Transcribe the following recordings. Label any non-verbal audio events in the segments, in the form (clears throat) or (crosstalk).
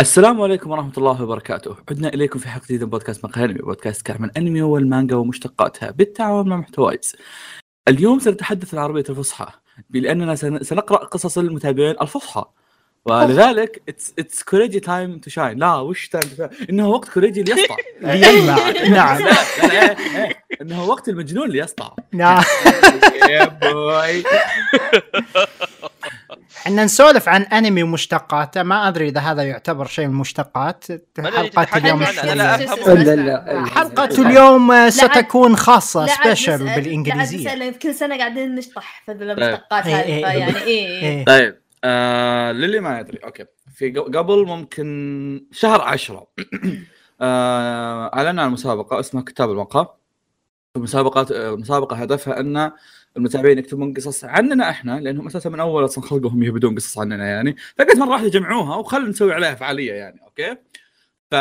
السلام عليكم ورحمة الله وبركاته، عدنا إليكم في حلقة جديدة من بودكاست مقهى أنمي، بودكاست كعب من الأنمي والمانجا ومشتقاتها بالتعاون مع محتوايز. اليوم سنتحدث العربية الفصحى، لأننا سن- سنقرأ قصص المتابعين الفصحى. ولذلك it's it's كوريجي time to shine، لا وش time to shine؟ إنه وقت كوريجي ليسطع. ليلمع نعم إيه، (laughs) إنه وقت المجنون ليسطع. نعم (laughs) يا بوي (laughs) إحنا نسولف عن أنمي ومشتقاته ما أدري إذا هذا يعتبر شيء من المشتقات حلقة اليوم حلقة اليوم آه، ستكون عاد سبيشل بالإنجليزية. كل سنة قاعدين نشطح في المشتقات إيه، هذه إيه، فيعني إيه. طيب آه للي ما يدري أوكي. في ق- قبل ممكن شهر عشرة (clears throat) آه اعلنا عن مسابقة اسمها كتاب المقهى. المسابقات آه، المسابقه هدفها أن المتابعين يكتبون قصص عننا إحنا لأنهم أساسا من أول أصلا خلقهم يهبدون قصص عننا يعني. فقلت مرة واحدة جمعوها وخلنا نسوي عليها فعالية يعني okay؟ ف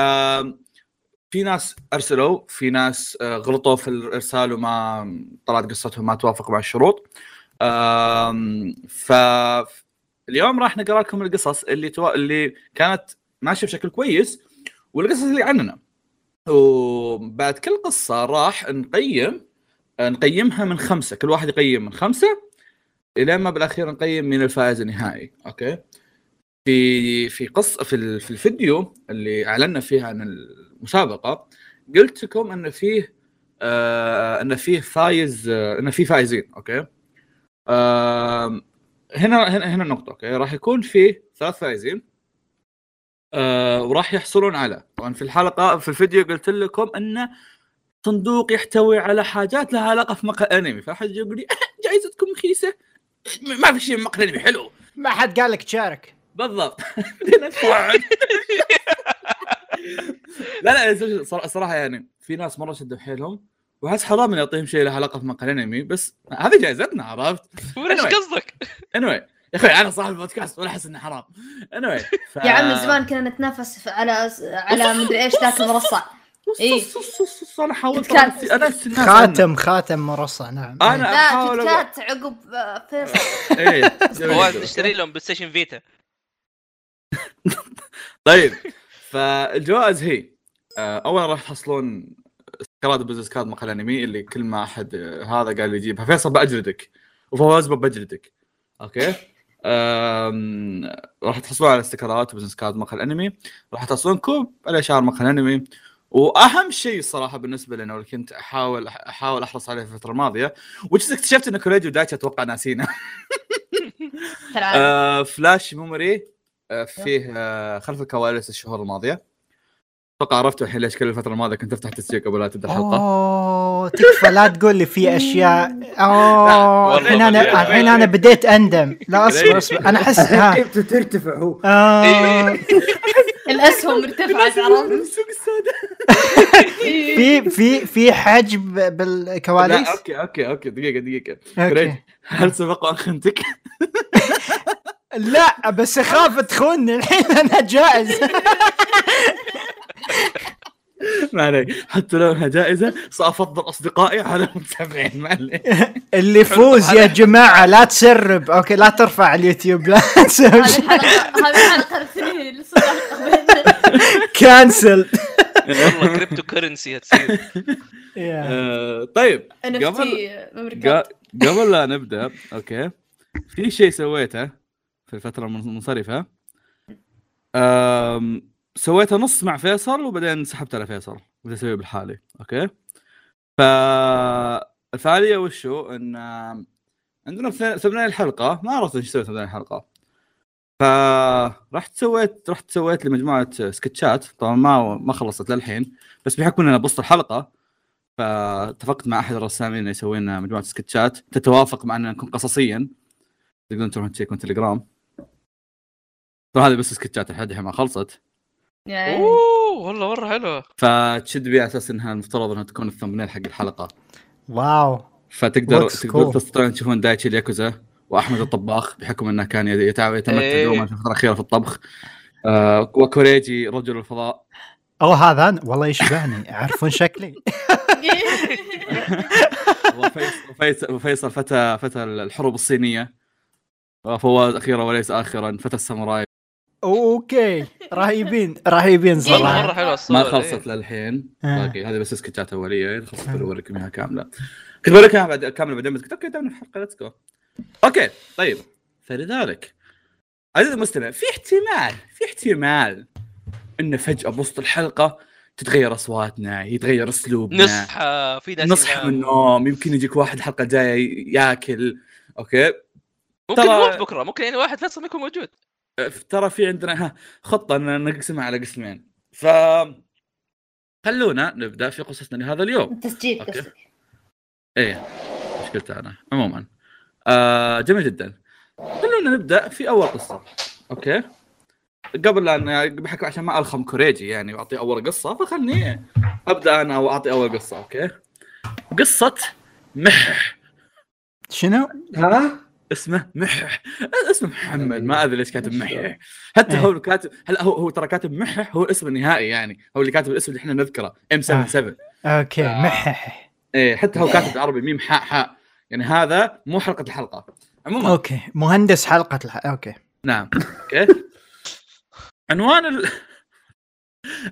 في ناس أرسلوا في ناس آه، غلطوا في الإرسال وما طلعت قصتهم ما توافق مع الشروط. ف اليوم راح نقرأ لكم القصص اللي تو... اللي كانت ماشية بشكل كويس والقصص اللي عننا. وبعد كل قصة راح نقيم نقيمها من خمسة. كل واحد يقيم من خمسة إلى ما بالأخير نقيم من الفائز النهائي. okay؟ في في قصه في في الفيديو اللي أعلنا فيه عن المسابقة قلت لكم إن فيه آه إن فيه فايز آه إن فيه فايزين. okay؟ آم، هنا هنا هنا النقطة. okay؟ راح يكون في ثلاث فائزين آه وراح يحصلون على. طبعا في الحلقة في الفيديو قلت لكم إن صندوق يحتوي على حاجات لها علاقة في مقهى انمي فأحد يقول لي جائزتكم رخيصة ما في شيء مقهى انمي حلو ما حد قال لك تشارك بالضبط. (laughs) لا لا صرا- صراحة يعني في ناس مرة شدوا حيلهم واحس حرام اني اعطيهم شيء له علاقة في مقهى انمي بس هذه جائزتنا عرفت؟ Anyway. قصدك؟ anyway يا أخوي أنا صاحب البودكاست ولا أحس إنه حرام anyway ف... يا عم زمان كنا نتنافس على على مدري إيش ذاك المرصع إيه. ص- ص- ص- ص- أنا حاولت أنا خاتم خاتم مرصع. نعم. أنا لا احاول كات عقب آه، فيصل. (laughs) إيه هو نشتري لهم بلاي ستيشن فيتا. (laughs) طيب فالجوائز هي آه، اولا راح تحصلون سكرات بزنس كارد مقال انمي اللي كل ما أحد آه، هذا قال يجيبها. فيصل باجلدك وفواز بجلدك أوكي؟ راح تحصلون على استكرات وبزنس كارد مقهى الأنمي. راح تحصلون كوب على شعار مقهى الأنمي. وأهم شيء الصراحه بالنسبة لنا واللي كنت أحاول أحاول أحرص عليه في الفترة الماضية وجد اكتشفت إن كوريجي ودايتشي أتوقع ناسينا. (laughs) آه flash memory آه فيه آه خلف الكواليس الشهور الماضية. أتوقع عرفتوا الحين ليش كل الفترة الماضية كنت أفتح تسجيل قبل لا تبدأ الحلقة. أوه تكفى لا تقول لي في أشياء. (laughs) أوه الحين أنا الحين أنا بديت أندم. لا أصبر أصبر أنا أحس (laughs) ها. كيف ترتفع هو آه الأسهم (laughs) ارتفعت عرفت؟ السوق السوداء في في في حجب بالكواليس؟ أوكي أوكي أوكي. دقيقة دقيقة. هل سبق خنتك؟ (laughs) لا بس اخاف تخوني. الحين أنا جائز (laughs) ما عليك. حتى لو انها جائزة. سأفضل أصدقائي على المتابعين ما عليك. اللي يفوز يا جماعة لا تسرب. okay لا ترفع على اليوتيوب لا تسوي هذه اللي صدق cancel والله cryptocurrency هتصير طيب قبل قبل لا نبدأ okay. في شيء سويته في الفترة المنصرفة. أم سويته نص مع فيصل وبعدين سحبت على فيصل بدي أسويه بالحالي okay؟ فالفعاليه وشو؟ إن عندنا thumbnail الحلقة ما عرفت إيش أسوي thumbnail الحلقة. فرحت سويت رحت سويت لمجموعة سكتشات طبعا ما ما خلصت للحين بس بحكم ان أنا بسط الحلقة فاتفقت مع أحد الرسامين إنه يسوي لنا مجموعة سكتشات. تتوافق مع ان نكون قصصيا. تقدرون تروحون تشيكون تليجرام. طبعا هذه بس سكتشات لحد الحين ما خلصت. يعني أوه والله مرة حلوة. فتشد بي على أساس إنها المفترض إنها تكون ال thumbnail حق الحلقة. wow. فتقدر تقدر. تستطيعون تشوفون دايتشي الياكوزا وأحمد الطباخ بحكم إنه كان يتمتع. دوما في الفترة الأخيرة في الطبخ. آه وكوريجي رجل الفضاء. أو هذا. والله يشبهني يعرفون شكلي. (laughs) وفيصل وفيصل, وفيصل فتى فتى الحروب الصينية. وفواز أخيرا وليس اخرا فتى الساموراي. okay. رهيبين رهيبين والله صراحة. مرة حلوة الصور ما إيه. خلصت للحين. آه. باقي. هذه بس سكتشات اوليه اذا خلصت بوريكم إياها كاملة. كنت بوريك إياها بعد كاملة بعدين بس قلت okay دامنا في الحلقة let's go okay طيب. فلذلك عزيزي المستمع في احتمال في احتمال انه فجأة بوسط الحلقة تتغير أصواتنا يتغير أسلوبنا. نصحى في ناس نصحى من. النوم يمكن يجيك واحد الحلقة الجاية ياكل. okay؟ ممكن ترى- بكرة. ممكن يعني واحد فيصل ما يكون موجود. ترى في عندنا خطة إن نقسمها على قسمين. ف خلونا نبدأ في قصصنا لهذا اليوم. تسجيل okay. قصدك. إيه مشكلتي أنا؟ عموما. آه جميل جدا. خلونا نبدأ في أول قصة. okay. قبل لا بحكم عشان ما ألخم كوريجي يعني وأعطي أول قصة فخلني أبدأ أنا وأعطي أول قصة okay. قصة مح شنو؟ ها؟ اسمه محح. اسمه محمد ما أدري ليش كاتب محح. حتى إيه. هو كاتب هلا هو هو ترى كاتب محح؟ هو الاسم النهائي يعني. هو اللي كاتب الاسم اللي إحنا نذكره ام 77 أوكي آه. محح. إيه حتى هو كاتب بالعربي ميم حاء حاء. يعني هذا مو حلقة الحلقة. عموما. أوكي مهندس حلقة الح... أوكي. نعم. أوكي. عنوان ال...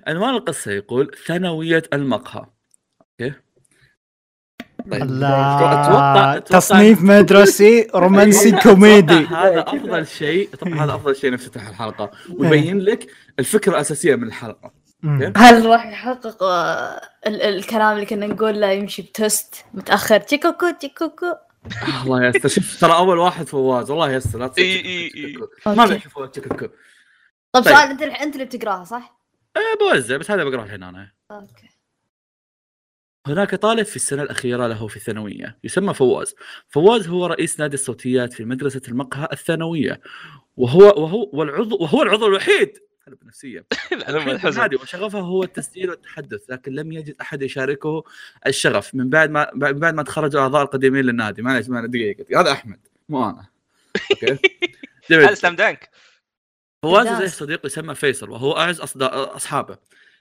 عنوان القصة يقول ثانوية المقهى. أوكي. طيب أتوقع- تصنيف مدرسي رومانسي كوميدي (laughs) هذا أفضل شيء أتوقع هذا أفضل شيء نفتتح الحلقة ويبين لك الفكرة الأساسية من الحلقة. هل راح يحقق آه، ال- الكلام اللي كنا نقول له يمشي بتست متأخر تشيكوكو تشيكوكو الله يستر شوف ترى أول واحد فواز الله يستر لا تصير. ما. بيحكي فواز تشكك. طب طيب. سؤال أنت أنت اللي بتقراها صح؟ إيه، بوزع بس هذا بقراه الحين أنا okay هناك طالب في السنة الأخيرة له في الثانوية يسمى فواز. فواز هو رئيس نادي الصوتيات في مدرسة المقهى الثانوية. وهو وهو والعضو وهو العضو الوحيد. (laughs) الحزن النادي وشغفه هو التسجيل والتحدث لكن لم يجد أحد يشاركه الشغف. من بعد ما من بعد ما تخرجوا الأعضاء القديمين للنادي. معلش معلش دقيقة. هذا أحمد مو أنا. okay؟ (laughs) هذا slam dunk. فواز. لديه صديق يسمى فيصل وهو أعز أصد- أصحابه.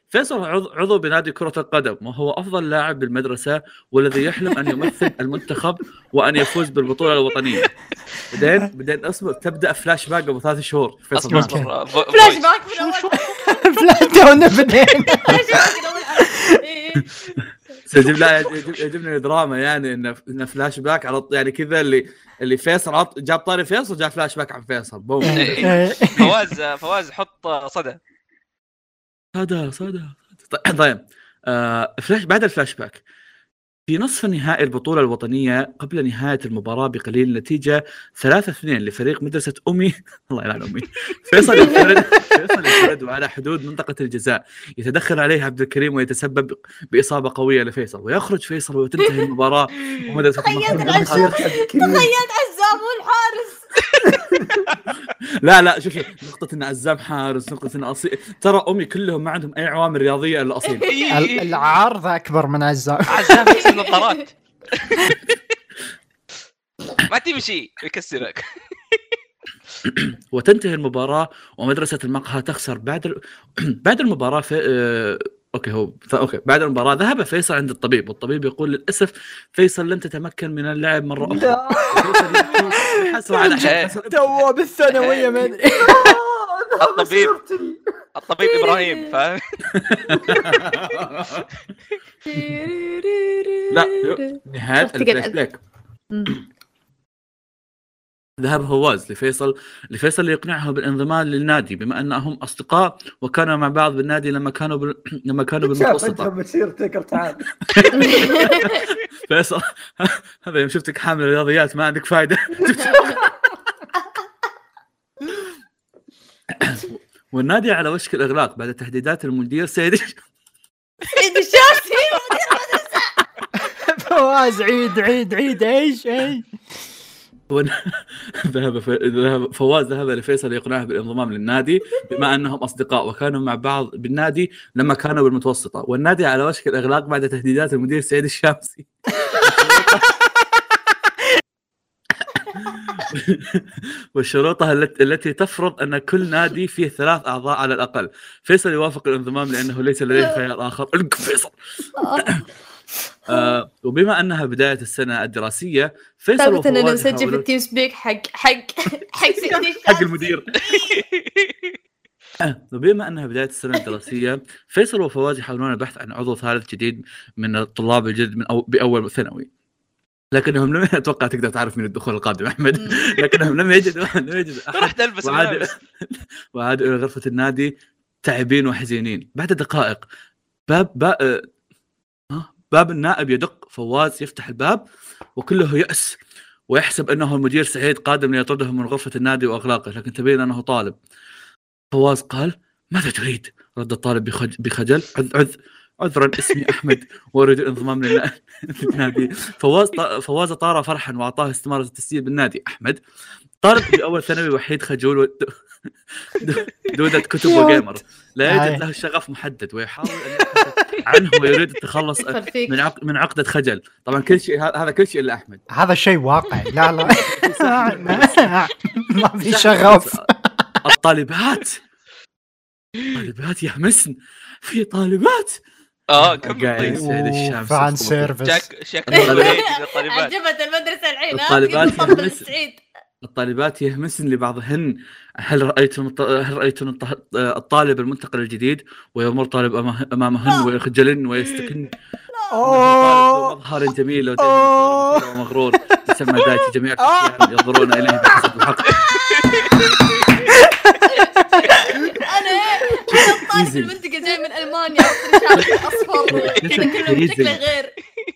فيصل عضو عضو بنادي كرة القدم وهو أفضل لاعب بالمدرسة والذي يحلم أن يمثل (laughs) المنتخب وأن يفوز بالبطولة الوطنية. بعدين (laughs) بعدين أصبر تبدأ فلاش باك قبل ثلاث شهور فيصل. أصبر flash. back من بدينا فلاش باك من اول إيه. يجيب لا يعجبني دراما يعني انه إنه فلاش باك على يعني كذا اللي اللي فيصل عط جاب طاري فيصل جاب فلاش باك عن فيصل. boom. إيه. فواز فواز حط صدى. صدى صدى صدى. طيب آه فلاش بعد الفلاش باك في نصف نهائي البطولة الوطنية قبل نهاية المباراة بقليل النتيجة 3 2 لفريق مدرسة أمي. (laughs) الله يلعن أمي. فيصل ينفرد فيصل ينفرد وعلى حدود منطقة الجزاء. يتدخل عليه عبد الكريم ويتسبب بإصابة قوية لفيصل. ويخرج فيصل وتنتهي المباراة. ومدرسة تخيلت تخيلت لا لا شوف نقطة إن عزام حارس نقطة إن اصيل ترى أمي كلهم ما عندهم أي عوامل رياضية إلا اصيل (laughs) ال- العرض أكبر من عزام عزام يكسر النظارات ما تمشي يكسرك. وتنتهي المباراة ومدرسة المقهى تخسر بعد ال... (clears throat) بعد المباراة في آه... okay هو ف... okay بعد المباراة ذهب فيصل عند الطبيب والطبيب يقول للأسف فيصل لن تتمكن من اللعب مرة أخرى. (laughs) بحسرة على. حال تو بالثانويه ما أدري. (laughs) الطبيب. الطبيب إبراهيم فاهم؟ (laughs) لا نهاية شفت ذهب فواز لفيصل لفيصل ليقنعه بالانضمام للنادي بما أنهم أصدقاء وكانوا مع بعض بالنادي لما كانوا بال... لما كانوا بالمتوسطة. مسيرتك تعال. (laughs) فيصل (laughs) هذا يوم شفتك حامل رياضيات ما عندك فائده (laughs) والنادي على وشك الإغلاق بعد تهديدات المدير سيد عيد الشاسي فواز عيد عيد عيد إيش إيش؟ (laughs) ذهب ف... ذهب فواز ذهب لفيصل ليقنعه بالانضمام للنادي بما أنهم أصدقاء وكانوا مع بعض بالنادي لما كانوا بالمتوسطة. والنادي على وشك الإغلاق بعد تهديدات المدير سعيد الشامسي. (laughs) الت- التي تفرض أن كل نادي فيه ثلاث أعضاء على الأقل. فيصل يوافق الانضمام لأنه ليس لديه خيار آخر. (laughs) فيصل. آه وبما أنها بداية السنة الدراسية فيصل اننا وفواز نسجل في يحاولون- التيم سبيك حق حق حق (laughs) حق المدير. وبما أنها بداية السنة الدراسية فيصل وفواز يحاولون البحث عن عضو ثالث جديد من الطلاب الجدد من أو بأول ثانوي. لكنهم لم أتوقع تقدر تعرف من الدخول القادم أحمد. (laughs) لكنهم لم يجدوا لم يجدوا أحد. رحت ألبس وعاد ملابس (laughs) وعادوا إلى غرفة النادي تعبين وحزينين. بعد دقائق باب باب, آه، باب النادي يدق فواز يفتح الباب وكله يأس ويحسب أنه المدير سعيد قادم ليطرده من غرفة النادي وأغلاقه لكن تبين أنه طالب فواز قال ماذا تريد؟ رد الطالب بخج... بخجل عذ عذ عذرا اسمي أحمد وأريد الانضمام للنا- للنادي فواز. فواز طار فرحا وأعطاه استمارة التسجيل بالنادي أحمد طالب في أول ثانوي وحيد خجول و... دودة كتب و gamer لا. يوجد له شغف محدد ويحاول أن (laughs) عنه ويريد التخلص من عق... من عقدة خجل. طبعا كل شيء هذا كل شيء إلا أحمد. هذا شيء واقعي. لا لا. (laughs) ما في شغف. الطالبات. طالبات يهمسن في طالبات. آه كمل. طيب الشمس فان يخبط. سيرفيس. شك شك الطالبات. الطالبات عجبت المدرسة الحين ها الطالبات في مطبل يهمس. سعيد. الطالبات يهمسن لبعضهن. هل رايتم الط- هل رايتم الط- الطالب المنتقل الجديد ويمر طالب أمه- أمامهن ويخجلن ويستكن. مظهر جميل ومغرور. يسمى دايتي جميع ينظرون إليه بحسب الحق. أنا أنا الطالب. المنتقل جاي من ألمانيا. أصفر. (laughs) وكذا كله. شكله غير.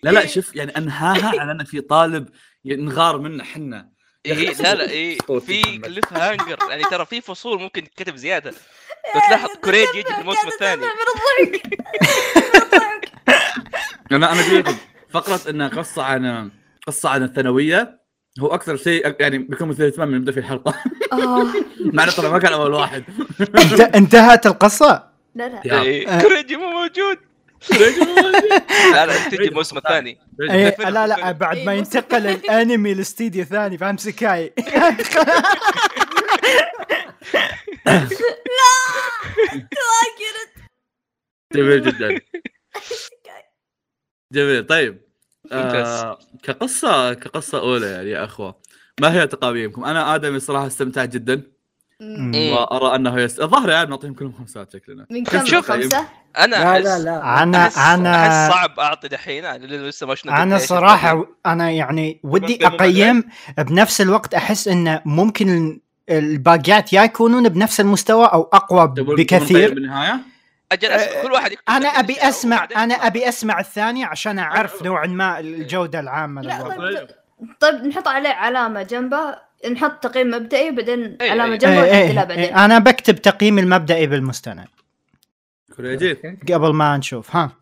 لا لا شوف يعني أنهاها على ان في طالب نغار منه حنا إيه لا لا إيه صوتي في. cliffhanger يعني ترى في فصول ممكن تكتب زيادة. (laughs) لو تلاحظ كوريجي يجي في الموسم الثاني. من الضحك أنا (laughs) أنا أقول لكم فقرة إنها قصة عن قصة عن الثانوية هو أكثر شيء يعني بيكون مثير اهتمام من نبدا في الحلقة. آه، (laughs) مع إنه ترى ما كان أول واحد. انت- انتهت القصة؟ لا لا. إيه، كوريجي مو موجود. (laughs) لا لا (laughs) تجي الموسم الثاني. إيه لا لا. بعد ما إيه، ينتقل الانمي لاستديو ثاني فأمسك هاي. (laughs) واقرت جميل جدا. جميل. طيب آه كقصة كقصة أولى يعني يا أخوة ما هي تقابيمكم؟ أنا آدم الصراحه استمتعت جدا. وارى أنه يست... الظاهر يعني نعطيهم كلهم خمسات شكلنا من كم شوف، خمسة؟ أنا لا احس لا لا أنا أنا احس صعب أعطي دحين أنا لسه ما شفنا أنا صراحة أنا يعني ودي أقيم بنفس الوقت أحس انه ممكن الباقيات يا يكونون بنفس المستوى أو أقوى بكثير نقيم بالنهاية؟ أجل أسمع. كل واحد أنا أبي اسمع أنا. أبي أسمع الثاني عشان أعرف نوعا ما الجودة العامة لا للوضع. طيب طيب نحط عليه علامة جنبه نحط تقييم مبدئي وبعدين إيه، علامة إيه. جنبه إيه إيه. بعدين. إيه أنا بكتب تقييم المبدئي بالمستند. قبل ما نشوف ها.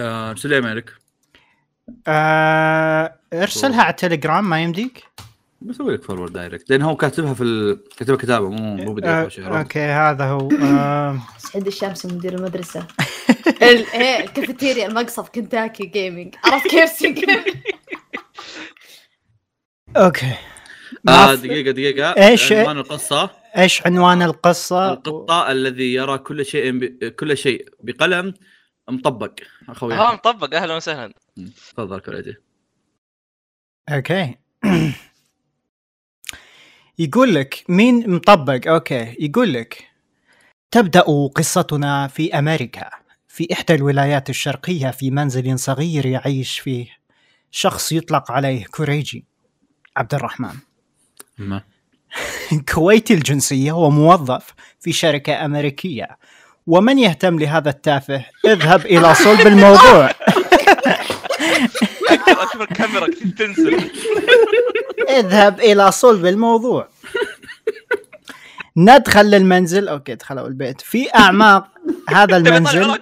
آه سليمان لك آه ارسلها على التليجرام ما يمديك؟ بسوي لك forward direct لأن هو كاتبها في ال... كاتبها كتابة مو مو PDF آه. okay هذا هو. (laughs) آه. سعيد الشمس مدير المدرسة. (laughs) ال- إيه الكافيتيريا المقصف كنتاكي gaming عرفت كيف؟ (laughs) okay. آه دقيقة دقيقة. إيش؟ عنوان القصة. إيش عنوان القصة؟ القطة الذي يرى كل شيء ب... كل شيء بقلم مطبق. أخوي. ها مطبق. أهلا وسهلا. تفضل كوريجي okay. (clears throat) يقول لك مين مطبق؟ أوكي. يقول لك تبدأ قصتنا في أمريكا في إحدى الولايات الشرقية في منزل صغير يعيش فيه. شخص يطلق عليه كوريجي. عبد الرحمن. (laughs) كويتي الجنسية وموظف في شركة أمريكية. ومن يهتم لهذا التافه؟ اذهب إلى صلب الموضوع. أشوف الكاميرا تنزل؟ (laughs) اذهب إلى صلب الموضوع. ندخل للمنزل. أوكي دخلوا البيت. في أعماق هذا (laughs) المنزل.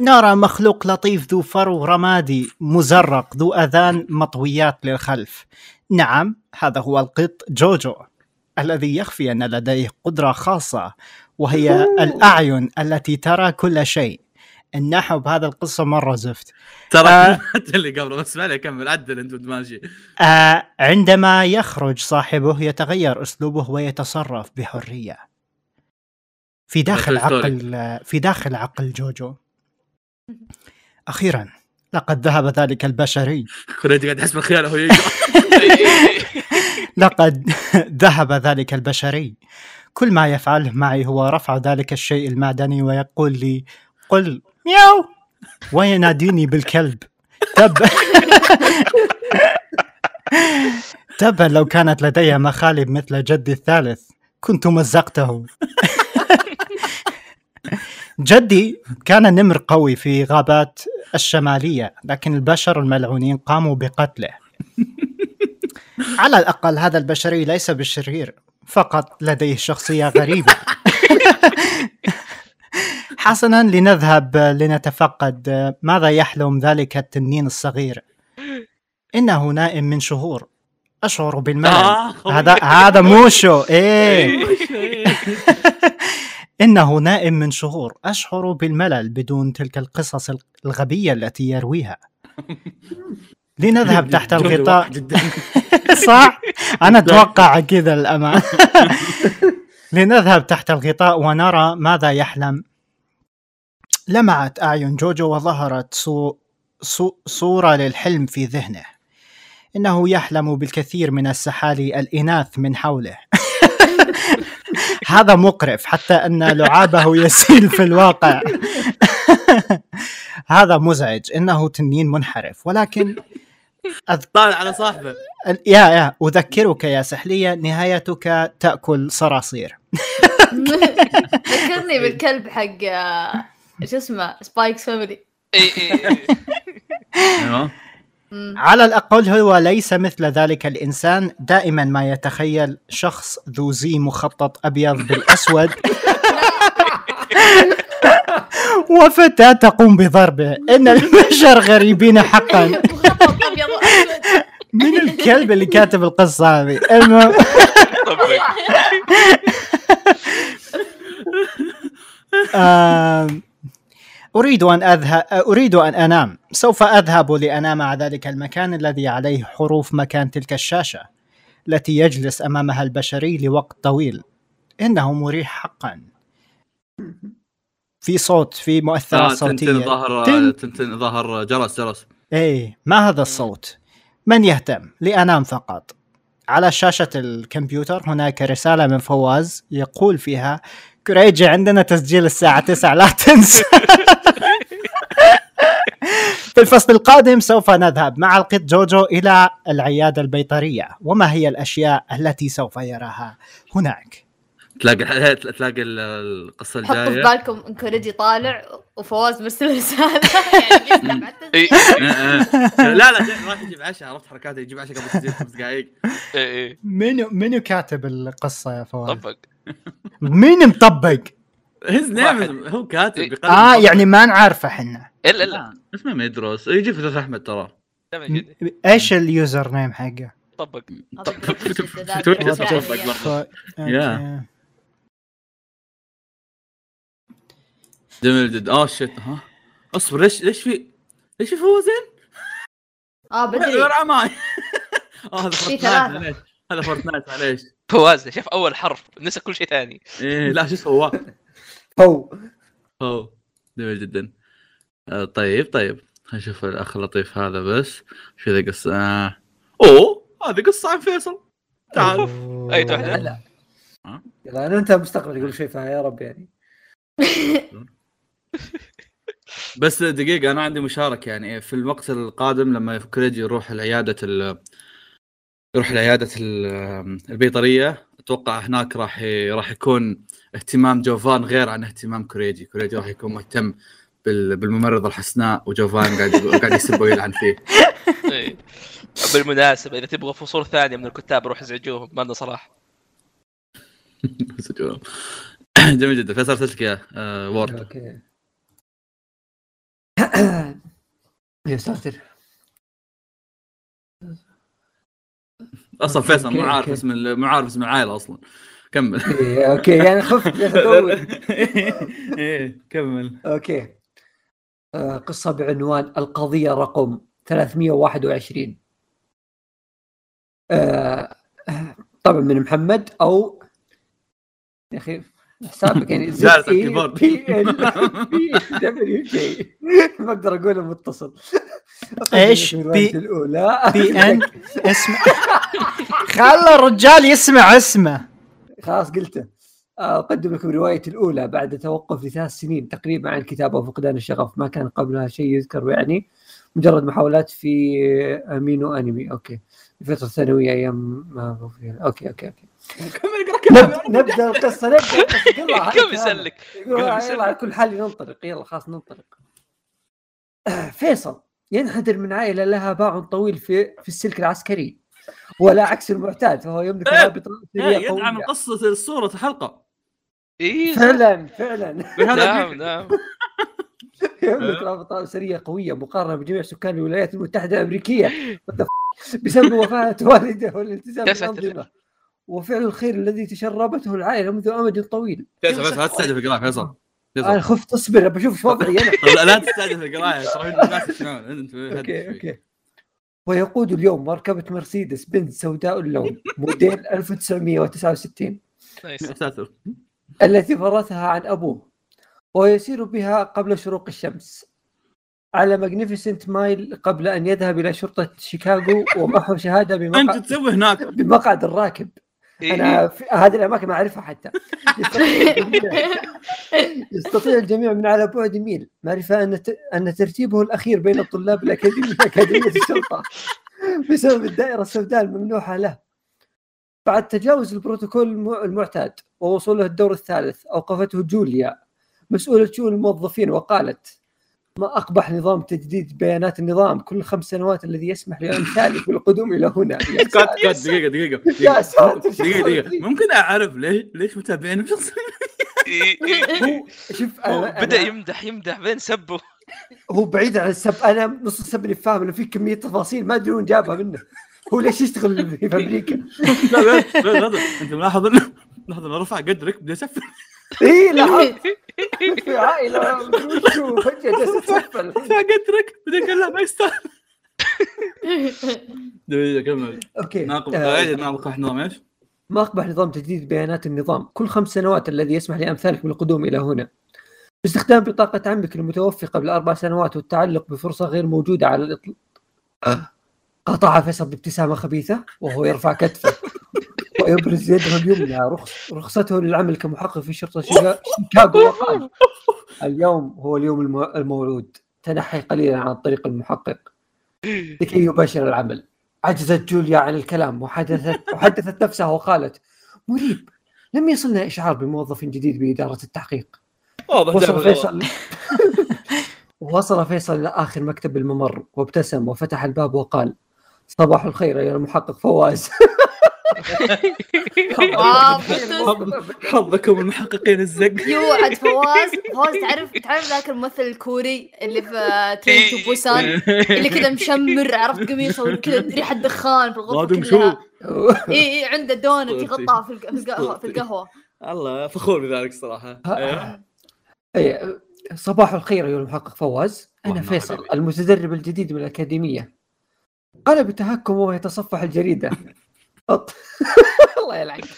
نرى مخلوق لطيف ذو فرو رمادي مزرق ذو أذان مطويات للخلف. نعم هذا هو القط جوجو الذي يخفي أن لديه قدرة خاصة وهي الأعين التي ترى كل شيء. النحو بهذا القصة مرة زفت. ترى آه. (laughs) اللي قبله بس ما كمل عدل أنت ماشي. آه عندما يخرج صاحبه يتغير أسلوبه ويتصرف بحرية. في داخل داخل عقل في داخل عقل جوجو. أخيرا لقد ذهب ذلك البشري. كوريجي قاعد يحس بالخيال يقرا (laughs) لقد ذهب ذلك البشري. كل ما يفعله معي هو رفع ذلك الشيء المعدني ويقول لي قل مياو. ويناديني بالكلب. تب (laughs) تبا لو كانت لدي مخالب مثل جدي الثالث. كنت مزقته. (laughs) جدي كان نمر قوي في غابات الشمالية لكن البشر الملعونين قاموا بقتله. (laughs) على الأقل هذا البشري ليس بالشرير فقط لديه شخصية غريبة. (laughs) حسنا لنذهب لنتفقد ماذا يحلم ذلك التنين الصغير. إنه نائم من شهور. أشعر بالملل. آه، هذا هذا موشو إيه. (laughs) إنه نائم من شهور. أشعر بالملل بدون تلك القصص الغبية التي يرويها. (laughs) لنذهب تحت الغطاء. (laughs) صح؟ أنا (laughs) أتوقع كذا الأمان لنذهب تحت الغطاء ونرى ماذا يحلم. لمعت أعين جوجو وظهرت سو سو صورة للحلم في ذهنه. إنه يحلم بالكثير من السحالي الإناث من حوله. هذا مقرف حتى أن لعابه يسيل في الواقع. (laughs) هذا مزعج. إنه تنين منحرف. ولكن طالع على صاحبه. يا يا أذكرك يا سحلية نهايتك تأكل صراصير. ذكرني (laughs) بالكلب حق آه، شو اسمه Spy x Family اي اي على الأقل هو ليس مثل ذلك الإنسان. دائما ما يتخيل شخص ذو زي مخطط أبيض بالأسود. (laughs) وفتاة تقوم بضربه. إن البشر غريبين حقا. (laughs) مخطط أبيض وأسود. من الكلب اللي كاتب القصة هذه؟ المهم. (laughs) آم، أريد أن أذهب أريد أن أنام. سوف أذهب لأنام مع ذلك المكان الذي عليه حروف مكان تلك الشاشة التي يجلس أمامها البشري لوقت طويل. إنه مريح حقا. في صوت في مؤثرات آه، تنتن صوتية. ظهر تن. تنتن ظهر. جرس جرس. إيه ما هذا الصوت؟ من يهتم؟ لأنام فقط. على شاشة الكمبيوتر هناك رسالة من فواز يقول فيها كريجي عندنا تسجيل الساعة 9 لا تنسى. (laughs) في الفصل القادم سوف نذهب مع القط جوجو إلى العيادة البيطرية. وما هي الأشياء التي سوف يراها هناك؟ تلاقي تلاقي ال- القصة حطوا في الجاية. بالكم ان كوريجي طالع وفواز مرسل رسالة. يعني. (laughs) (laughs) لا لا راح يجيب عشاء. عرفت حركاته يجيب عشاء قبل خمس دقائق اي اي منو منو كاتب القصة يا فواز؟ طبق. مين مطبق؟ هيز واحد. نيم هو كاتب إيه. آه. يعني ما نعرفه إحنا. إلا إلا. آه، اسمه ميدروس يجي في أحمد ترى. إيش اليوزر نيم حقه؟ طبق. طبق. (laughs) (laughs) يا. جدا آه شيت ها. اصبر ليش ليش في ليش في فوزين؟ آه بدري (laughs) ورا معي. آه هذا Fortnite. معليش. هذا فورتنايت معليش. فواز شاف أول حرف. نسى كل شيء ثاني. إيه. لا شو اسمه هو. هو. جميل جدا. آه طيب طيب. خلينا نشوف الأخ اللطيف هذا بس. شو ذا قصة؟ آه. أوه هذه قصة عن فيصل. تعال. أي واحدة لا. يلا أنا انت مستقبل يقول شيء فيها يا رب يعني. (laughs) بس دقيقة أنا عندي مشاركة يعني. في الوقت القادم لما كريجي يروح العيادة ال يروح العيادة ال- البيطرية أتوقع هناك راح ي... راح يكون اهتمام جوفان غير عن اهتمام كوريجي، كوريجي راح يكون مهتم بال... بالممرضة الحسناء وجوفان قاعد قاعد يسب ويلعن فيه. (laughs) إي. بالمناسبة إذا تبغى فصول ثانية من الكتاب روح ازعجوهم ما لنا صلاح. (laughs) (clears throat) جميل جدا. فيصل ارسلت لك اياه آه Word okay. (clears throat) يا ساتر. أصلا فيصل مو عارف. اسم ال- مو عارف اسم العائلة أصلا. كمل. إيه، okay يعني خفت (laughs) إيه كمل. okay. آه، قصة بعنوان القضية رقم 321 آه، طبعا من محمد أو يا أخي حسابك يعني جالس على ال keyboard. BBWG. ما أقدر اقوله متصل. إيش؟ أقدم بي- الأولى. بي إن (laughs) اسمع خلى الرجال يسمع اسمه. خلاص قلته أقدم لكم روايتي الأولى بعد توقف لثلاث سنين تقريبا عن الكتابه وفقدان الشغف ما كان قبلها شيء يذكر يعني مجرد محاولات في أمينو أنمي. okay. في فتره ثانويه أيام ما okay كمل اقرا نبدأ القصة نبدأ القصة. كم. (laughs) يسلك يلا على كل حال ننطلق. يلا خلاص ننطلق. (clears throat) فيصل ينحدر من عائلة لها باع طويل في في السلك العسكري. ولا عكس المعتاد فهو يملك إيه، رابطه اسريه يدعم قصة الصورة الحلقة. إيه فعلا فعلا. نعم نعم. (laughs) يملك رابطه اسريه قوية مقارنة بجميع سكان الولايات المتحدة الأمريكية. بسبب وفاة (laughs) والده والالتزام. بالأنظمة. وفعل الخير الذي تشربته العائلة منذ أمد طويل. فيصل فيصل لا تستعجل في القراءة فيصل. أنا خفت أصبر بشوف إيش وضعي أنا. (laughs) لا تستعجل في القراءة ترى الناس okay. okay. ويقود اليوم مركبة مرسيدس بنز سوداء اللون موديل (laughs) 1969 nice. (laughs) يا ساتر التي ورثها عن أبوه ويسير بها قبل شروق الشمس. على Magnificent Mile قبل أن يذهب إلى شرطة شيكاغو ومحو شهادة بمقعد, تسوي هناك. بمقعد الراكب. إيه. أنا في هذه الأماكن ما أعرفها حتى. (laughs) يستطيع الجميع- من على بعد ميل. معرفة أن ت- أن ترتيبه الأخير بين الطلاب الأكاديمية (laughs) أكاديمية الشرطة. بسبب الدائرة السوداء الممنوحة له. بعد تجاوز البروتوكول الم- المعتاد ووصوله الدور الثالث أوقفته جوليا. مسؤولة شؤون الموظفين وقالت ما أقبح نظام تجديد بيانات النظام كل خمس سنوات الذي يسمح لأمثالك بالقدوم إلى هنا. (laughs) دقيقة دقيقة. دقيقة. دقيقة دقيقة. (laughs) ممكن أعرف ليش ليش متابعين إيه، إيه،. هو شوف بدأ يمدح يمدح بين سبه. هو بعيد عن السب. أنا نص السب اللي فاهم إنه في كمية تفاصيل ما أدري وين جابها منه. هو ليش يشتغل في أمريكا؟ لا أنت ملاحظ انه لاحظ إنه رفع قدرك بدا يسفل اي (laughs) لا (laughs) في عائلة فجأة جالس يتسفل (laughs) رفع قدرك بدا يقول لا ما يستاهل دقيقة كمل. okay. ناقض آه، ناقض نظام إيش؟ ما اقبح نظام تجديد بيانات النظام. كل خمس سنوات الذي يسمح لأمثالك بالقدوم إلى هنا. باستخدام بطاقة عمك المتوفي قبل أربع سنوات والتعلق بفرصة غير موجودة على الإطلاق. قطع فيصل بابتسامة خبيثة وهو يرفع كتفه. ويبرز يده اليمنى رخص رخصته للعمل كمحقق في شيكا- شيكاغو. وقال اليوم هو اليوم المو- الموعود تنحي قليلا عن طريق المحقق. لكي يباشر العمل. عجزت جوليا عن الكلام. وحدثت وحدثت نفسها وقالت مريب. لم يصلنا إشعار بموظف جديد بإدارة التحقيق. واضح وصل فيصل. (laughs) وصل فيصل إلى آخر مكتب الممر. وابتسم. وفتح الباب وقال صباح الخير يا المحقق فواز. (laughs) حظكم المحققين الزق. يوعد فواز. فواز تعرف تعرف ذاك الممثل الكوري اللي في Train to Busan؟ اللي كذا مشمر عرفت قميصه وكذا ريحه دخان في الغرفة كلها؟ إي إي عنده دونت. يغطاها في الق- في القهوه في القهوة. الله فخور بذلك صراحة. أيوه. أي صباح الخير أيها المحقق فواز. والله فيصل. المتدرب الجديد من الأكاديمية. قال بتهكم وهو يتصفح الجريدة. أط- (laughs) الله يلعنك. (laughs)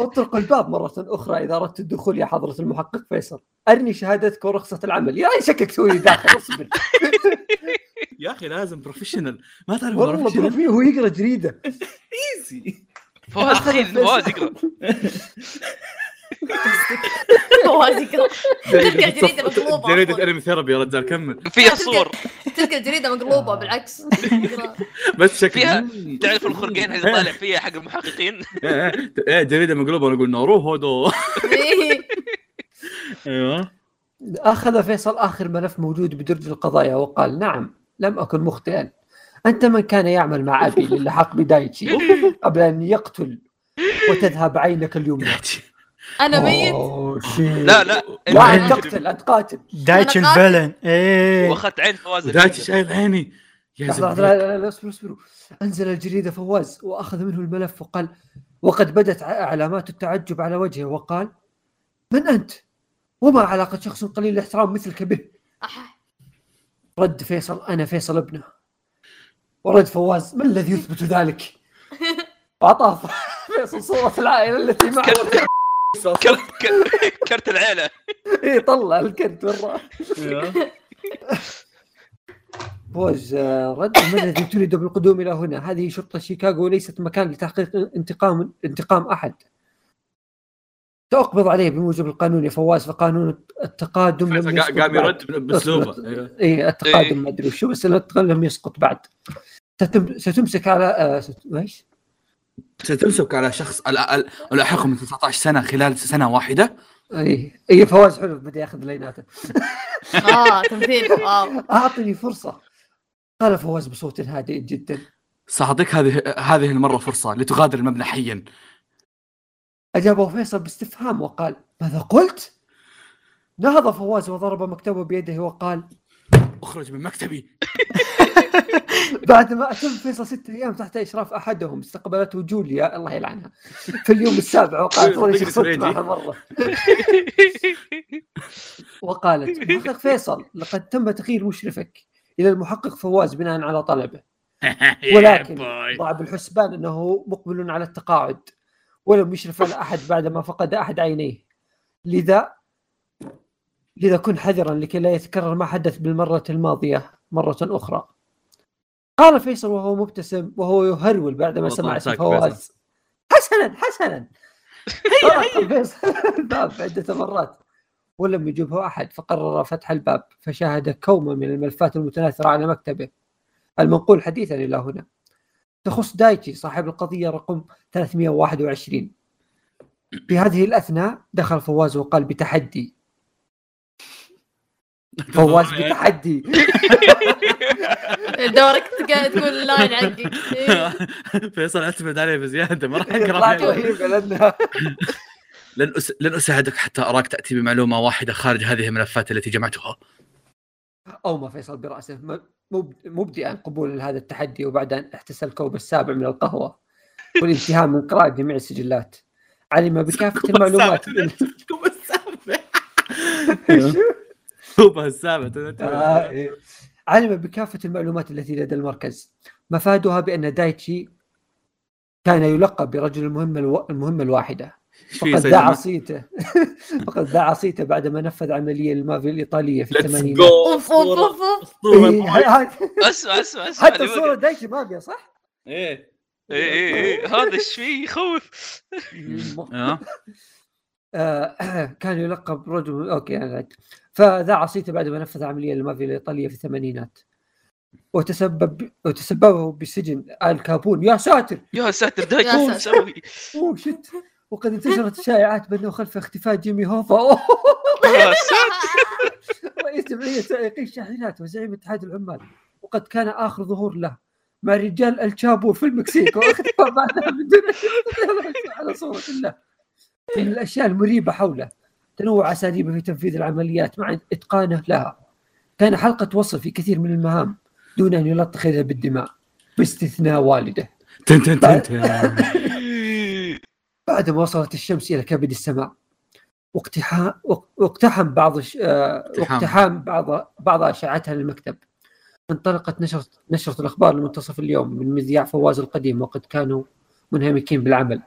أطرق الباب مرة أخرى إذا أردت الدخول يا حضرة المحقق فيصل. أرني شهادتك ورخصة العمل. يا شكك تسوي داخل اصبر. (laughs) يا أخي لازم professional ما تعرف والله professional prof هو يقرأ جريدة. easy فواز فواز يقرأ. (laughs) تلقى جريدة مقلوبة جريدة أصلاً. anime therapy يا رجال كمل. (laughs) فيها صور. تلقى الجريده مقلوبة بالعكس. يقرا. (laughs) بس شكل فيها تعرف الخرقين اللي طالع فيها حق المحققين؟ إيه إيه، جريدة مقلوبة نقول なるほど إيه. أيوه. أخذ فيصل آخر ملف موجود بدرج القضايا وقال نعم لم أكن مخطئا. أنت من كان يعمل مع أبي للحق بدايتشي قبل أن يقتل وتذهب عينك اليمنى. أنا ميت. لا لا أنت تقتل أنت قاتل دايتش. ال villain. إيه. وأخذت عين فواز دايتشي شايف عيني. يا لحظة لا لا لا اصبروا اصبروا أنزل الجريدة فواز وأخذ منه الملف وقال وقد بدت ع- علامات التعجب على وجهه. وقال من أنت؟ وما علاقة شخص قليل الاحترام مثلك به؟ رد فيصل أنا فيصل ابنه. ورد فواز ما الذي يثبت ذلك؟ (laughs) وأعطاه فيصل صورة العائلة التي معه. كرت العيلة (laughs) اي طلع الكرت برا أيوه. فوز آه، رد من الذي تريد بالقدوم إلى هنا؟ هذه شرطة شيكاغو وليست مكان لتحقيق انتقام انتقام أحد. سأقبض عليه بموجب القانون يا فواز فقانون التقادم لم يسقط قام. يرد بأسلوبه أيوه. اي التقادم إيه. ما أدري وشو بس التقادم لم يسقط بعد. ستم... ستمسك على آه. إيش؟ ستمسك على شخص الاحق من 19 سنة خلال سنة واحدة اي اي فواز حلو بدا ياخذ ليناته. (laughs) آه تمثيل wow أعطني فرصة. قال فواز بصوت هادئ جدا. سأعطيك هذه هذه المرة فرصة لتغادر المبنى حيا أجابه فيصل باستفهام وقال ماذا قلت؟ نهض فواز وضرب مكتبه بيده وقال أخرج من مكتبي (laughs) (laughs) بعد ما أتم فيصل ستة أيام تحت إشراف أحدهم استقبلته جوليا الله يلعنها في اليوم السابع وقالت (laughs) والله شخصت. معها مرة. (laughs) وقالت محقق فيصل لقد تم تغيير مشرفك إلى المحقق فواز بناء على طلبه. ولكن ضع بالحسبان أنه مقبل على التقاعد ولم يشرف على أحد بعدما فقد أحد عينيه. لذا لذا كن حذرا لكي لا يتكرر ما حدث بالمرة الماضية مرة أخرى. قال فيصل وهو مبتسم وهو يهرول بعدما سمع اسم فواز حسنا حسنا. طرق فيصل. (laughs) الباب عدة مرات. ولم يجبه أحد فقرر فتح الباب فشاهد كومة من الملفات المتناثرة على مكتبه. المنقول حديثا إلى هنا. تخص دايتشي صاحب القضية رقم 321 في هذه الأثناء دخل فواز وقال بتحدي. (laughs) فواز بتحدي. (laughs) دورك تق- تقول ال line حقك. (laughs) فيصل اعتمد عليه بزيادة ما راح أقرأ لن أس... لن أساعدك حتى أراك تأتي بمعلومة واحدة خارج هذه الملفات التي جمعتها. أومى فيصل برأسه. م- مب- مبدئا قبول هذا التحدي وبعد أن احتسى الكوب السابع من القهوة والانتهاء من قراءة جميع السجلات. علم بكافة المعلومات. كوبا السابع. كوبا السابع آه، إيه. علم بكافة المعلومات التي لدى المركز. مفادها بأن دايتشي كان يلقب برجل المهمة ألو... المهمة الواحدة. فقد دعا صيته. (laughs) فقد ذاع صيته بعدما نفذ عملية المافيا الإيطالية في late الثمانينات. جو أوف أوف أوف إيه، اسمع اسمع اسمع حتى وقع. دايتشي مافيا صح؟ إيه. اي اي اي هذا إيش فيه؟ يخوف. (laughs) آه. آه، (clears throat) كان يلقب رجل okay أنا. فذاع صيته بعد ما نفذ عملية المافيا الإيطالية في الثمانينات. وتسبب وتسببه بسجن آل كابون. يا ساتر! يا ساتر ده ساتر. مسوي. (laughs) oh shit. وقد انتشرت الشائعات بأنه خلف اختفاء جيمي هوفا. يا ساتر! (laughs) رئيس جمعية سائقي الشاحنات وزعيم اتحاد العمال. وقد كان آخر ظهور له مع رجال الشابو في المكسيك واختفى (laughs) بعدها من دون أن يطلع على صورة له من الأشياء المريبة حوله. تنوع أساليبه في تنفيذ العمليات مع إتقانه لها كان حلقة وصل في كثير من المهام دون أن يلطخ يده بالدماء باستثناء والده تن تن تن تن. (laughs) بعدما وصلت الشمس إلى كبد السماء واقتحام واقتحم بعض. آه، اقتحام. واقتحام بعض بعض أشعتها للمكتب انطلقت نشرة نشرة الأخبار لمنتصف اليوم من مذياع فواز القديم وقد كانوا منهمكين بالعمل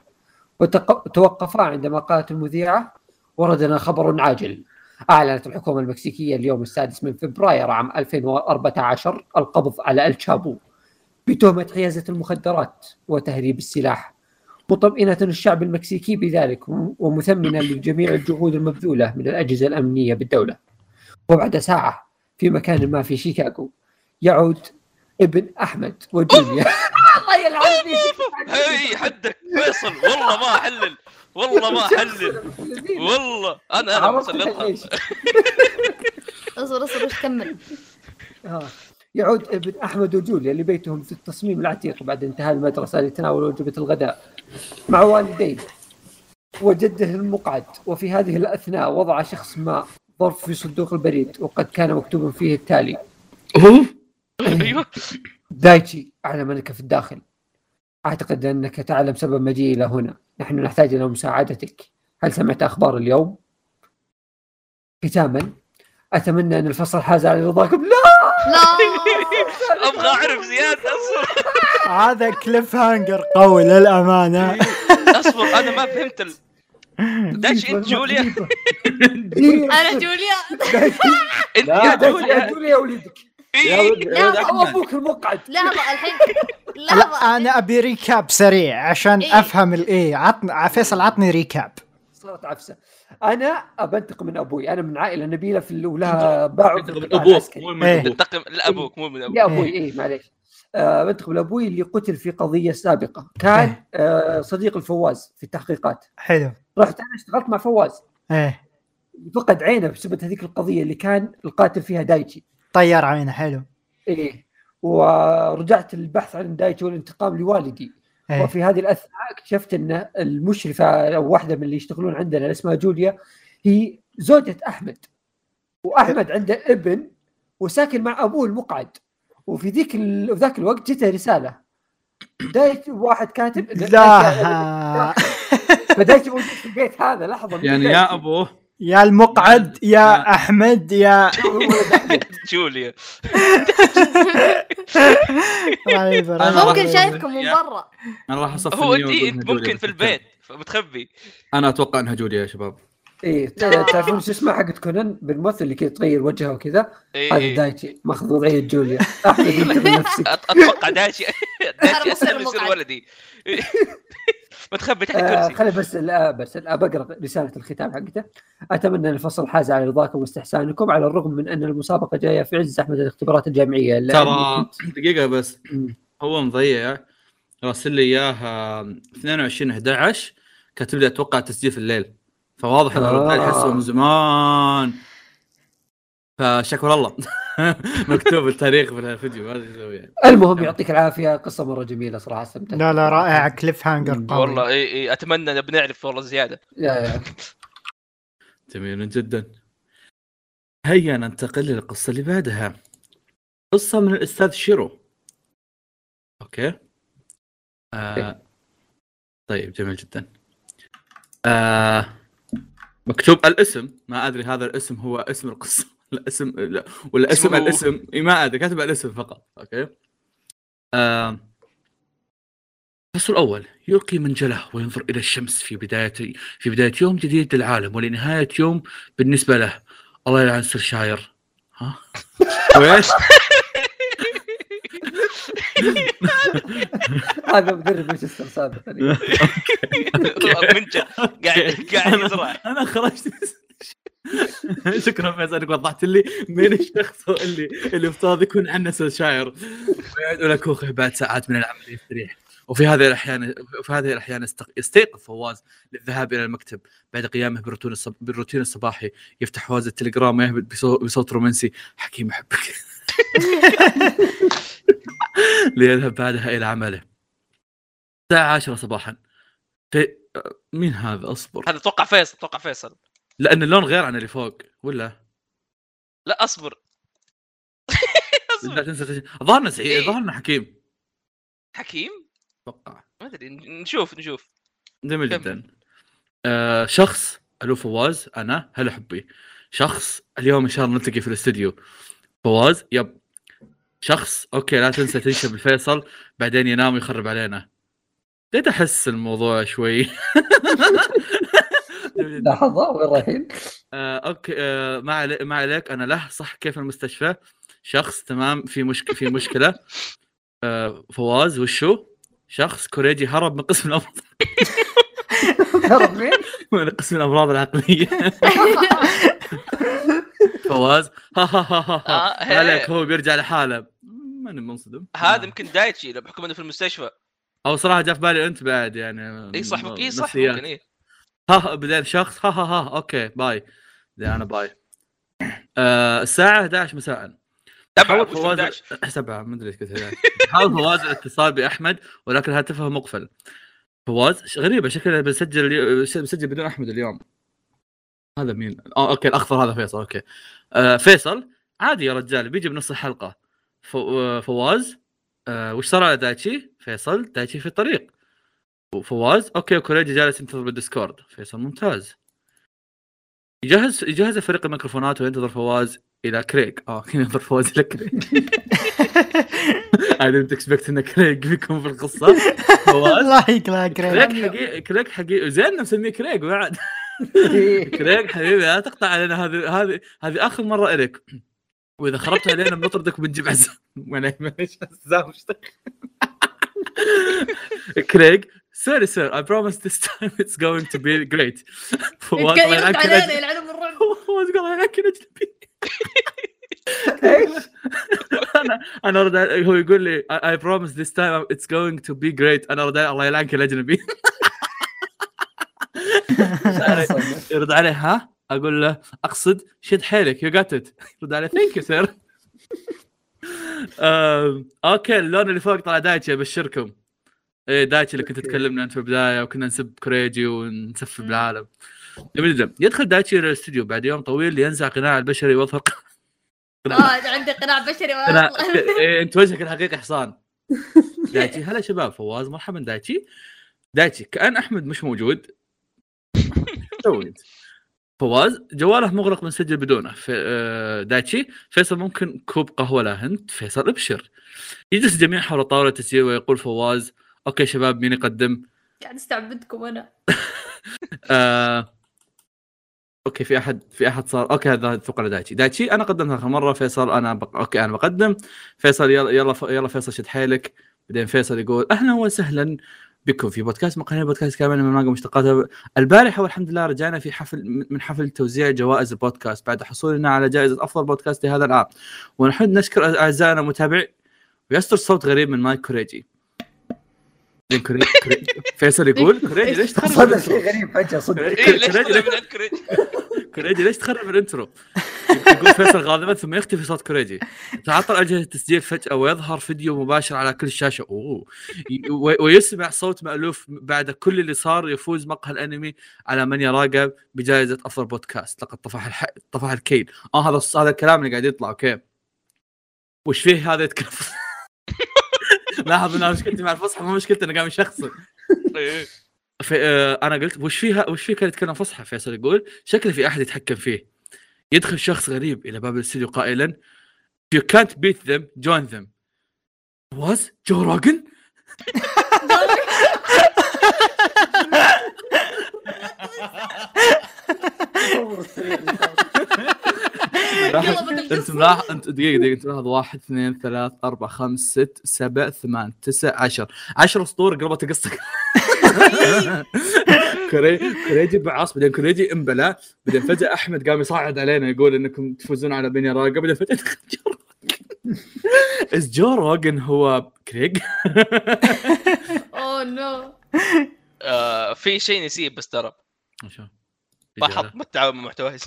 وتوقفا عندما قالت المذيعة وردنا خبر عاجل. أعلنت الحكومة المكسيكية اليوم السادس من فبراير عام 2014 القبض على الشابو بتهمة حيازة المخدرات وتهريب السلاح. مطمئنة الشعب المكسيكي بذلك ومثمنة لجميع الجهود المبذولة من الأجهزة الأمنية بالدولة. وبعد ساعة في مكان ما في شيكاغو يعود ابن أحمد وجوليا (laughs) الله يلعنني هي حدك فيصل والله ما أحلل. والله ما (laughs) أحلل. والله أنا أنا مسلطها (laughs) اصبر اصبر إيش كمل؟ آه. يعود ابن أحمد وجوليا لبيتهم في التصميم العتيق بعد انتهاء المدرسة لتناول وجبة الغداء مع والديه وجده المقعد. وفي هذه الأثناء وضع شخص ما ظرف في صندوق البريد وقد كان مكتوبا فيه التالي. (coughs) أيوه. دايتشي اعلم انك في الداخل. أعتقد أنك تعلم سبب مجيئي إلى هنا. نحن نحتاج إلى مساعدتك. هل سمعت أخبار اليوم؟ ختاما أتمنى أن الفصل حاز على رضاكم. لا! لا! (laughs) أبغى أعرف زياده أصبر. هذا cliffhanger قوي للأمانة. أصبر اصبر أنا ما فهمت ال... دايتشي أنت جوليا؟ (laughs) أنا جوليا. أنت يا جوليا. يا جوليا يا وليدك يا ولد يا ولد. لا، هو احمد أبوك المقعد. لحظة (laughs) الحين. لا لحظة. أنا أبي recap سريع عشان إيه. أفهم الايه عطني فيصل عطني recap صارت عفسة. أنا بنتقم من أبوي. أنا من عائلة نبيلة في ال- ولها باع من أبوك مو من إيه. أبوك تنتقم لابوك مو من أبوك. يا أبوي إيه معليش. بنتقم من أبوي اللي قتل في قضية سابقة. كان آه صديق الفواز في التحقيقات. حلو. رحت أنا اشتغلت مع فواز. إيه. فقد عينه بسبب هذيك القضية اللي كان القاتل فيها دايتشي. طير عينه حلو. إيه. ورجعت البحث عن دايتشي والانتقام لوالدي. إيه. وفي هذه الأثناء اكتشفت أن المشرفة أو واحدة من اللي يشتغلون عندنا اللي اسمها جوليا هي زوجة أحمد. وأحمد عنده ابن وساكن مع أبوه المقعد. وفي ذيك ال... في ذاك الوقت جته رسالة. دايت واحد كاتب لا (laughs) فدايتشي موجود في البيت هذا لحظة. يعني. يا ابوه يا المقعد يا. أحمد يا. (laughs) جوليا. (laughs) ممكن شايفكم من برا أنا راح أصفي هو أنت ممكن في البيت متخبي أنا أتوقع إنها جوليا يا شباب إيه تعرفون شو اسمه حقت كونان بالممثل اللي كذا تغير وجهها وكذا إيه، هذا إيه. دايتشي ماخذ وضعيه جوليا أحمد أنت (laughs) من نفسك أت- أتوقع داشي داشي أنا اسهل يصير. ولدي متخبي تحت آه الكرسي. خلي بس لا بس لا بقرأ رسالة الختام حقته. أتمنى أن الفصل حاز على رضاكم واستحسانكم على الرغم من أن المسابقة جاية في عز زحمة الاختبارات الجامعية. ترى دقيقة بس. هو مضيع. راسل لي إياها 22 11 كاتب لي أتوقع تسجيل في الليل. فواضح إن آه. حسوا من زمان. فشكر الله. (laughs) مكتوب التاريخ في الفيديو ما أدري إيش أسوي يعني. المهم يعطيك العافية. قصة مرة جميلة صراحة استمتعت لا لا رائع cliffhanger قوي والله إي إي أتمنى بنعرف والله زيادة. يا يا. جميل جدا. هيا ننتقل للقصة اللي بعدها. قصة من الأستاذ شيرو. okay. آه. طيب جميل جدا. آه. مكتوب الاسم. ما أدري هذا الاسم هو اسم القصة. الاسم لا. ولا اسم الاسم إي ما أدري كاتب الاسم فقط okay؟ آه. الفصل الأول يلقي منجله وينظر إلى الشمس في بداية في بداية يوم جديد للعالم ولنهاية يوم بالنسبة له. الله يلعن سير شاير. ها؟ ويش؟ (laughs) هذا مدرب مانشستر سابقا (laughs) (laughs) منجل قاعد قاعد يزرع. أنا خرجت. (laughs) شكرا فيصل إنك وضحت لي مين الشخص اللي اللي يفترض يكون عنه سير شاير ويدعو لك بعد ساعات من العمل يستريح. وفي هذه الاحيان وفي هذه الأحيان يستيقظ فواز للذهاب إلى المكتب بعد قيامه بالروتين. بالروتين الصباحي. يفتح فواز التليجرام ويهبط بصو- بصوت رومانسي. حكيم أحبك. (laughs) ليذهب بعدها إلى عمله. الساعة 10 صباحا. في... مين هذا؟ أصبر. هذا أتوقع فيصل أتوقع فيصل. لأن اللون غير عن اللي فوق ولا؟ لا أصبر. (laughs) لا تنسى ظهرنا سعيد إيه. ظهرنا حكيم. حكيم؟ أتوقع ما أدري نشوف نشوف. جميل. جدا. آه شخص ألو فواز أنا هلا حبي. شخص اليوم إن شاء الله نلتقي في الاستديو. فواز yep. شخص okay لا تنسى تنشب الفيصل بعدين ينام ويخرب علينا. بديت أحس الموضوع شوي. (laughs) لحظة وين رايحين؟ آه، okay آه، ما علي ما عليك أنا له صح كيف المستشفى؟ شخص تمام في مشكله في مشكلة. آه، فواز وشو؟ شخص كوريجي هرب من قسم الأمراض. (laughs) هرب مين؟ (laughs) من قسم الأمراض العقلية. (laughs) فواز ها ها ها ها, عليك. هو بيرجع لحاله. ماني منصدم. هذا يمكن دايتشي بحكم إنه في المستشفى. أو صراحة جاء في بالي أنت بعد يعني إي صح إي صح. ممكن إي. ها بعدين شخص ها ها ها okay bye. بعدين أنا bye. آه الساعة 11 مساء. حاول وش فواز 11 (clears throat) سبعة ما أدري إيش قلت 11 حاول فواز الاتصال بأحمد ولكن هاتفه مقفل. فواز غريبة شكله بسجل بسجل بدون أحمد اليوم. هذا مين؟ آه okay الأخضر هذا فيصل okay. آه فيصل عادي يا رجال بيجي بنص الحلقة. ف- آه، فواز آه وش صار على دايتشي؟ فيصل دايتشي في الطريق. وفواز okay وكوريجي جالس ينتظر بالديسكورد. فيصل ممتاز. يجهز يجهز فريق الميكروفونات وينتظر فواز إلى كريج. آه (laughs) ينتظر فواز إلى كريج. (laughs) I didn't expect إن كريج بيكون في القصة. فواز؟ الله يقلع كريج كريج حقيقي كريج حقيقي. زين مسميه كريج بعد. (laughs) كريج حبيبي لا تقطع علينا. هذه هذه هذه آخر مرة الك وإذا خربت علينا بنطردك وبنجيب عزام. معليش عزام؟ كريج sorry sir I promise this (laughs) time it's going to be great. فواز الله يرد يلعنك علينا الأجنبي. يلعنهم الرعب فواز قال الله يلعنك الاجنبي إيش؟ أنا أنا عليه- هو يقول لي I, I promise this time it's going to be great. أنا ارد عليه الله يلعنك الاجنبي (laughs) (laughs) يرد عليه ها؟ أقول له أقصد شد حيلك. you got it يرد عليه thank you sir okay اللون اللي فوق طلع دايتشي أبشركم. إيه دايتشي اللي كنت. تكلمنا أنت في البدايه وكنا نسب كريجي ونسفل مم. بالعالم. جميل جدا. يدخل دايتشي إلى الاستوديو بعد يوم طويل لينزع قناع البشري ويظهر آه (laughs) عندي قناع بشري. (laughs) إيه، أنت وجهك الحقيقي حصان. دايتشي هلا شباب فواز مرحبا دايتشي. دايتشي كأن أحمد مش موجود. (laughs) تو فواز جواله مغلق بنسجل بدونه. في آه، دايتشي فيصل ممكن كوب قهوة لا هند؟ فيصل ابشر. يجلس الجميع حول طاولة التسجيل ويقول فواز okay شباب مين يقدم؟ قاعد أستعبدكم أنا. (laughs) آه... okay في احد في أحد صار okay هذا أتوقع دايتشي. دايتشي أنا قدمت آخر مرة فيصل أنا بق... okay أنا بقدم. فيصل يلا يلا. يلا فيصل شد حيلك. بعدين فيصل يقول أهلا وسهلا بكم. في بودكاست مقهى بودكاست كامل من مانجا مشتقاتها. البارحة والحمد لله رجعنا في حفل من حفل توزيع جوائز البودكاست. بعد حصولنا على جائزة أفضل بودكاست لهذا العام. ونحب نشكر أعزائنا المتابعين ويصدر صوت غريب من مايك كوريجي. فيصل يقول كوريجي ليش تخرب صدق شيء غريب فجأة صدق. ليش كريج- طلع من عند كريج؟ كوريجي ليش تخرب ال intro؟ يقول فيصل غاضبا ثم يختفي صوت كوريجي تعطل أجهزة التسجيل فجأة ويظهر فيديو مباشر على كل الشاشه أوه. ويسمع صوت مألوف بعد كل اللي صار يفوز مقهى الأنمي على من يراقب بجائزة أفضل بودكاست. لقد طفح الح... طفح الكيل. آه هذا هذا الكلام اللي قاعد يطلع أوكي. وش فيه هذا يتكلم؟ لاحظ أنا مشكلتي مع الفصحى مو مشكلتي أنا قاعد يشخصن إيه. في آه أنا قلت وش فيها وش فيه كان يتكلم فصحى؟ فيصل يقول شكله في أحد يتحكم فيه. يدخل شخص غريب إلى باب الاستديو قائلا you can't beat them join them. Was يلا بدل انت ملاحظ انت دقيقة دقيقة انت ملاحظ واحد اثنين ثلاث أربع خمس ست سبع ثمان تسع عشر. عشر اسطور قربت قصتك (laughs) كوري كوريجي بعص بعدين كوريجي انبلع بعدين فجأة أحمد قام يصعد علينا يقول إنكم تفوزون على بني راقه بعدين فجأة (laughs) دخل جو روجن. از جو روجن هو كريج اوه نو في شيء نسيب بس ترى. ما حط ما التعاون مع محتوايز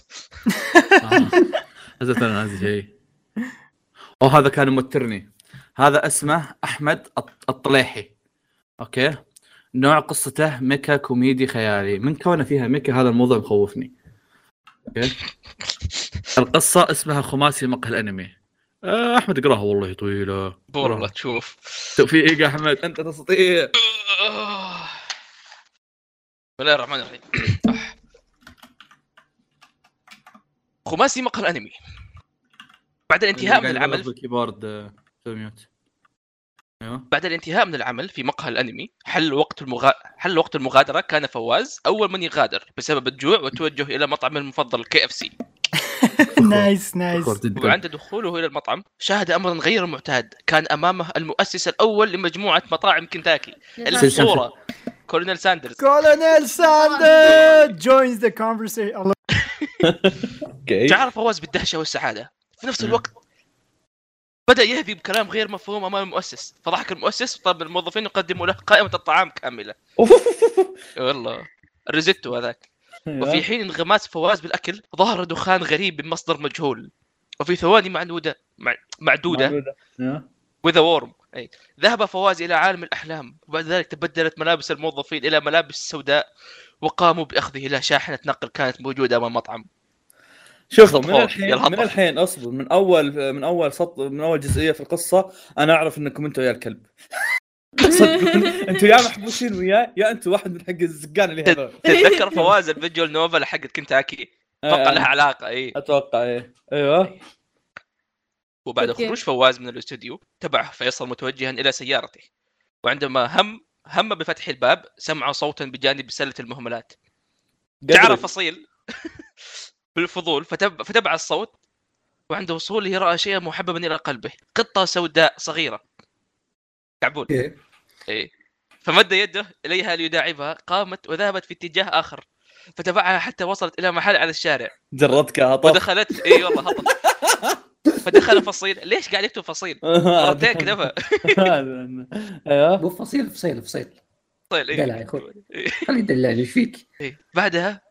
نزلت أنا هذا شيء. أو هذا كان موترني هذا اسمه أحمد الط- الطليحي. أوكي؟ نوع قصته mecha كوميدي خيالي. من كونه فيها mecha هذا الموضوع مخوفني okay؟ القصة اسمها خماسي مقهى الأنمي. آه، أحمد اقراها والله طويلة. والله تشوف. توفيق يا أحمد أنت تستطيع. آه. بسم الله الرحمن الرحيم. (coughs) خماسي مقهى الانمي بعد الانتهاء من العمل آه، mute أيوه. بعد الانتهاء من العمل في مقهى الأنمي حل وقت المغا... حل وقت المغادرة كان فواز أول من يغادر بسبب الجوع والتوجه إلى مطعمه المفضل كي إف سي. (laughs) nice nice. وعند دخوله إلى المطعم شاهد امرا غير معتاد كان أمامه المؤسس الأول لمجموعة مطاعم كنتاكي. الأسطورة كولونيل ساندرز. كولونيل ساندر joins the conversation. (laughs) شعر فواز بالدهشة والسعادة؟ في نفس الوقت بدأ يهذي بكلام غير مفهوم أمام المؤسس. فضحك المؤسس طلب الموظفين يقدموا له قائمة الطعام كاملة. والله الريزيتو هذاك. وفي حين انغماس فواز بالأكل ظهر دخان غريب من مصدر مجهول. وفي ثواني معدوده مع... معدودة. وذا وورم أي. ذهب فواز إلى عالم الأحلام. وبعد ذلك تبدلت ملابس الموظفين إلى ملابس سوداء. وقاموا بأخذه. إلى شاحنة نقل كانت موجودة أمام المطعم شوفوا خط من الحين من. الحين أصبر. من اول من أول سطر من أول جزئية في القصة أنا أعرف إنكم أنتم يا الكلب. (laughs) أنتم يا محبوسين وياي يا أنتم واحد من حق الزقان اللي هذول. تتذكر فواز الفيجوال نوفل حقت كنتاكي أتوقع لها علاقة اي أتوقع إيه. أيوه. وبعد. خروج فواز من الاستوديو تبعه فيصل متوجها إلى سيارته. وعندما هم هم بفتح الباب سمع صوتا بجانب سلة المهملات. تعرف فصيل (laughs) بالفضول فتب... فتبع الصوت وعند وصوله راى شيئا محببا إلى قلبه. قطة سوداء صغيرة. كعبول أوكي إيه. فمد يده إليها ليداعبها قامت وذهبت في اتجاه آخر. فتبعها حتى وصلت إلى محل على الشارع. جردك هطف ودخلت. إي والله هطل (laughs) فدخل فصيل ليش قاعد يكتب فصيل؟ (laughs) مرتين كتبها (laughs) أيوه مو فصيل فصيل فصيل فصيل إيه. دلع يا أخوي. إيه. يدلعني إيش فيك؟ إيه. بعدها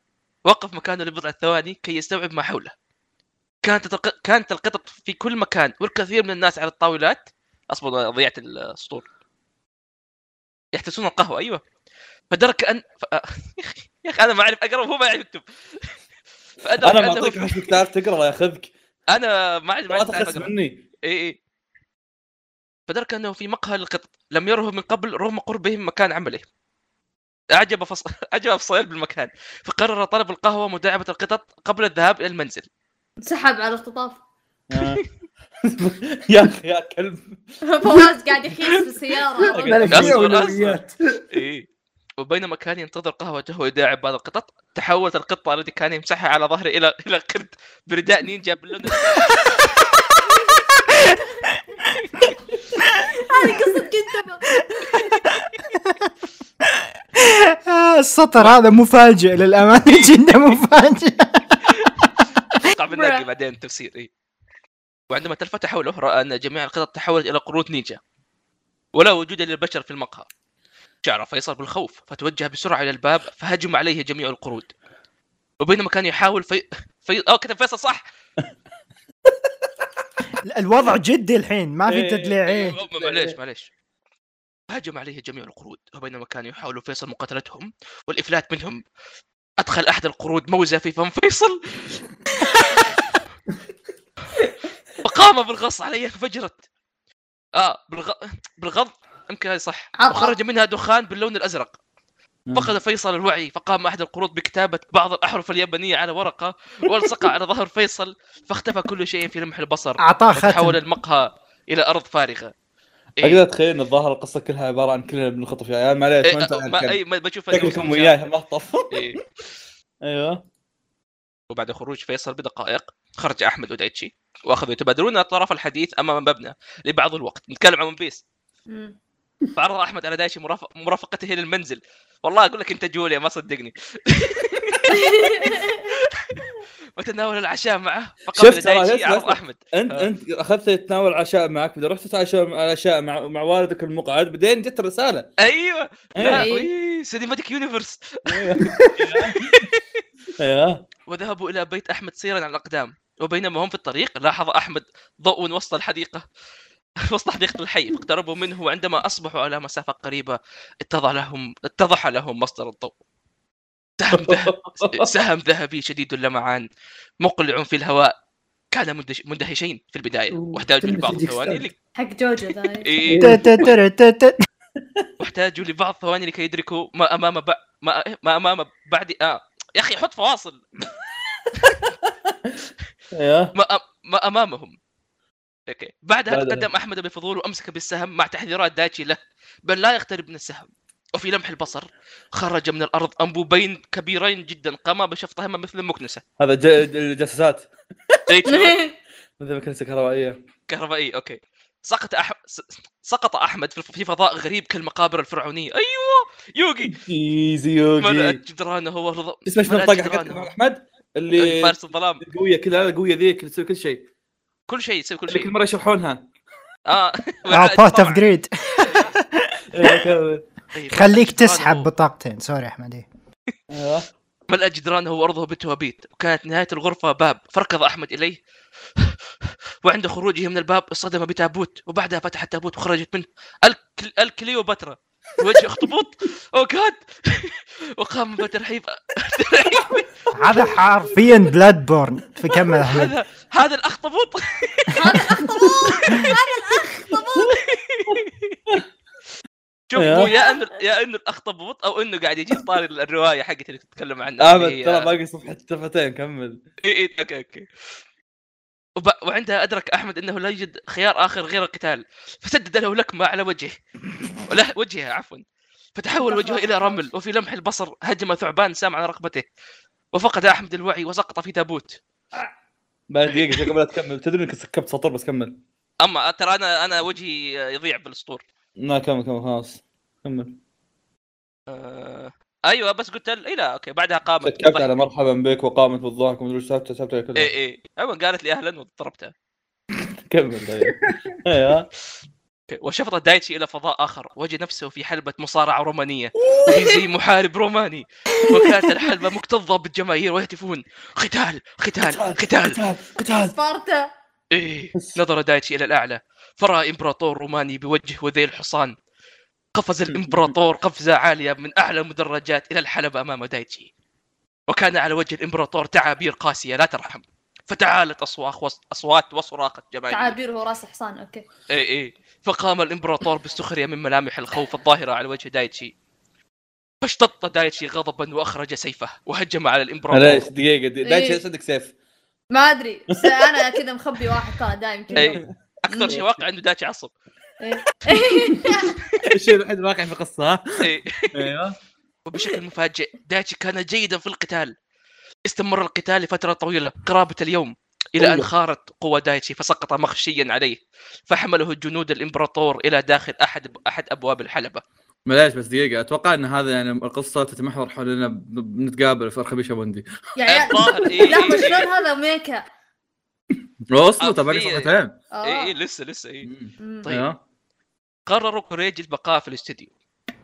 وقف مكانه لبضع ثواني كي يستوعب ما حوله كانت. كانت القطط في كل مكان والكثير من الناس على الطاولات أصبر ضيعت السطور يحتسون القهوة أيوه فدرك ان ف... (laughs) يا أخي أنا ما أعرف اقرا وهو ما يعرف يكتب فأدرك أنا معطيك عشان كتاب تقرأ ياخذك أنا ما ما ما أعرف تخس أقرأ. مني. اي اي فدرك أنه في مقهى للقطط لم يره من قبل رغم قربه من مكان عمله. أعجب فص... (laughs) أعجب فصيل بالمكان. فقرر طلب القهوة ومداعبه القطط قبل الذهاب إلى المنزل. سحب على الاختطاف آه. (laughs) يا أخي يا كلب. فواز قاعد يخيس بالسياره اولويات اي وبينما كان ينتظر قهوته ويداعب بعض القطط. تحولت القطة التي كان يمسحها على ظهره إلى إلى قرد برداء نينجا باللون (laughs) هذه آه، (laughs) السطر هذا مفاجئ للأمانة جدا مفاجئ. أتوقع بنلاقي (laughs) بعدين تفسير اي وعندما تلفت حوله راى أن جميع القطط تحولت إلى قرود نينجا. ولا وجود للبشر في المقهى. شعر فيصل بالخوف فتوجه بسرعة إلى الباب فهجم عليه جميع القرود. وبينما كان يحاول في في آه كتب فيصل صح؟ (laughs) الوضع جدي الحين ما في إيه، تدليعين أيوة، معليش معليش. هجم عليه جميع القرود وبينما كان يحاول فيصل مقاتلتهم والإفلات منهم. أدخل أحد القرود موزة في فم فيصل. (laughs) وقام بالغص عليه انفجرت آه بالغ... بالغض. يمكن هذه صح. وخرج منها دخان باللون الأزرق. فقد فيصل الوعي. فقام أحد القرود بكتابة بعض الأحرف اليابانية على ورقة والصقها على ظهر فيصل فاختفى كل شيء في لمح البصر. أعطاه تحول ختم المقهى إلى أرض فارغة. إيه. أقدر أتخيل إن الظاهر القصة كلها عبارة عن كلنا بنخطف يا عيال معليش إيه، ما أنت ما أي ما بشوف شكلكم مسوي وياه مهطف إيه. (laughs) أيوه. وبعد خروج فيصل بدقائق خرج أحمد ودايتشي وأخذوا يتبادلون اطراف الحديث أمام مبنى لبعض الوقت. نتكلم عن ون بيس. فعرض أحمد على دايتشي مرافق... مرافقته للمنزل والله أقول لك أنت جوليا ما صدقني. (laughs) وتناول العشاء معه؟ فقبل اسمع، عرض. أحمد. انت آه. أنت أخذت تتناول عشاء معك. بعدين رحت تتعشى العشاء مع مع والدك المقعد بعدين جت الرسالة. أيوه. أيوة. لا إيه. وي cinematic universe أيوه وذهبوا إلى بيت أحمد سيرا على الأقدام. وبينما هم في الطريق لاحظ أحمد ضوء وسط الحديقة. (laughs) وسط حديقه الحي فاقتربوا منه وعندما أصبحوا على مسافة قريبة. اتضح لهم اتضح لهم مصدر الضوء. سهم ذهب (laughs) سهم ذهبي شديد اللمعان مقلع في الهواء. كان مندهش- مندهشين في البداية. واحتاجوا لبعض الثواني. لك... حق جوجو ذا. (laughs) إيه. واحتاجوا لبعض الثواني لكي يدركوا ما أمام ب... ما... ما أمام بعد آه. يا أخي حط فواصل. أيوه ما أ- ما أمامهم. أوكي. بعدها. تقدم أحمد بفضول وأمسك بالسهم مع تحذيرات دايتشي له بل لا يقترب من السهم. وفي لمح البصر خرج من الأرض أنبوبين كبيرين جدا قاما بشفطهما مثل المكنسة. هذا شوف، (laughs) مثل مكنسة كهربائية. كهربائي أوكي. سقط أح... سقط أحمد في فضاء غريب كالمقابر الفرعونية. أيوه يوغي. إيزي ملأت يوجي جدرانه هو رضا اسمه ملأت المنطقة حقت. أحمد؟ اللي فارس الظلام. قويه كذا القوية ذيك اللي تسوي كل شيء. كل شيء يسوي كل اللي كل شيء مرة يشرحونها. آه. Pot of Greed خليك تسحب بطاقتين. sorry أحمد إيه. أيوه. ملأ جدرانه وأرضه بالتوابيت وكانت نهاية الغرفة باب. فركض أحمد إليه. (laughs) وعند خروجه من الباب اصطدم بتابوت. وبعدها فتح التابوت وخرجت منه. الكل... الكليوباترا. وجه اخطبوط أو جاد وقام بترحيب. هذا حرفيا Bloodborne فكمل هذا هذا الاخطبوط هذا الاخطبوط هذا الاخطبوط شوف. هو يا انه يا إنه الاخطبوط أو إنه قاعد يجيب طاري الروايه حقتي اللي تتكلم عنها احمد اللي هي- ترى باقي صفحتين كمل. إيه إيه okay okay. وب- وعندها أدرك أحمد إنه لا يوجد خيار آخر غير القتال. فسدد له لكمه على وجهه. ولا وجهها عفوا. فتحول وجهه إلى رمل وفي لمح البصر هجم ثعبان سام على رقبته. وفقد أحمد الوعي وسقط في تابوت. بعد دقيقة قبل لا تكمل. تدري إنك سكبت سطر بس كمل. أما ترى أنا أنا وجهي يضيع بالاسطور لا كمل كمل خلاص. كمل. آه... أيوه بس قلت. إيه لا أوكي بعدها قامت سكبت على مرحبا بك وقامت بالضحك ومدري إيش سبت سبت اي كذا. إي أيوه قالت لي أهلا وضربتها كمل طيب أيوه. وشفط دايتشي إلى فضاء آخر وجد نفسه في حلبة مصارعة رومانية. (laughs) وفي زي محارب روماني. وكانت الحلبة مكتظة بالجماهير ويهتفون. قتال قتال قتال قتال. سبارتا. إيه نظر دايتشي إلى الأعلى. فرأى إمبراطور روماني بوجه وذيل حصان قفز (laughs) الإمبراطور قفزة عالية من أعلى المدرجات إلى الحلبة أمام دايتشي. وكان على وجه الإمبراطور تعابير قاسية لا ترحم. فتعالت اصوات وص... أصوات وصراخ الجماهير تعابير هو راس حصان okay. إي إي. فقام الإمبراطور بالسخرية من ملامح الخوف الظاهرة على وجه دايتشي. فاشتط دايتشي غضبا وأخرج سيفه وهجم على الإمبراطور. معليش دقيقة دايتشي إيه. صدق سيف. ما أدري بس أنا كذا مخبي واحد ترى دايم كذا. أكثر شيء واقع عنده دايتشي عصب. إيه. (laughs) الشيء الوحيد الواقع في القصة ها؟ إيه. أيوه. وبشكل مفاجئ دايتشي كان جيدا في القتال. استمر القتال لفترة طويلة قرابة اليوم إلى أن خارت قوى دايتشي فسقط مخشيا عليه. فحمله جنود الإمبراطور إلى داخل أحد أحد أبواب الحلبة. معليش بس دقيقة أتوقع إن هذا يعني القصة تتمحور حولنا بنتقابل في الخبيشة بوندي. يا عيال لحظة (laughs) إيه. شلون هذا ميكا؟ وصلوا طبعا صفحتين اي آه. لسه لسه اي طيب. أيوه. قرر كوريجي البقاء في الاستديو.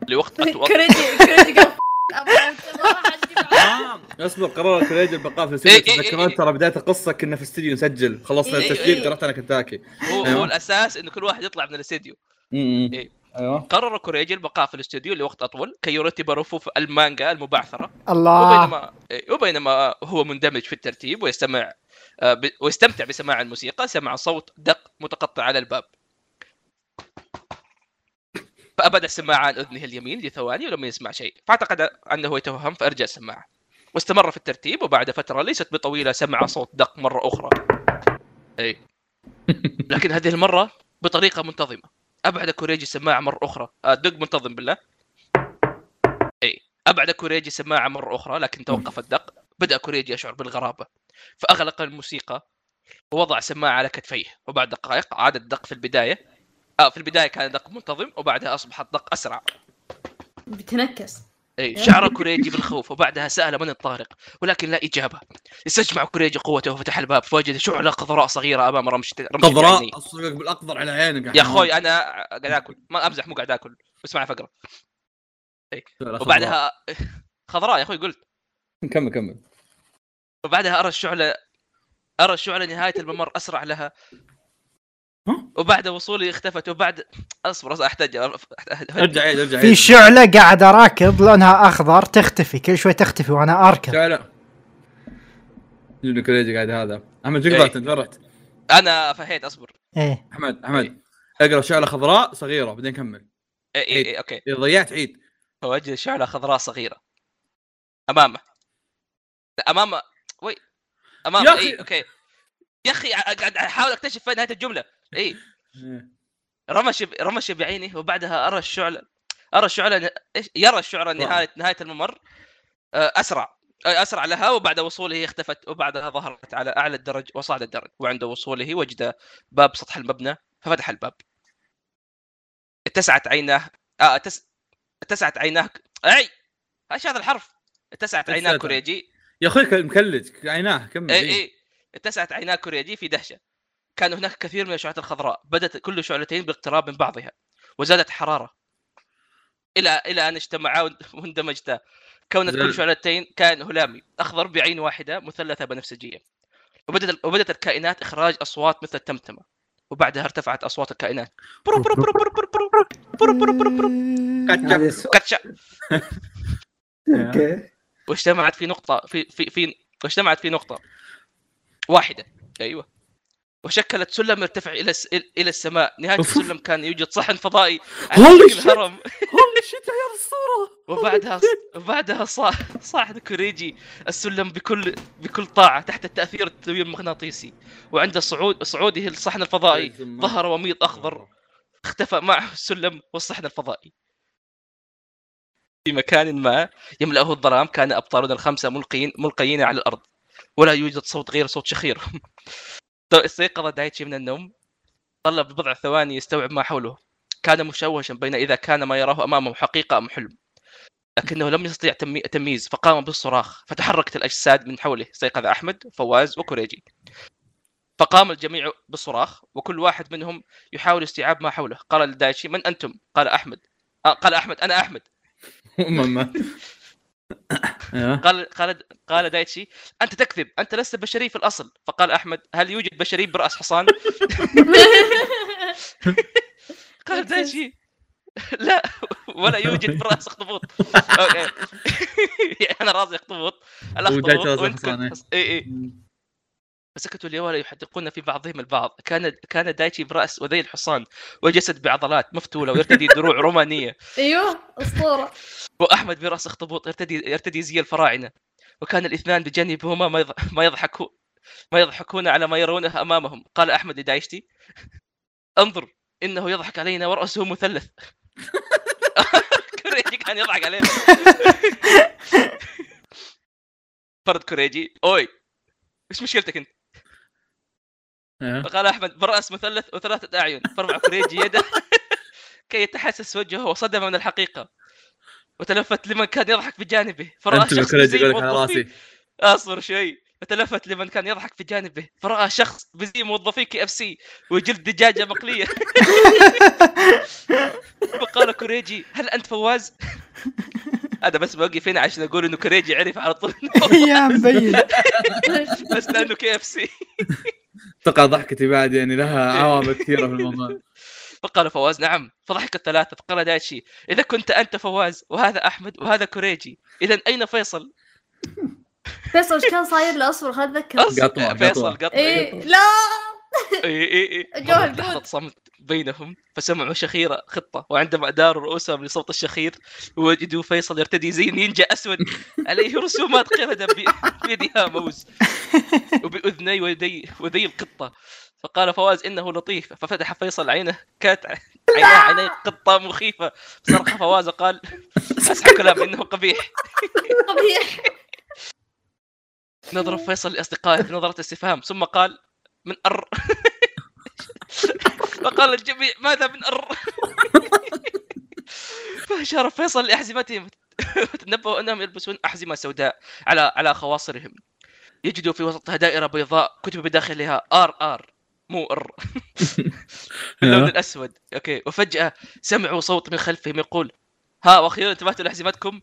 لوقت أطول كريدي كريدي قال أبغى صراحة أجيب آه، اصبر قرر كوريج البقاء في الاستديو. إيه، إيه، تذكرون إيه. ترى بداية القصة كنا في الاستديو نسجل. خلصنا التسجيل. قرأت أنا كنتاكي. هو. هو الأساس إنه كل واحد يطلع من الاستديو. إيه. أيوه. قرر كوريجي البقاء في الاستوديو لوقت أطول. كي يرتب رفوف المانجا المبعثرة. الله. وبينما وبينما هو مندمج في الترتيب ويستمع آه، ويستمتع بسماع الموسيقى. سمع صوت دق متقطع على الباب. فابعد السماعه عن أذنه اليمين لثواني ولم يسمع شيء. فاعتقد أنه يتوهم فأرجع السماعة. واستمر في الترتيب وبعد فترة ليست بطويلة سمع صوت دق مرة أخرى. أي. (laughs) لكن هذه المرة بطريقة منتظمة. أبعد كوريجي السماعة مرة أخرى. آه، دق منتظم بالله. أي. أبعد كوريجي السماعة مرة أخرى لكن توقف الدق. بدأ كوريجي يشعر بالغرابة. فأغلق الموسيقى. ووضع سماعه على كتفيه. وبعد دقائق عاد الدق في البداية. آه في البداية كان دق منتظم وبعدها أصبحت دق أسرع. بتنكس. اي شعر كوريجي بالخوف وبعدها سأل من الطارق ولكن لا إجابة. استجمع كوريجي قوته وفتح الباب فوجد شعلة قذراء صغيرة أمام رمش رمش قذراء اصبغك بالأقذر على عينك يعني. يا أخوي أنا قاعد آكل. ما أمزح مو قاعد آكل. بس معي فقرة. اي وبعدها (laughs) خضراء يا أخوي قلت. كمل كمل. وبعدها أرى الشعله أرى الشعلة نهاية الممر أسرع لها. وبعد وصولي اختفت وبعد اصبر أصبر أحتاج ارجع عيد ارجع في شعلة قاعد راكض لونها أخضر تختفي كل شوي تختفي وأنا أركض. شعلة. جيبني كوريجي قاعد هذا. أحمد شو إيه. انت فرحت أنا فهيت أصبر. إيه. أحمد أحمد أقرأ شعلة خضراء صغيرة بعدين كمل. اي اي, عيد. إي okay. إذا ضيعت عيد. فوجد شعلة خضراء صغيرة. أمامه. لا أمامه. وي. أمامه يا أخي. اي okay. يا أخي قاعد أحاول أكتشف فين نهاية الجملة. إي. إيه. رمش ب- رمش بعينه وبعدها أرى الشعلة أرى إيش يرى الشعلة نهاية نهاية الممر آه، أسرع آه، أسرع لها وبعد وصوله اختفت وبعدها ظهرت على أعلى الدرج وصعد الدرج وعند وصوله وجد باب سطح المبنى ففتح الباب. اتسعت عيناه آه اتس... اتسعت عيناه أي! إيش هذا الحرف؟ اتسعت عيناه. كوريجي. يا أخوي مكلج عيناه كمل إي إيه. إي. اتسعت عيناه كوريجي في دهشة. كان هناك كثير من الشعلات الخضراء بدت كل شعلتين بالاقتراب من بعضها وزادت حراره إلى إلى ان اجتمعا واندمجتا كونت كل. شعلتين كان هلامي اخضر بعين واحدة مثلثه بنفسجيه وبدت وبدت الكائنات اخراج اصوات مثل التمتمه وبعدها ارتفعت اصوات الكائنات برو برو برو برو برو برو برو برو برو برو. كاتشا okay واجتمعت في نقطة في في في واجتمعت في نقطة واحدة أيوه وشكلت سلم يرتفع إلى الس... إلى السماء. نهاية أوف. السلم كان يوجد صحن فضائي على Holy شكل shit. هرم holy shit يا الصورة. (laughs) وبعدها وبعدها صاح صاحب كوريجي السلم بكل بكل طاعة تحت التأثير التنويم المغناطيسي. وعند صعود صعوده للصحن الفضائي ظهر وميض أخضر اختفى معه السلم والصحن الفضائي. في مكان ما يملأه الظلام كان أبطالنا الخمسة ملقين ملقيين على الأرض. ولا يوجد صوت غير صوت شخيرهم (laughs) استيقظ دايتشي من النوم ظل ببضع ثواني يستوعب ما حوله. كان مشوشا بين إذا كان ما يراه أمامه حقيقة أم حلم. لكنه لم يستطيع تمي- التمييز فقام بالصراخ فتحركت الأجساد من حوله استيقظ أحمد فواز وكوريجي. فقام الجميع بالصراخ وكل واحد منهم يحاول استيعاب ما حوله. قال لدايتشي من أنتم؟ قال أحمد. آه قال أحمد أنا أحمد. (laughs) قال قال قال دايتشي أنت تكذب أنت لست بشري في الأصل. فقال أحمد هل يوجد بشري برأس حصان؟ (laughs) قال دايتشي لا ولا (laughs) يوجد برأس اخطبوط. (laughs) okay. يعني أنا راسي أخطبوط الاخطبوط وانت اي اي فسكتوا اليوالى يحدقون في بعضهم البعض. كان كان دايتشي برأس وذيل الحصان وجسد بعضلات مفتولة ويرتدي دروع (laughs) رومانية. أيوه أسطورة. وأحمد برأس اخطبوط يرتدي يرتدي زي الفراعنة. وكان الاثنان بجانبهما ما يضحكون ما يضحكون على ما يرونه أمامهم. قال أحمد لدايشتي انظر إنه يضحك علينا ورأسه مثلث. (laughs) كوريجي كان يضحك علينا. (laughs) فرد كوريجي أوي إيش مشكلتك أنت؟ أيوه فقال أحمد براس مثلث وثلاثة أعين فرفع كوريجي يده. (laughs) كي يتحسس وجهه وصدم من الحقيقة. وتلفت لمن كان يضحك بجانبه فرأى أنت شخص بزي يقول لك على موظفي راسي. أصبر شوي. فتلفت لمن كان يضحك بجانبه فرأى شخص بزي موظفي KFC وجلد دجاجة مقلية. (laughs) فقال كوريجي هل أنت فواز؟ (laughs) هذا بس بوقف هنا عشان أقول إنه كوريجي عرف على طول يا مبين. بس لأنه KFC. أتوقع ضحكتي بعد يعني لها (laughs) عوامل كثيرة في الموضوع. فقال فواز نعم فضحك الثلاثة فقال دايتشي إذا كنت أنت فواز وهذا أحمد وهذا كوريجي إذا أين فيصل؟ فيصل إيش كان صاير له اصبر خليني اتذكر قطوة، فيصل قطوة. قطع إيه. لا! إي إي إي. (laughs) لحظة جود. صمت بينهم فسمعوا شخير قطة وعندما أداروا رؤوسهم لصوت الشخير وجدوا فيصل يرتدي زي نينجا أسود (laughs) عليه رسومات قردة ب- بيدها موز. وبأذني ويدي وذيل القطة. فقال فواز إنه لطيف. ففتح فيصل عينه كانت عيناه عيني قطة مخيفة. صرخ فواز وقال (laughs) أسحب كلامي إنه قبيح. قبيح. نظر فيصل لأصدقائه بنظرة استفهام. ثم قال من أر. (laughs) فقال الجميع ماذا من أر؟ (laughs) فأشار فيصل لأحزمتهم. (laughs) فتنبهوا أنهم يلبسون أحزمة سوداء على على خواصرهم. يجدوا في وسطها دائرة بيضاء كتب بداخلها آر آر مو أر. باللون الأسود. okay. وفجأة سمعوا صوت من خلفهم يقول ها وأخيرا انتبهتوا لأحزمتكم؟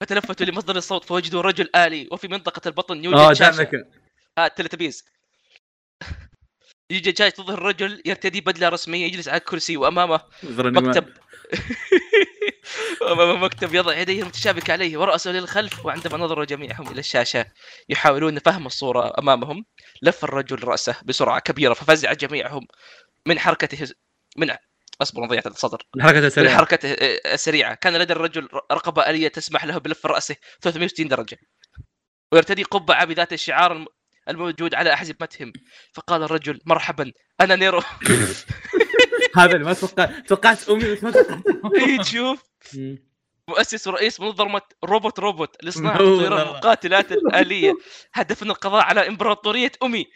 فتلفتوا لمصدر الصوت فوجدوا رجل آلي وفي منطقة البطن يوجد شاشة دعمك ها التلتبيز (laughs) يوجد شاشة تظهر رجل يرتدي بدلة رسمية يجلس على كرسي وأمامه مكتب. (laughs) وأمامه مكتب يضع يديه المتشابكة عليه ورأسه للخلف وعندما نظروا جميعهم إلى الشاشة يحاولون فهم الصورة أمامهم. لف الرجل رأسه بسرعة كبيرة ففزع جميعهم من حركته من أصبر ضيعت الصدر. من السريعة. حركته آه، السريعة كان لدى الرجل رقبة آلية تسمح له بلف رأسه 360 درجة. ويرتدي قبعة بذات الشعار الموجود على أحزمتهم فقال الرجل مرحبا أنا نيرو. (laughs) هذا اللي ما توقعت توقعت أمي بس ما توقعت. (laughs) إيه، تشوف مؤسس ورئيس منظمة روبوت روبوت لصناعة (laughs) الطيران والله. المقاتلات الآلية. هدفنا القضاء على إمبراطورية أمي.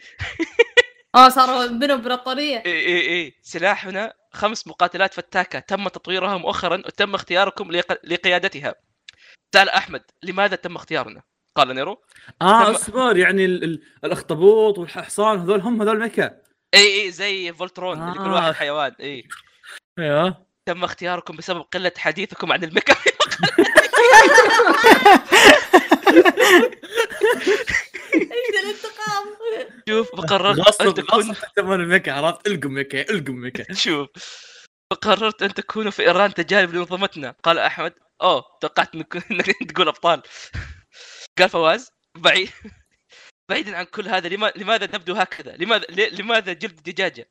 آه صاروا بنوا إمبراطورية. إيه إيه إيه. سلاحنا خمس مقاتلات فتاكة. تم تطويرها مؤخرا وتم اختياركم لق- لقيادتها. سأل أحمد لماذا تم اختيارنا؟ قال نيرو؟ آه تم- اصبر يعني ال- ال- الأخطبوط والحصان هذول هم هذول mecha. إي إي زي فولترون اللي كل آه. واحد حيوان إي. (laughs) أيوه. تم اختياركم بسبب قلة حديثكم عن ال mecha. إيش الانتقام؟ شوف فقررت أن غصب تكون ال mecha عرفت؟ إلقم mecha إلقم mecha. شوف فقررت ان تكونوا فئران تجارب لمنظمتنا. قال أحمد أوه توقعت إنك تقول أبطال. قال فواز بعيد بعيدا عن كل هذا لما... لماذا نبدو هكذا؟ لماذا لماذا جلد دجاجة؟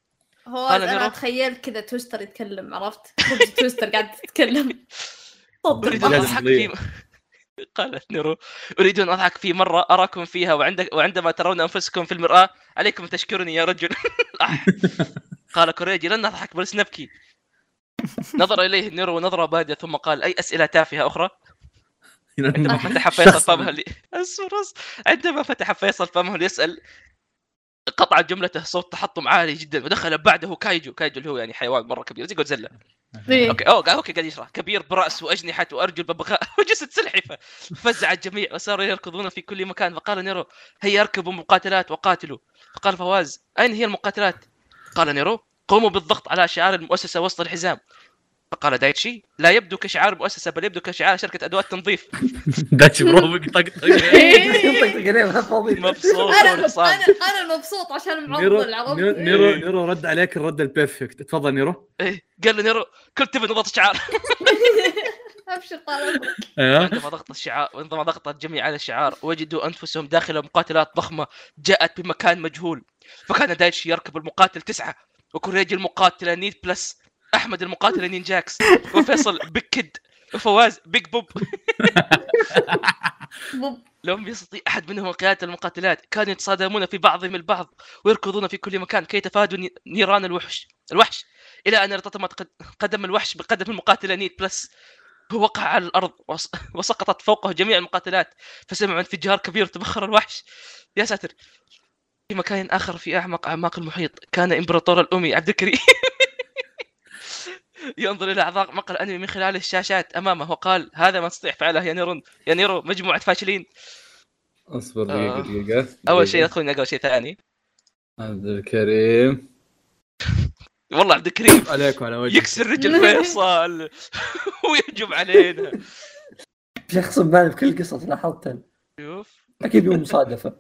هو أنا نيرو. اتخيل كذا تويستر يتكلم عرفت تويستر قاعد تتكلم (laughs) أريد أن. أضحك. في (laughs) قالت نيرو أريد أن أضحك في مرة أراكم فيها وعندك وعندما ترون أنفسكم في المرآة عليكم ان تشكرني يا رجل (laughs) أح. قال كوريجي لن نضحك بل نبكي نظر إليه نيرو نظره بارده ثم قال أي أسئلة تافهة أخرى عندما فتح (laughs) فيصل فمه لي عندما فتح فيصل فمه ليسأل قطع جملته صوت تحطم عالي جدا ودخل بعده kaiju. kaiju اللي هو يعني حيوان مرة كبير زي جودزيلا. إيه. okay. أوه okay قاعد يشرح. كبير برأس وأجنحة وأرجل ببغاء (laughs) وجسد سلحفه فزع الجميع وصاروا يركضون في كل مكان. فقال نيرو هيا اركبوا مقاتلات وقاتلوا. فقال فواز أين هي المقاتلات؟ قال نيرو قوموا بالضغط على شعار المؤسسة وسط الحزام. فقال دايتشي لا يبدو كشعار مؤسسه بل يبدو كشعار شركه ادوات تنظيف داتش بروبك طقطق ينطق عليه ما فاضي مبسوط. أنا أنا مبسوط عشان نيرو معضل عرفت نيرو نيرو, رد عليك الرد ال perfect تفضل نيرو إيه، قال له نيرو كنت تبي نضغط الشعار ابشر طال عمرك. أيوه عندما ضغط الشعار عندما ضغط الجميع على الشعار وجدوا انفسهم داخل مقاتلات ضخمه جاءت بمكان مجهول فكان دايتشي يركب المقاتل تسعه وكوريجي المقاتله نيد بلس أحمد المقاتله نينجاكس وفيصل (laughs) بيج كيد وفواز بيج بوب (laughs) بوب. لم يستطيع أحد منهم قيادة المقاتلات. كانوا يتصادمون في بعضهم البعض ويركضون في كل مكان. كي يتفادوا ني- نيران الوحش. الوحش. إلى أن ارتطمت قد- قدم الوحش بقدم المقاتله نيد بلس ووقع على الأرض وس- وسقطت فوقه جميع المقاتلات. فسمعوا انفجار كبير تبخر الوحش. يا ساتر. في مكان آخر في أعمق أعماق المحيط كان إمبراطور الأمي عبد الكريم. (laughs) ينظر إلى أعضاء مقهى الأنمي من خلال الشاشات أمامه وقال هذا ما استطيع فعله يا نيرون يا نيرو مجموعة فاشلين. أصبر آه. دقيقة. دقيقة. اول شيء أخوي اول شيء ثاني. عبد الكريم. (laughs) والله عبد الكريم. عليك وعلى وجهك. يكسر رجل فيصل. (laughs) ويهجم علينا. (laughs) شخص بالي بكل قصص لاحظت. شوف. أكيد مو مصادفة.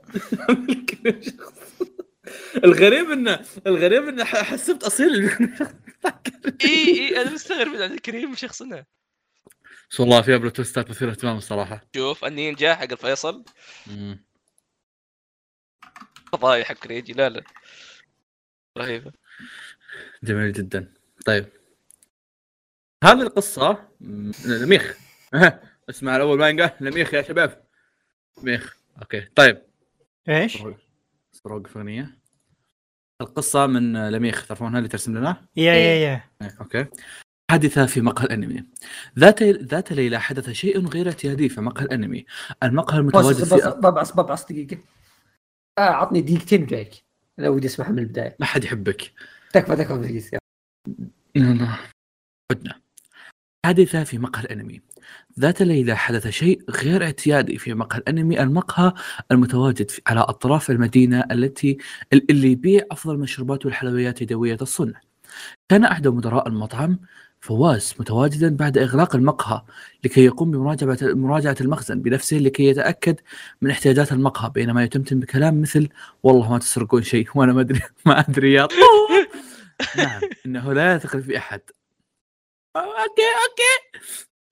الغريب انه الغريب انه ح- حسبت أصيل اي (laughs) اي أنا مستغرب من عبد الكريم شخصنا. بس والله فيها plot twist ات مثيرة اهتمام الصراحة. شوف النينجا حق الفيصل. فضايح حق كريجي لا لا. رهيبه جميل جدا. طيب. هذه القصة لميخ اسمع الأول مانجا لميخ يا شباب. ميخ okay طيب. إيش؟ سروق أغنية. القصة من لميخ تعرفونها اللي ترسم لنا؟ يا يا يا. إيه، okay. حادثة في مقهى الأنمي. ذات ذات ليلة حدث شيء غير اعتيادي في مقهى الأنمي. المقهى المتواجد في ببعص ببعص دقيقة. آه عطني دقيقتين وجايك. أنا ودي أسمعها من البداية. ما حد يحبك. تكفى تكفى دقيقة. الله عدنا. حادثة في مقهى الأنمي. ذات ليلة حدث شيء غير اعتيادي في مقهى الأنمي المقهى المتواجد على أطراف المدينة التي اللي يبيع أفضل المشروبات والحلويات يدوية الصنع. كان أحد مدراء المطعم فواز متواجدا بعد إغلاق المقهى لكي يقوم بمراجعة مراجعة المخزن بنفسه لكي يتأكد من احتياجات المقهى بينما يتمتم بكلام مثل والله ما تسرقون شيء (laughs) وأنا ما أدري ما أدري يا (laughs) نعم إنه لا يثق في أحد. okay okay.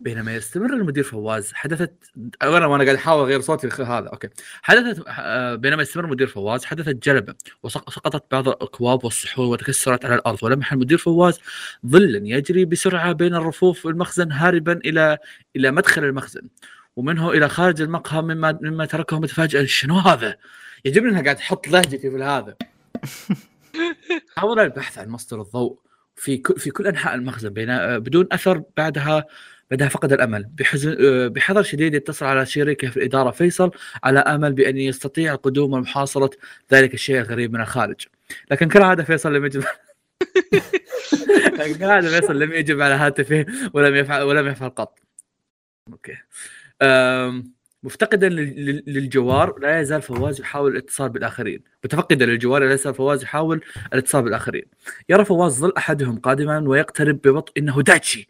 بينما يستمر المدير فواز حدثت أنا وأنا قاعد أحاول أغير صوتي هذا okay. حدثت آه، بينما يستمر المدير فواز حدثت جلبة وسقطت بعض الأكواب والصحون وتكسرت على الأرض ولمح المدير فواز ظلا يجري بسرعة بين الرفوف المخزن هاربا إلى إلى مدخل المخزن ومنه إلى خارج المقهى مما مما تركه متفاجئا. شنو هذا؟ يعجبني إنها قاعد تحط لهجتي في هذا. (laughs) حاول البحث عن مصدر الضوء. في كل في كل أنحاء المخزن بين آه، بدون أثر بعدها بعدها فقد الأمل. بحزن آه، بحذر شديد يتصل على شريكه في الإدارة فيصل على أمل بأن يستطيع القدوم ومحاصرة ذلك الشيء الغريب من الخارج. لكن كالعاده فيصل لم يجب (laughs) لكن كالعاده فيصل لم يجب على هاتفه ولم يفعل ولم يفعل قط. okay. مفتقدا لل- لل- للجوار لا يزال فواز يحاول الاتصال بالآخرين. متفقدا للجوار لا يزال فواز يحاول الاتصال بالآخرين. يرى فواز ظل أحدهم قادما ويقترب ببطء إنه دايتشي.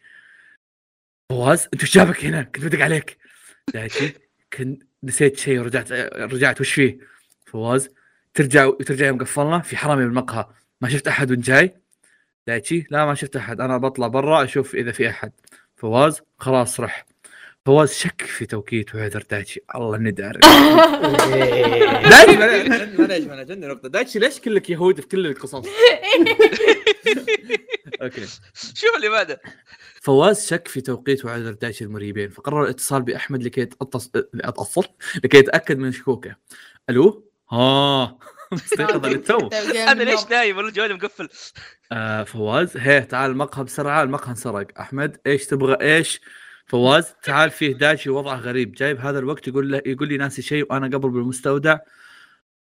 فواز أنت إيش جابك هنا؟ كنت بدق عليك. دايتشي كنت نسيت شيء ورجعت رجعت وش فيه؟ فواز ترجع ترجع يوم قفلنا في حرامي بالمقهى. ما شفت أحد وانت جاي؟ دايتشي لا ما شفت أحد. أنا بطلع برا أشوف إذا في أحد. فواز خلاص رح. فواز شك في توقيت وعذر (laughs) (laughs) دايتشي الله اني داري دايتشي معليش معليش معليش عندي نقطة. دايتشي ليش كلك يهودي في كل القصص؟ (laughs) okay. شوف اللي بعده. فواز شك في توقيت وعذر دايتشي المريبين. فقرر الاتصال بأحمد لكي. أتصل؟ لكي يتأكد من شكوكه. ألو؟ ها. مستيقظ للتو أنا ليش نايم؟ والله جوالي مقفل. آه فواز هي تعال المقهى بسرعة المقهى انسرق. أحمد إيش تبغى؟ إيش؟ فواز تعال فيه داشي وضعه غريب. جايب هذا الوقت يقول له يقول لي ناسي شيء وأنا قبل بالمستودع.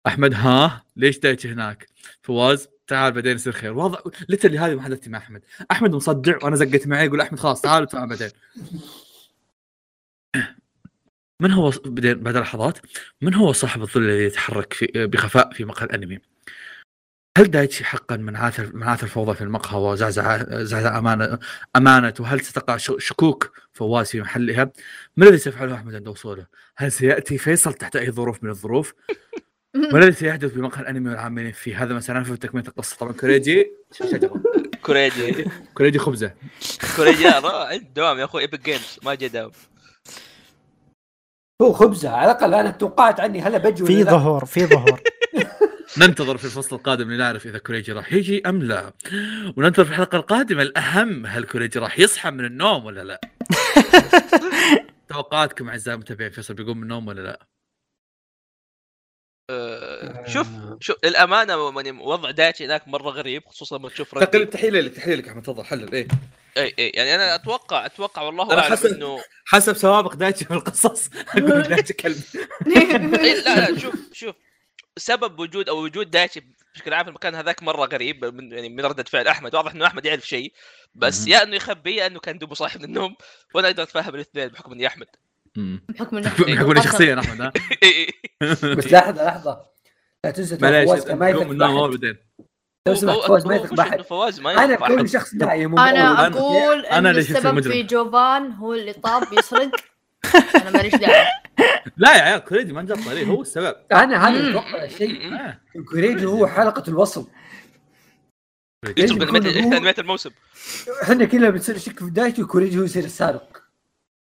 أحمد ها؟ ليش دايتش هناك؟ فواز تعال بعدين يصير خير. وضع literally هذه محادثتي مع أحمد. أحمد مصدع وأنا زقت معي يقول أحمد خلاص تعال نتفاهم بعدين. من هو بعد لحظات من هو صاحب الظل الذي يتحرك في بخفاء في مقهى الأنمي؟ هل دايتشي حقا من عاث من عاث الفوضى في المقهى وزعزع زعزع امانه أمانته؟ وهل ستقع ش- شكوك فواز في محلها؟ ما الذي سيفعله أحمد عند وصوله؟ هل سيأتي فيصل تحت أي ظروف من الظروف؟ (laughs) ما الذي سيحدث بمقهى الأنمي والعاملين فيه؟ هذا ما سنعرفه في تكملة القصة. طبعا كوريجي. شجره (laughs) كوريجي. كوريجي خبزة. كوريجي لا عند دوام يا أخوي. ايبك جيمز ما جاء دوام. هو خبزة. على الأقل أنا توقعت عني هلا بجي ولا في. ظهور في ظهور. (laughs) ننتظر في الفصل القادم لنعرف إذا كوريجي راح يجي أم لا. وننتظر في الحلقة القادمة الأهم هل كوريجي راح يصحى من النوم ولا لا؟ (laughs) توقعاتكم أعزائي المتابعين فيصل بيقوم من النوم ولا لا؟ آه، شوف شوف للأمانة يعني وضع دايتشي هناك مرة غريب خصوصا لما تشوف رجل. تحيه لك تحيه لك أحمد تفضل حلل إيه. اي اي يعني أنا أتوقع أتوقع والله أعلم حسب- انه حسب سوابق دايتشي في القصص. (laughs) أقول دايتشي كلب إيه لا لا شوف شوف. سبب وجود أو وجود دايتشي بشكل عام في المكان هذاك مرة غريب من يعني من ردة فعل أحمد. واضح إنه أحمد يعرف شيء بس. يا إنه يخبي يا إنه كان دوبه صاحي من النوم وأنا أقدر اتفهم الاثنين بحكم إني أحمد. بحكم انه بحكم شخصيا أحمد ها. (laughs) بس لحظة لحظة. لا تنسى فواز ما يثق لو سمحت فواز ما يثق ما أنا بأحد. شخص أنا أقول إن السبب؟ في جوفان هو اللي طاب يسرق. أنا ماليش دعوة. (laughs) لا يا عيال كوريجي ما نجط عليه هو السبب. أنا هذا. أتوقع الشيء آه. كوريجي هو حلقة الوصل. انميات انميات الموسم. إحنا كلنا بنصير نشك في دايتي وكوريجي هو يصير السارق.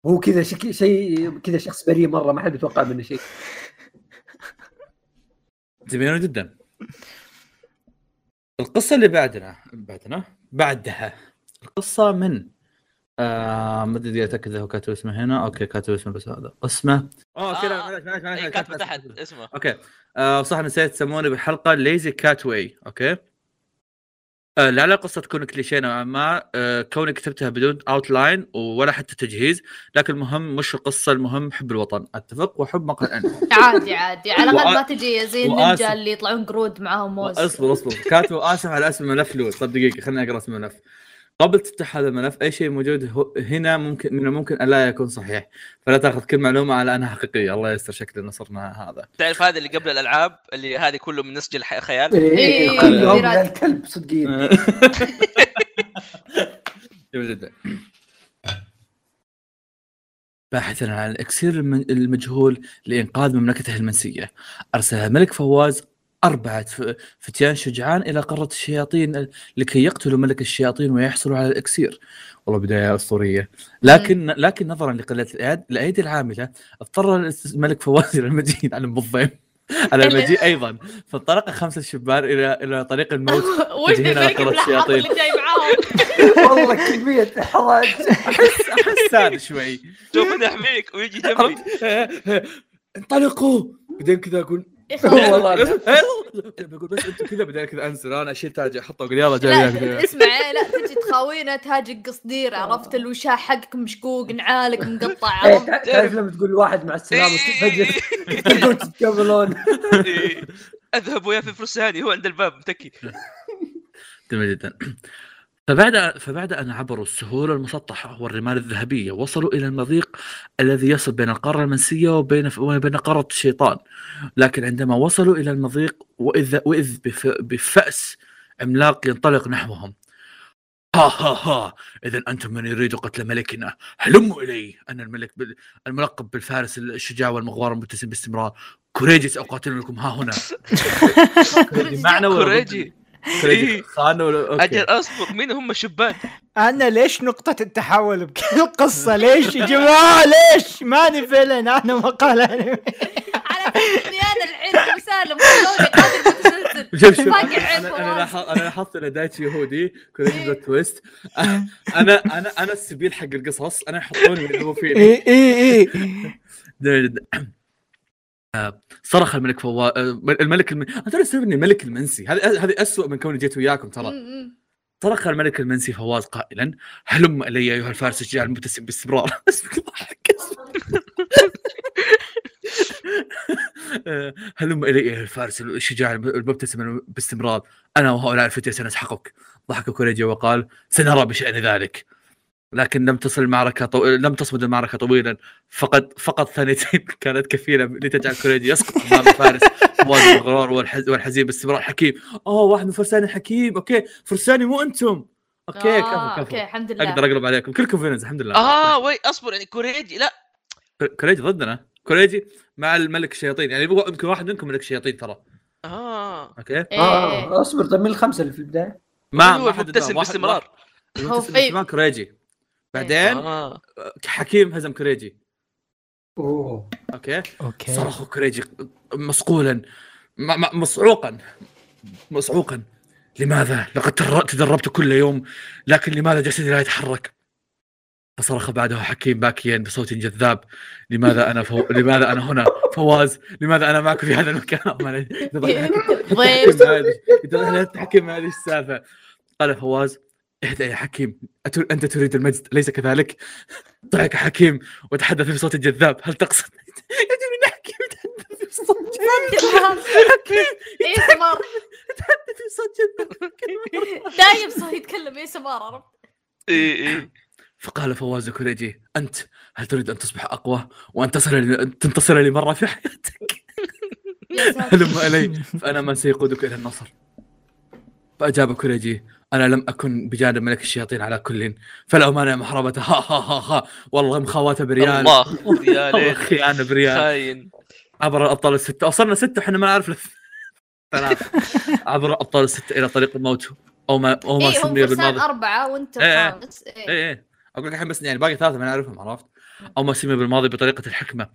هو كذا شك... شيء كذا شخص بريء مرة ما حد يتوقع منه شيء. جميل جدا. القصة اللي بعدنا بعدنا؟ بعدها. القصة من آه ما أدري أتأكد إذا هو كاتب اسمه هنا. okay كاتب اسمه بس هذا. اسمه؟ okay لا آه. معلش معلش معلش معلش، كاتب كاتب تحت اسمه. أوكي. آه صح نسيت تسموني بالحلقة lazy cat why okay. آه لعل القصة تكون كليشيه نوعا ما. آه كوني كتبتها بدون outline ولا حتى تجهيز لكن المهم مش القصة المهم حب الوطن. أتفق؟ وحب مقهى الانمي (laughs) عادي عادي. على الاقل ما تجي زي. النينجا اللي يطلعون قرود معاهم موز. أصبر أصبر. كاتب اسف على اسم الملف لو طب دقيقة خليني أقرأ اسم الملف. قبل تفتح هذا الملف أي شيء موجود هنا ممكن من الممكن الا يكون صحيح. فلا تأخذ كل معلومة على أنها حقيقية. الله يستر شكلنا صرنا هذا. تعرف هذا اللي قبل الألعاب اللي هذه كله من نسج الخيال إيه، كلهم ميراد. يا الكلب صدقين (laughs) جميل جدا. باحثا عن الإكسير الم- المجهول لإنقاذ مملكته المنسية. أرسل الملك فواز أربعة. فتيان شجعان إلى قارة الشياطين لكي يقتلوا ملك الشياطين ويحصلوا على الإكسير. والله بداية أسطورية. لكن لكن نظرا لقلة الأيدي العاملة اضطر الملك فواز إلى المجيء على المضيم (laughs) على المجيء أيضا. فانطلق خمسة شبان إلى إلى طريق الموت. (laughs) وش ذيك الشياطين. اللي جاي معاهم؟ (laughs) والله كمية إحراج. أحس أحس هذا شوي. شوف أنا احميك ويجي جنبي انطلقوا! بعدين كذا أقول (laughs) والله بقول بس أنتم كذا بعدين كذا انزل أنا أشيل تاج أحطه أقول يلا لا جاي (laughs) اسمع لا تجي تخاوينا تاج قصدير عرفت الوشاح حقك مشقوق نعالك مقطع إيه، عرفت؟ تع- تعرف لما تقول واحد مع السلامة فجاه (laughs) تقول تتقابلون إيه. أذهب ويا في فرساني هو عند الباب متكي. جميل جدا. فبعد فبعد أن عبروا السهول المسطحة والرمال الذهبية وصلوا إلى المضيق الذي يصل بين القارة المنسيه وبين وبين قارة الشيطان. لكن عندما وصلوا إلى المضيق واذ وإذ بف بفأس عملاق ينطلق نحوهم. ها ها ها اذا أنتم من يريد قتل ملكنا. هلموا الي أنا الملك بال... الملقب بالفارس الشجاع والمغوار المتسم باستمرار. كوريجي ساقاتل لكم ها هنا. (laughs) كوريجي معنا؟ كوريجي. ولا أجل أصبر مين هم الشبان؟ أنا ليش نقطة التحول بكل (laughs) القصة ليش يا جماعة؟ ليش؟ ماني فيلن أنا مقال انمي (laughs) على إني أنا الحين مسالم خلوني قادر متسلسل (laughs) شوف شوف. أنا أنا لاحظت ان دايتشي يهودي كوريجي ذا تويست أنا أنا أنا السبيل حق القصص أنا يحطوني يلعبوا فيني. اي اي اي صرخ الملك فواز الملك الم... ترى استوعب إني الملك المنسي. هذه هذه اسوء من كوني جيت وياكم ترى. صرخ الملك المنسي فواز قائلا هلم إلي أيها الفارس الشجاع المبتسم باستمرار. (laughs) اسمك ضحك آه، (laughs) هلم إلي أيها الفارس الشجاع المبتسم باستمرار. أنا وهؤلاء الفتية سنسحقك. ضحك كوريجي وقال سنرى بشأن ذلك. لكن لم تصل المعركة طو... لم تصمد المعركة طويلا. فقط فقط ثانيتين (laughs) كانت كفيلة لتجعل كوريجي يسقط أمام فارس. فواز المغوار والحز... والحزين باستمرار. حكيم. اوه واحد من فرساني حكيم. okay. فرساني مو أنتم. okay آه، كفو okay كفو الحمد لله. أقدر أقلب عليكم. كلكم fans الحمد لله. آه وي أصبر يعني كوريجي لا. كوريجي ضدنا. كوريجي مع الملك الشياطين. يعني يمكن واحد منكم ملك شياطين ترى. آه. okay. إيه. آه أصبر طيب من الخمسة اللي في البداية؟ ما هو ما حد مبتسم باستمرار. هو في- كوريجي بعدين آه. حكيم هزم كوريجي. أوه. okay. okay. صرخ كوريجي مصقولا م- م- مصعوقا مصعوقا لماذا؟ لقد تدربت كل يوم لكن لماذا جسدي لا يتحرك؟ فصرخ بعده حكيم باكيا بصوت جذاب. لماذا أنا فو... لماذا أنا هنا؟ فواز لماذا أنا معك في هذا المكان؟ (laughs) ضيف ضيف (laughs) حكيم هذه السالفة. قال فواز اهدأ يا حكيم. أتر... أنت تريد المجد اليس كذلك؟ ضحك حكيم وتحدث بصوت جذاب هل تقصد؟ (laughs) يجب أن حكيم (laughs) يتحدث (laughs) بصوت جذاب. اي سمار يتحدث بصوت جذاب. دايم صار يتكلم اي سمار عرفت؟ اي اي فقال فواز كوريجي أنت هل تريد أن تصبح أقوى وان تصل ل- تنتصر لي مرة في حياتك؟ هلم إلي فأنا من سيقودك إلى النصر. فأجاب كوريجي أنا لم أكن بجانب ملك الشياطين على كل فلا مانع محاربته (laughs) ها ها ها ها. والله مخاواته بريال. الله يا والله ليت خيانة بريال. خاين. عبر الأبطال الستة. وصلنا ستة إحنا ما نعرف ثلاثة. (laughs) عبر الأبطال الستة إلى طريق الموت. أو ما أو ما اي هم سمي بالماضي. أربعة وأنت إيه، إيه. الخامس إيه. إيه إيه. أقول لك الحين بس يعني باقي ثلاثة ما نعرفهم عرفت؟ أو ما سمي بالماضي بطريقة الحكمة. آه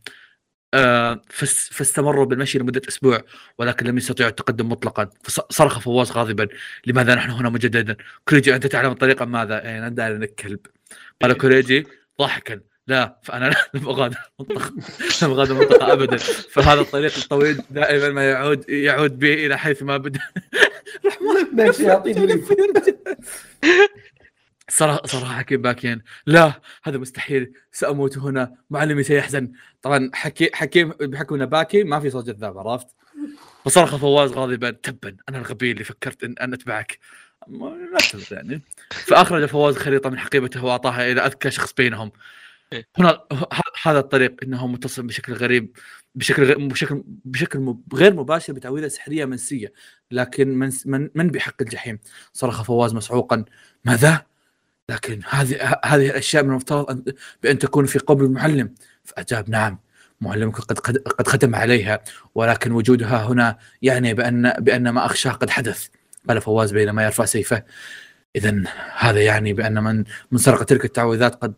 فاستمروا بالمشي لمدة أسبوع ولكن لم يستطيعوا التقدم مطلقا. فصرخ فواز غاضبا. لماذا نحن هنا مجددا؟ كوريجي أنت تعلم الطريقة ماذا؟ يعني انت انك كلب قال (laughs) كوريجي ضاحكا. لا فأنا (laughs) لم أغادر المنطقة. لم أغادر المنطقة ابدا. فهذا الطريق الطويل دائما ما يعود يعود بي إلى حيث ما بدأ. ما الشياطين اللي صراحة صراحة حكيم باكين لا هذا مستحيل. سأموت هنا. معلمي سيحزن. طبعا حكي حكيم بحكم إنه باكي ما في صوت جذاب عرفت؟ فصرخ فواز غاضبا. تبا أنا الغبي اللي فكرت ان, أن أتبعك. لا يعني. فأخرج فواز خريطة من حقيبته وأعطاها إلى أذكى شخص بينهم. هنا هذا الطريق إنه متصل بشكل غريب بشكل غير بشكل بشكل غير مباشر بتعويذة سحرية منسية. لكن من من, من بحق الجحيم؟ صرخ فواز مسعوقا ماذا؟ لكن هذه هذه الأشياء من المفترض ان بأن تكون في قبل المعلم. فأجاب نعم معلمك قد قد ختم عليها ولكن وجودها هنا يعني بان بأن ما أخشاه قد حدث. قال فواز بينما يرفع سيفه. اذا هذا يعني بأن من من سرق تلك التعويذات قد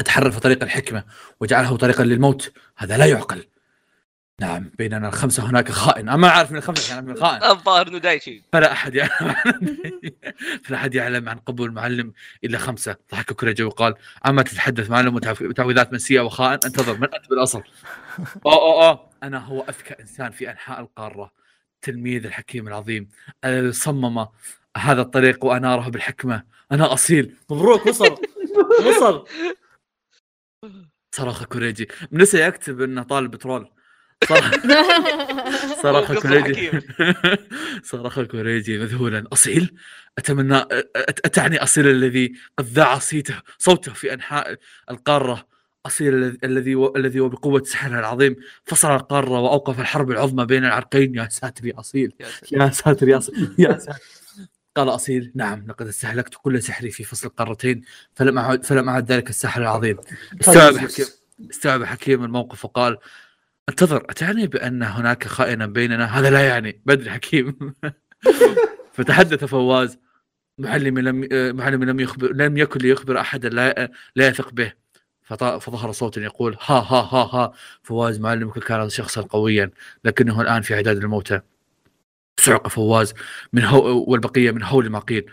قد حرف طريق الحكمة وجعله طريقا للموت. هذا لا يعقل. نعم بيننا الخمسة هناك خائن. أنا ما أعرف من الخمسة كان من الخائن الظاهر إنه دايتشي فلا أحد يعلم. (laughs) فلا أحد يعلم عن قبول المعلم إلا خمسة. ضحك كوريجي وقال أما تتحدث معلم وتعويذات منسيه وخائن انتظر من انت بالاصل (laughs) أوه أوه أوه. أنا هو أذكى إنسان في أنحاء القارة. تلميذ الحكيم العظيم. الذي صمم هذا الطريق واناره بالحكمة. أنا أصيل. مبروك وصل. وصل. صرخ كوريجي. منسى يكتب إنه طالب بترول. صرخ قصة كوريجي. صرخ كوريجي مذهولا أصيل؟ أتمنى اتعني أصيل الذي قد ذاع صيته صوته في أنحاء القارة. أصيل الذي- الذي و- الذي وبقوه سحرها العظيم. فصل القارة وأوقف الحرب العظمى بين العرقين. يا ساتر يا أصيل. يا ساتر. يا اصيل يا ساتر. قال أصيل نعم لقد استهلكت كل سحري في فصل القارتين فلم أعد فلم أعد ذلك السحر العظيم. استوعب حكيم استوعب حكيم الموقف وقال انتظر أتعني بأن هناك خائنا بيننا؟ هذا لا يعني. بدري حكيم. (laughs) فتحدث فواز. معلمي لم معلمي لم يخبر لم يكن ليخبر أحدا لا لا يثق به. فظهر صوت يقول ها ها ها ها. فواز معلمك كان شخصا قويا لكنه الآن في عداد الموتى. صعق فواز من هو والبقية من هول ما قيل.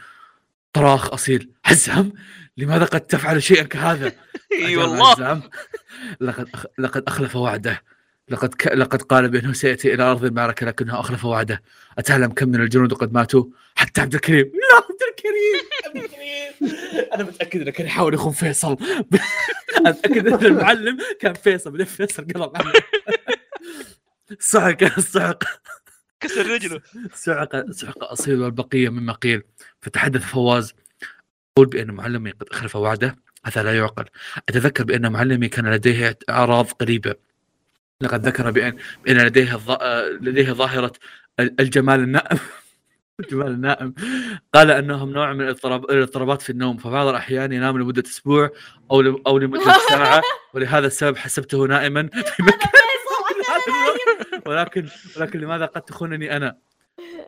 طراخ أصيل. حزام لماذا قد تفعل شيئا كهذا؟ (laughs) إي والله. لقد أخ... لقد أخلف وعده. لقد ك... لقد قال بأنه سيأتي إلى أرض المعركة لكنه أخلف وعده. أتعلم كم من الجنود قد ماتوا؟ حتى عبد الكريم. (laughs) لا عبد الكريم. عبد الكريم. أنا متأكد إنه كان يحاول يخون فيصل. (laughs) أنا متاكد ان المعلم كان فيصل. بعدين فيصل قلب صعق صعق كسر رجله. صعق صعق أصيل والبقية مما قيل. فتحدث فواز. يقول بأن معلمي قد أخلف وعده. هذا لا يعقل. أتذكر بأن معلمي كان لديه أعراض قريبة. لقد ذكر بان بأن لديه الظ... لديه ظاهرة ال- الجمال النائم. (laughs) الجمال النائم. قال أنهم نوع من الاضطراب- الاضطرابات في النوم. فبعض الأحيان ينام لمدة أسبوع أو ل... أو لمدة (laughs) ساعة. ولهذا السبب حسبته نائما في (laughs) مكان. ولكن ولكن لماذا قد تخونني أنا؟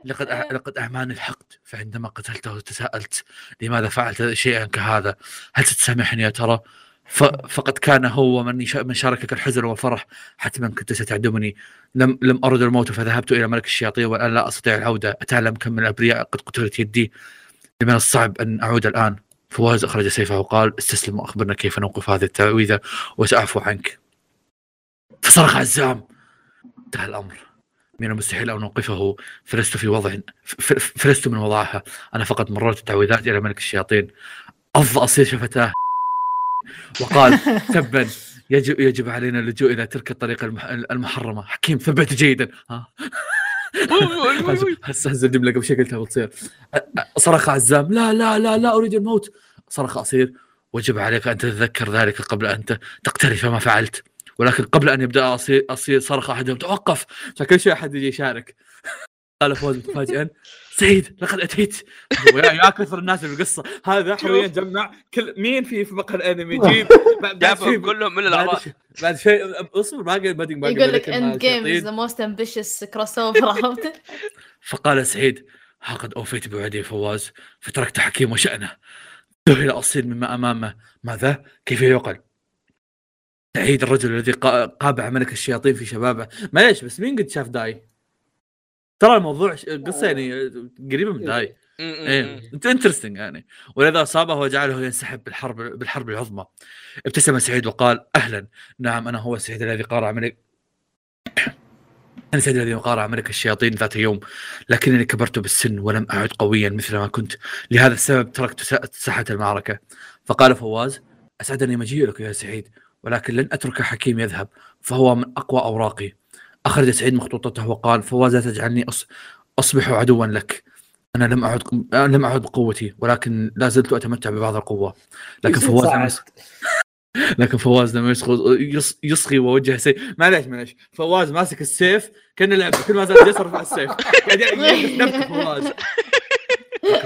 لقد أع... لقد أعماني الحقد. فعندما قتلته تساءلت لماذا فعلت شيئا كهذا؟ هل ستسامحني يا ترى؟ فقد كان هو من. من شاركك الحزن والفرح حتما كنت ستعدمني. لم لم أرد الموت فذهبت إلى ملك الشياطين والان لا أستطيع العودة. اتعلم كم من الأبرياء قد قتلت يدي. من الصعب أن أعود الآن؟ فواز أخرج سيفه وقال استسلم وأخبرنا كيف نوقف هذه التعويذة وسأعفو عنك. فصرخ عزام انتهى الأمر. من المستحيل أن أوقفه. فلست في وضع فلست من وضعها. أنا فقط مررت التعويذات إلى ملك الشياطين. اض اصيل شفتاه. وقال تبا يجب يجب علينا اللجوء إلى تلك الطريقة المح- المحرمة. حكيم ثبت جيدا. ها؟ هسه هسه الجمله قبل شوي قلتها بتصير صرخ عزام لا لا لا لا أريد الموت. صرخ اصيل وجب عليك أن تتذكر ذلك قبل أن تقترف ما فعلت. ولكن قبل أن يبدأ اصيل اصيل صرخ أحدهم توقف. فكل شوي أحد يجي يشارك. قال فوز متفاجئا سعيد لقد أتيت يا كثر الناس اللي بالقصة هذا حرفيا جمع كل مين في في مقهى الأنمي (laughs) جيب (laughs) جابهم كلهم من الأعضاء بعد شيء اصبر باقي بادئ باقي يقول لك End Game is. the most ambitious crossover? فقال سعيد ها قد أوفيت بوعدي فواز فتركت حكيم وشأنه ذهل أصيل مما أمامه ماذا؟ كيف يعقل؟ سعيد الرجل الذي قا- قابع ملك الشياطين في شبابه معليش بس مين قد شاف داي؟ ترى الموضوع قصة يعني قريبة من داي إيه. انت interesting يعني. ولذا أصابه وجعله ينسحب بالحرب بالحرب العظمى. ابتسم سعيد وقال أهلا. نعم أنا هو سعيد الذي قارع ملك أنا سعيد الذي قارع ملك الشياطين ذات يوم. لكنني كبرت بالسن ولم أعد قويا مثل ما كنت. لهذا السبب تركت سا- ساحة المعركة. فقال فواز أسعدني مجيئك يا سعيد ولكن لن أترك حكيم يذهب فهو من أقوى أوراقي. أخرج سعيد مخطوطته وقال فواز لا تجعلني أص... أصبح عدوا لك. أنا لم أعد أنا لم أعد بقوتي ولكن لا زلت أتمتع ببعض القوة. لكن فواز. لكن فواز لما يصغي يص... يصغي ووجه سيف. معليش معليش. فواز ماسك السيف كان لعب كل ما زاد يصرف على السيف. (laughs) فواز.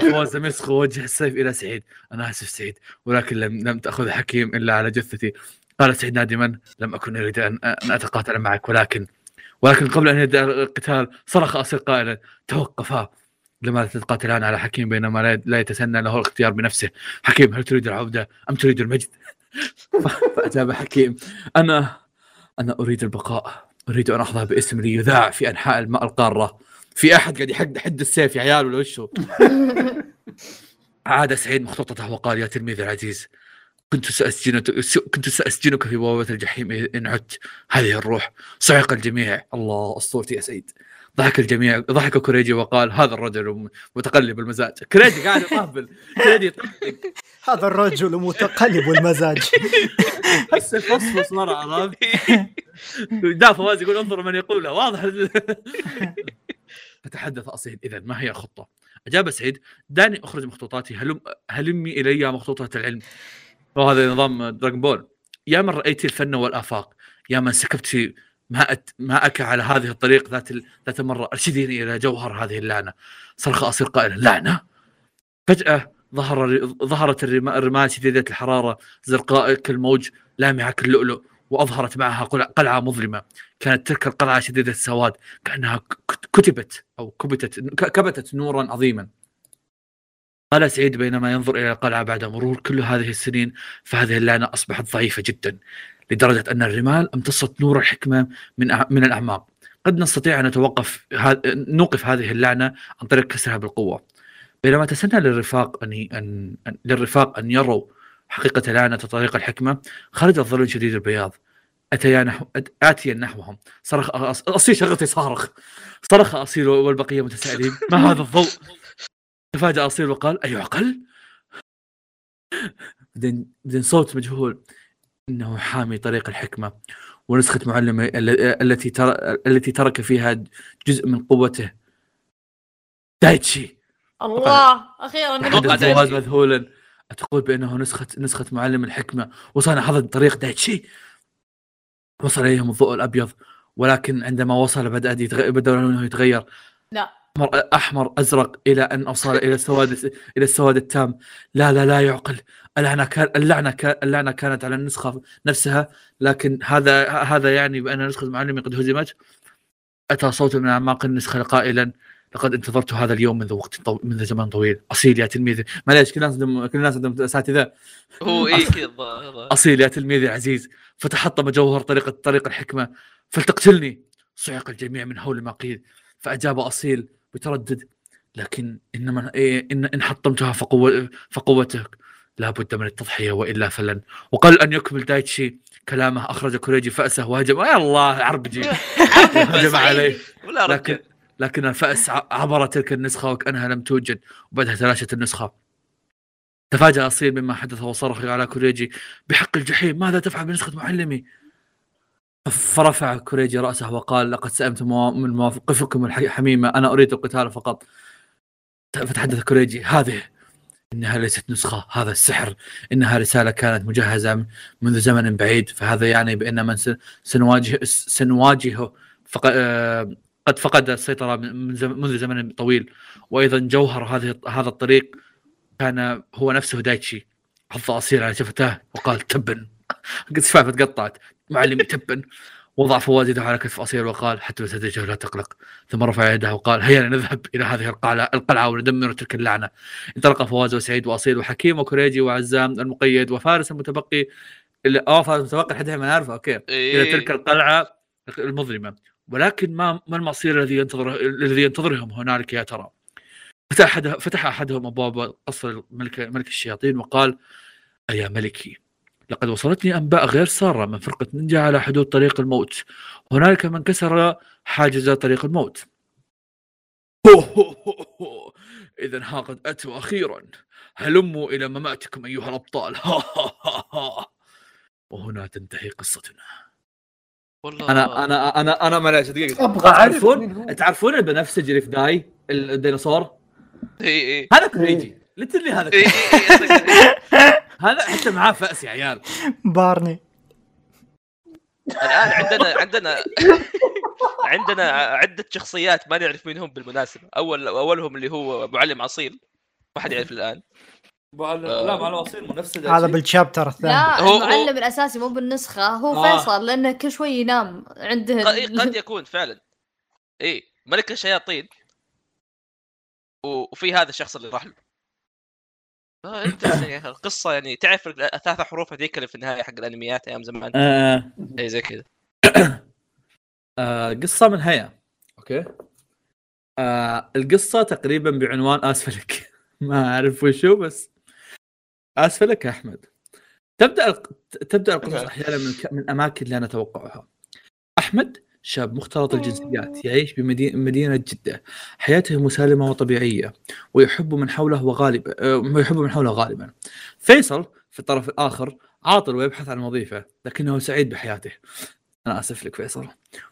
فواز لم يصغي ووجه السيف إلى سعيد. أنا آسف سعيد ولكن لم لم تأخذ حكيم إلا على جثتي. قال سعيد نادما لم أكن أريد أن أتقاتل معك ولكن ولكن قبل أن يبدأ القتال صرخ اصيل قائلا توقفا لماذا تتقاتلان على حكيم بينما لا- يتسنى له الاختيار بنفسه؟ حكيم هل تريد العودة أم تريد المجد؟ ف- (laughs) فأجاب حكيم أنا أنا أريد البقاء. أريد أن أحظى باسم لي يذاع في أنحاء الماء القارة. في أحد قاعد يحد حد السيف يا عيال ولا وشو؟ (laughs) عاد سعيد مخطوطته وقال يا تلميذي العزيز كنت سأسجنك كنت سأسجنك في بوابة الجحيم إن عدت. هذه الروح. صعق الجميع. الله أسطورتي يا سعيد. ضحك الجميع. ضحك كوريجي وقال هذا الرجل متقلب المزاج. كوريجي قاعد يطبل كوريجي يطبل (laughs) هذا الرجل متقلب المزاج. (laughs) هسه فصفص مرة عرفت دا فواز يقول انظر من يقولها واضح. (laughs) فتحدث أصيل. اذا ما هي الخطة؟ أجاب سعيد دعني أخرج مخطوطاتي. هلم هلمي إلي مخطوطة العلم. وهذا نظام دراجون بول يا من رأيت الفن والآفاق يا من سكبت في ماء ماءك على هذه الطريق ذات ذات المرة. أرشديني إلى جوهر هذه اللعنة. صرخ اصيل قائلا لعنة؟ فجأة ظهر ظهرت الرما- الرمال شديده الحرارة زرقاء كالموج لامعة كاللؤلؤ وأظهرت معها قلع- قلعة مظلمة. كانت تلك القلعة شديدة السواد كأنها كتبت أو كبتت كبتت نورا عظيما. قال سعيد بينما ينظر إلى القلعة بعد مرور كل هذه السنين فهذه اللعنة أصبحت ضعيفة جدا لدرجة أن الرمال امتصت نور الحكمة من من الأعماق. قد نستطيع أن نتوقف نوقف هذه اللعنة عن طريق كسرها بالقوه بينما تسنى للرفاق أن أن- للرفاق أن يروا حقيقة لعنة طريق الحكمة خرج الظل شديد البياض. أتيا نحو آتيا نحوهم. صرخ أص- اصيل شغلتي صارخ. صرخ أصيل والبقية متسائلين ما هذا الضوء؟ تفاجأ اصيل وقال ايعقل بعدين بعدين صوت مجهول. إنه حامي طريق الحكمة ونسخة معلمه ال- التي تر... التي ترك فيها جزء من قوته. دايتشي. الله! أخيرا أتوقع. فواز مذهولا تقول بأنه نسخة نسخة معلم الحكمة. وصلنا هذا طريق دايتشي. وصل إليهم الضوء الأبيض ولكن عندما وصل يتغ... بدا لونه يتغير. لا. أحمر أحمر أزرق إلى أن أوصل إلى السواد إلى السواد التام. لا لا لا يعقل. اللعنة كان اللعنة كان اللعنة كانت على النسخة نفسها لكن هذا هذا يعني بأن نسخة المعلم قد هزمت. أتى صوت من أعماق النسخة قائلا لقد انتظرت هذا اليوم منذ وقت طو... منذ زمن طويل. أصيل يا تلميذي. معليش كل الناس عندهم كل الناس عندهم أساتذة. هو اي كذا. أصيل يا تلميذي العزيز فتحطم جوهر طريقة طريق الحكمة. فلتقتلني. صعق الجميع من هول ما قيل فأجاب أصيل. بتردد لكن إنما إيه إن إن حطمتها فقوة فقوتك. لا بد من التضحية وإلا فلن. وقال أن يكمل دايتشي كلامه أخرج كوريجي فأسه وهجم. يا الله عربجي. (laughs) هجم عليه. لكن لكن الفأس عبر تلك النسخة وكأنها لم توجد وبعدها تلاشت النسخة. تفاجأ أصيل مما حدث وصرخ على كوريجي. بحق الجحيم ماذا تفعل بنسخة معلمي؟ فرفع كوريجي رأسه وقال لقد موا- من مواقفكم الحميمة أنا أريد القتال فقط فتحدث كوريجي هذه إنها ليست نسخة هذا السحر إنها رسالة كانت مجهزة منذ زمن بعيد فهذا يعني بأن من سن- سنواجه سنواجهه. آه، قد فقد زم- منذ زمن طويل وأيضا جوهر هذه هذا الطريق كان هو نفسه دايتشي حط أصيل على شفتاه وقال تبا قد تقطعت معلمي تبا وضع فواز يده على كتف أصيل وقال حتى تدرجه لا تقلق. ثم رفع يده وقال هيا نذهب إلى هذه القلعة القلعة وندمر تلك اللعنة. انطلق فواز وسعيد وأصيل وحكيم وكريجي وعزام المقيد وفارس المتبقي اللي آه فارس المتبقي الحين ما نعرفه أوكي. إلى إيه. تلك القلعة المظلمة. ولكن ما ما المصير الذي ينتظر الذي ينتظرهم هنالك يا ترى؟ فتح أحد فتح أحدهم أبواب قصر ملك ملك الشياطين وقال: يا ملكي لقد وصلتني أنباء غير سارة من فرقة نينجا على حدود طريق الموت. هنالك من كسر حاجز طريق الموت. اذا ها قد أتوا أخيرا. هلموا إلى مماتكم أيها الأبطال. (laughs) وهنا تنتهي قصتنا. والله. أنا أنا أنا أنا معلش دقيقه أبغى أعرف تعرفون. تعرفون البنفسجي اللي في داي الديناصور؟ اي اي هذا كريجي literally هذا كريجي. اي (laughs) هذا حتى معاه فأس يا عيال. بارني. الآن عندنا عندنا عندنا عدة شخصيات ما نعرف مين هم بالمناسبة. اول أولهم اللي هو معلم اصيل ما حد يعرف الآن. لا مع الوصيل نفس هذا بالشابتر الثاني. لا هو- المعلم الأساسي مو بالنسخة هو آه. فيصل لأنه كل شوي ينام عنده قد يكون فعلا. اي ملك الشياطين. وفي هذا الشخص اللي راح له. آه، interesting يا. القصة يعني تعرف الثلاث حروف هذيك اللي في النهاية حق الأنميات أيام زمان؟ آه اي زي كذا. (coughs) آه قصة من هيا. أوكي. آه القصة تقريبا بعنوان اسفلك (laughs) ما أعرف وشو بس اسفلك يا أحمد. تبدأ الق- تبدأ القصص أحيانا من من أماكن لا نتوقعها. أحمد شاب مختلط الجنسيات يعيش بمدينة جدة. حياته مسالمة وطبيعية ويحب من حوله وغالبا آه، ويحب من حوله غالبا. فيصل في الطرف الآخر عاطل ويبحث عن وظيفة لكنه سعيد بحياته. أنا آسف لك فيصل.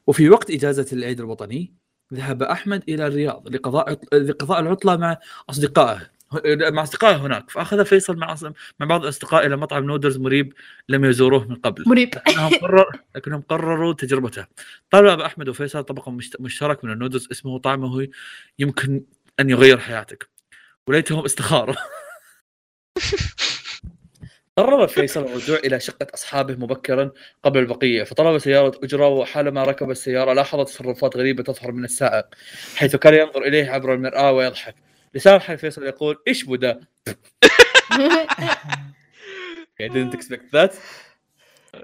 وفي وقت إجازة العيد الوطني ذهب أحمد إلى الرياض لقضاء لقضاء العطلة مع أصدقائه. مع أصدقائه هناك. فأخذ فيصل مع مع بعض الأصدقاء إلى مطعم نودلز مريب لم يزوروه من قبل. مريب. لكنهم قرر لكنهم قرروا تجربته. طلب أحمد وفيصل طبق مشت- مشترك من النودلز اسمه طعمه يمكن أن يغير حياتك. وليتهم استخاروا (laughs) قرر فيصل الرجوع إلى شقة أصحابه مبكرا قبل البقية فطلب سيارة أجرة وحالما ركب السيارة لاحظ تصرفات غريبة تظهر من السائق حيث كان ينظر إليه عبر المرآة ويضحك. لسان حال فيصل يقول إيش بدا (laughs) I didn't expect that.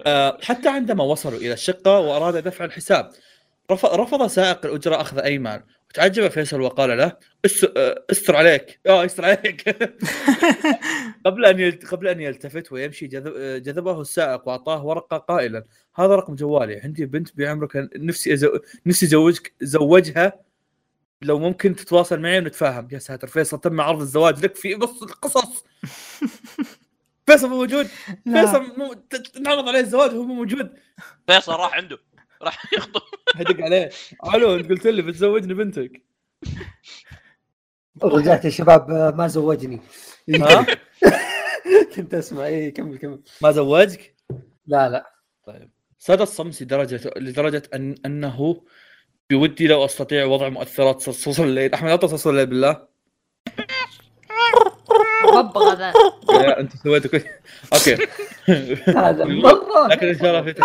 آه، حتى عندما وصلوا إلى الشقة واراد دفع الحساب رف- رفض سائق الأجرة أخذ اي مال وتعجب فيصل وقال له "اس- آه، استر عليك. آه استر عليك. (laughs) قبل أن يلت... قبل أن يلتفت ويمشي جذب... آه، جذبه السائق وأعطاه ورقة قائلا هذا رقم جوالي عندي بنت بعمرك نفسي أزو... نفسي زوجك زوجها لو ممكن تتواصل معي ونتفاهم. يا ساتر فيصل تم عرض الزواج لك في نص القصص. (laughs) فيصل مو موجود. فيصل مو ت- ت- نعرض عليه الزواج وهو مو موجود. فيصل راح عنده. راح يخطب. (laughs) هدق عليه. ألو أنت قلت لي بتزوجني بنتك. (laughs) رجعت يا شباب ما زوجني. ها؟ كنت أسمع. اي كمل كمل. ما زوجك؟ لا لا. ساد الصمت لدرجة لدرجة أن أنه بودي لو أستطيع وضع مؤثرات صلصال الليل. أحمد اعطى صلصال الليل بالله. ببغى ذا. يا أنت سويت كل أوكي. هذا (laughs) مرة. لكن إن شاء الله في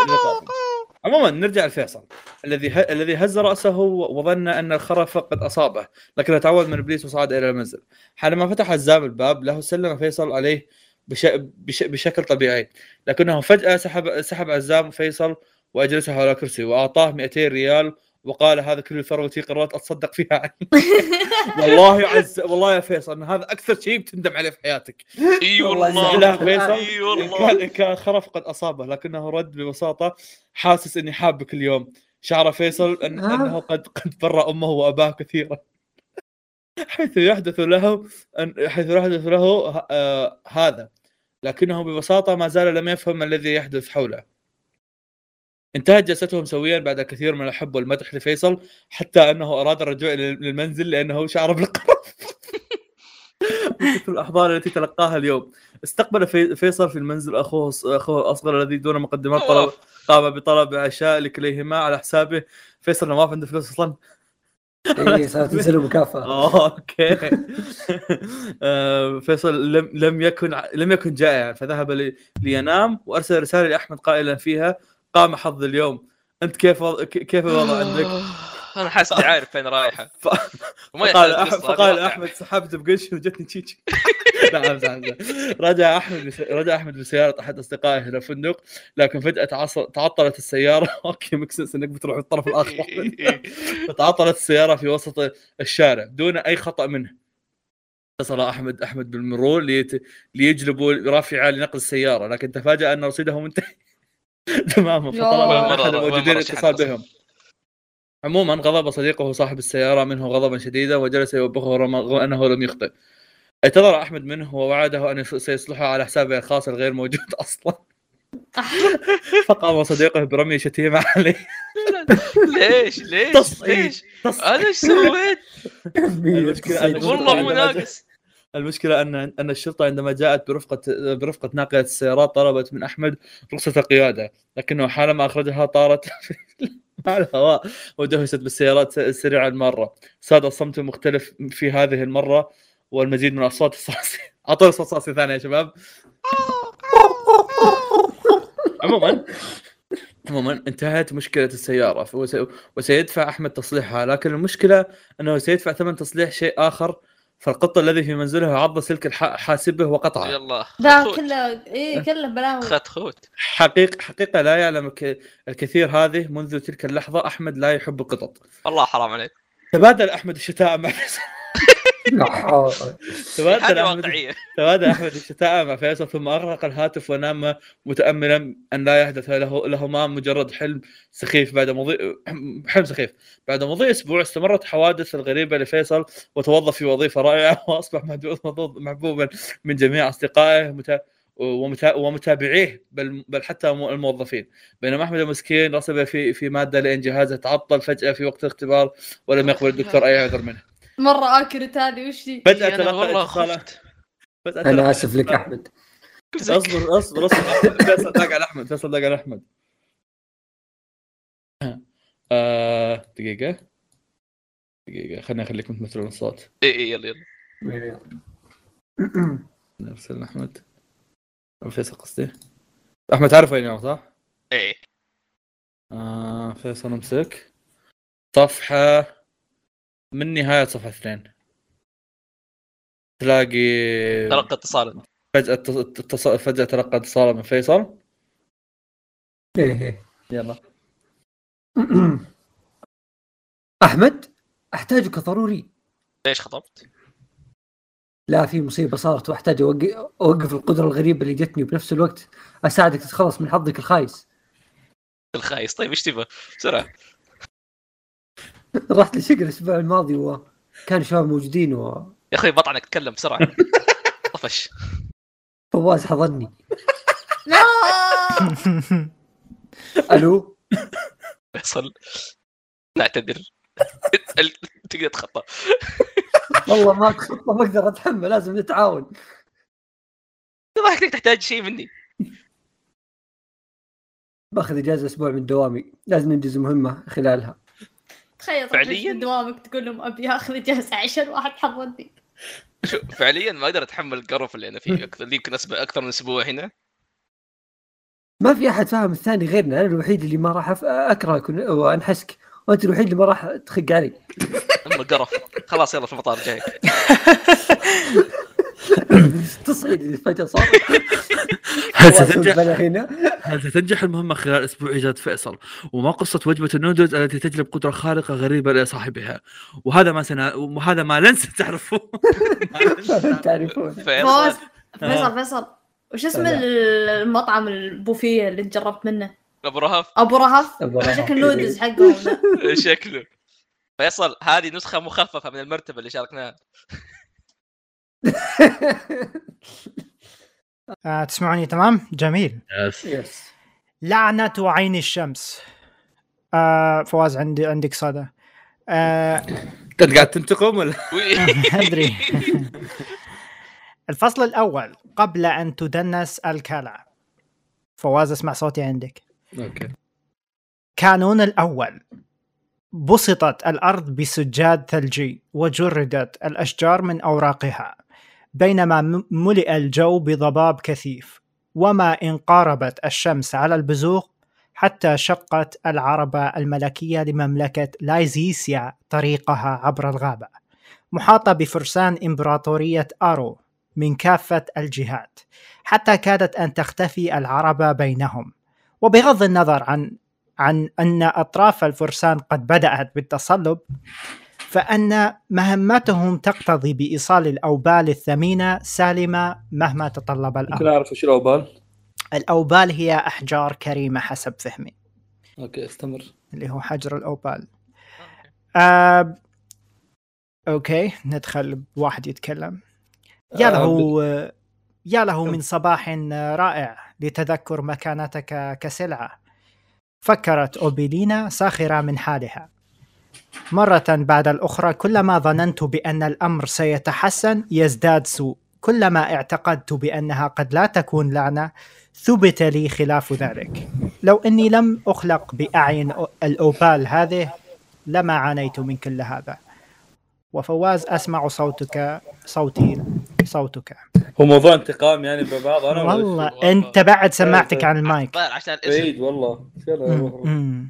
عموما نرجع لفيصل. الذي ه... الذي هز رأسه وظن أن الخرف قد أصابه لكنه تعوذ من إبليس وصعد إلى المنزل. حينما فتح عزام الباب له سلم فيصل عليه بش... بش... بشكل طبيعي. لكنه فجأة سحب سحب عزام فيصل وأجلسه على كرسي وأعطاه 200 ريال وقال هذا كل ثروتي قررت أتصدق فيها. عني (laughs) والله يا عز والله يا فيصل إن هذا أكثر شيء بتندم عليه في حياتك. إي والله والله. زعلان فيصل. إي والله. كان إن كان خرف قد أصابه لكنه رد ببساطة حاسس إني حابك اليوم شعر فيصل أن. إنه قد قد بر أمه وأباه كثيرا. حيث يحدث له أن حيث يحدث له آه هذا. لكنه ببساطة ما زال لم يفهم ما الذي يحدث حوله. انتهت جلستهم سويا بعد كثير من الحب والمدح لفيصل حتى أنه أراد الرجوع للمنزل لأنه شعر بالقرف. من كثر الاحضان التي تلقاها اليوم. استقبل في فيصل في المنزل أخوه أخوه الأصغر الذي دون مقدمات طلب قام بطلب عشاء لكليهما على حسابه. فيصل ما عنده فلوس أصلا. اي (laughs) صارت تنزل مكافاه آه أوكي. (laughs) آه، فيصل لم لم يكن لم يكن جائعا فذهب لي- لينام وأرسل رسالة لأحمد قائلا فيها قام حظ اليوم. أنت كيف وض- ك- كيف الوضع عندك؟ أنا حاسس إني عارف فين رايحة. (laughs) ف- فقال هذا فقال. أحمد سحبت بقش وجتني تشيتشي. (laughs) رجع أحمد بس... رجع أحمد بسيارة أحد أصدقائه إلى الفندق لكن فجأة تعص- تعطلت السيارة. (laughs) أوكي makes sense إنك بتروح الطرف الآخر. فتعطلت السيارة في وسط الشارع دون أي خطأ منه. اتصل أحمد أحمد بالمرور ليت... ليجلبوا رافعة لنقل السيارة لكن تفاجأ أن رصيده منتهي. (laughs) تماما فطلب. احد الموجودين الاتصال بهم عموما غضب صديقه صاحب السيارة منه غضبا شديدا وجلس يوبخه رغم أنه لم يخطئ. اعتذر أحمد منه ووعده أن يص- سيصلحه على حسابه الخاص الغير موجود (laughs) أصلا. (laughs) فقام صديقه برمي شتيمة عليه. ليش؟ ليش. ليش. أنا إيش سويت؟ والله مو ناقص. المشكلة أن أن الشرطة عندما جاءت برفقة برفقة ناقلة السيارات طلبت من أحمد رخصة القيادة لكنه حالما أخرجها طارت (laughs) مع الهواء ودهست بالسيارات السريعه الماره ساد الصمت المختلف في هذه المرة والمزيد من اصوات الصاصي. (laughs) اعطونا صوت صاصي ثاني يا شباب. عموما عموما انتهت مشكلة السيارة وسيدفع أحمد تصليحها لكن المشكلة أنه سيدفع ثمن تصليح شيء آخر فالقط الذي في منزله عض سلك حاسبه وقطعه يلا ذا. كله إيه كله بلاوي خط خوت. حقيقة حقيقة لا يعلم الك- الكثير هذه منذ تلك اللحظة أحمد لا يحب القطط. والله حرام عليك. تبادل أحمد الشتاء مع. (laughs) تبادل واقعية. تبادل أحمد الشتاء مع فيصل ثم أغلق الهاتف ونام متأملا أن لا يحدث له لهما مجرد حلم سخيف بعد مضي (clears throat) حلم سخيف. بعد مضي أسبوع استمرت حوادث الغريبة لفيصل وتوظف في وظيفة رائعة (laughs) وأصبح محبوب- محبوبا من جميع أصدقائه مت... ومتا... ومتابعيه بل... بل حتى الم- الموظفين. بينما أحمد المسكين رسب في في مادة لأن جهازه تعطل فجأة في وقت الاختبار ولم يقبل الدكتور أي عذر منه. مرة اكل تالي وش دي؟ فجاه أنا تلقى والله خفت. أنا آسف لك أحمد. أصبر أصبر أصبر. فيصل داق على أحمد فيصل داق على أحمد. آه دقيقة. دقيقة خليني اخليكم تمثلون الصوت. اي اي يلا يلا. نرسل احمد فيصل قصدي. أحمد تعرف يوم صح؟ إيه. آه فيصل امسك صفحة من نهاية صفحة اثنين. تلاقي تلقى اتصال. فجأة اتص- فجأة تلقى اتصال من فيصل. إيه إيه. يلا. (clears throat) أحمد أحتاجك ضروري. ليش خطبت؟ لا في مصيبة صارت وأحتاج اوقف القدرة الغريبة اللي جتني وبنفس الوقت. أساعدك تتخلص من حظك الخايس. الخايس. طيب إيش تبغى؟ بسرعة. (laughs) رحت لشقر الأسبوع الماضي وكان شباب موجودين وفواز يا أخوي بطعنك تكلم بسرعة. (laughs) طفش. حضني. (laughs) لا! ألو؟ فيصل. نعتذر. تقدر تخطى والله ما خطه ما أقدر أتحمل لازم نتعاون. ضحك انك تحتاج شيء مني. باخذ إجازة أسبوع من دوامي. لازم ننجز مهمة خلالها. تخيل فعلياً؟ من دوامك تقول لهم أبي أخذ اجازه عشان واحد حضني شو فعليا ما أقدر أتحمل القرف اللي أنا فيه. أكثر لي يمكن أكثر من أسبوع هنا. ما في أحد فاهم الثاني غيرنا. أنا الوحيد اللي ما راح أكرهك وأنحسك. وأنت الوحيد اللي ما راح تخق علي. أما القرف. خلاص يلا في المطار جاي (laughs) (laughs) تصعيد فجاه صار (laughs) هل ستنجح هنا. هل ستنجح المهمة خلال أسبوع إيجاد فيصل؟ وما قصة وجبة النودلز التي تجلب قدرة خارقة غريبة لصاحبها. وهذا ما سنا... وهذا ما لن ستعرفه. (laughs) تعرفون. فواز فيصل فيصل فيصل. وش اسم. المطعم البوفيه اللي انت جربت منه؟ أبو رهف. أبو رهف؟ أبو رهف. شكل نودلز حقهم ذا. شكله. فيصل هذه نسخة مخففة من المرتبة اللي شاركناها. (laughs) آه تسمعوني تمام؟ جميل. yes لعنة عين الشمس. آه فواز عندي عندك صدى. آه (laughs) انت قاعد تنتقم ولا. (laughs) أدري. الفصل الأول قبل أن تدنس الكلى. فواز اسمع صوتي عندك. okay. كانون الأول. بسطت الأرض بسجاد ثلجي وجردت الأشجار من أوراقها. بينما ملئ الجو بضباب كثيف وما إن قاربت الشمس على البزوغ حتى شقت العربة الملكية لمملكة لايزيسيا طريقها عبر الغابة محاطة بفرسان إمبراطورية آرو من كافة الجهات حتى كادت أن تختفي العربة بينهم. وبغض النظر عن عن أن أطراف الفرسان قد بدأت بالتصلب فأن مهمتهم تقتضي بإيصال الأوبال الثمينة سالمة مهما تطلب ممكن الامر. أعرف وش الأوبال؟ الأوبال هي أحجار كريمة حسب فهمي okay أستمر اللي هو حجر الأوبال. آه... okay ندخل بواحد يتكلم. يا له يا له من صباح رائع لتذكر مكانتك كسلعة فكرت أوبيلينا ساخرة من حالها مرة بعد الأخرى كلما ظننت بأن الأمر سيتحسن يزداد سوء. كلما اعتقدت بأنها قد لا تكون لعنة ثبت لي خلاف ذلك. لو أني لم أخلق بأعين أو- الأوبال هذه لما عانيت من كل هذا؟ وفواز أسمع صوتك صوتي صوتك. هو موضوع انتقام يعني ببعض أنا؟ والله. أنت بعد سماعتك عن المايك. عشان الاسم بعيد والله يلا مم. يلا. مم.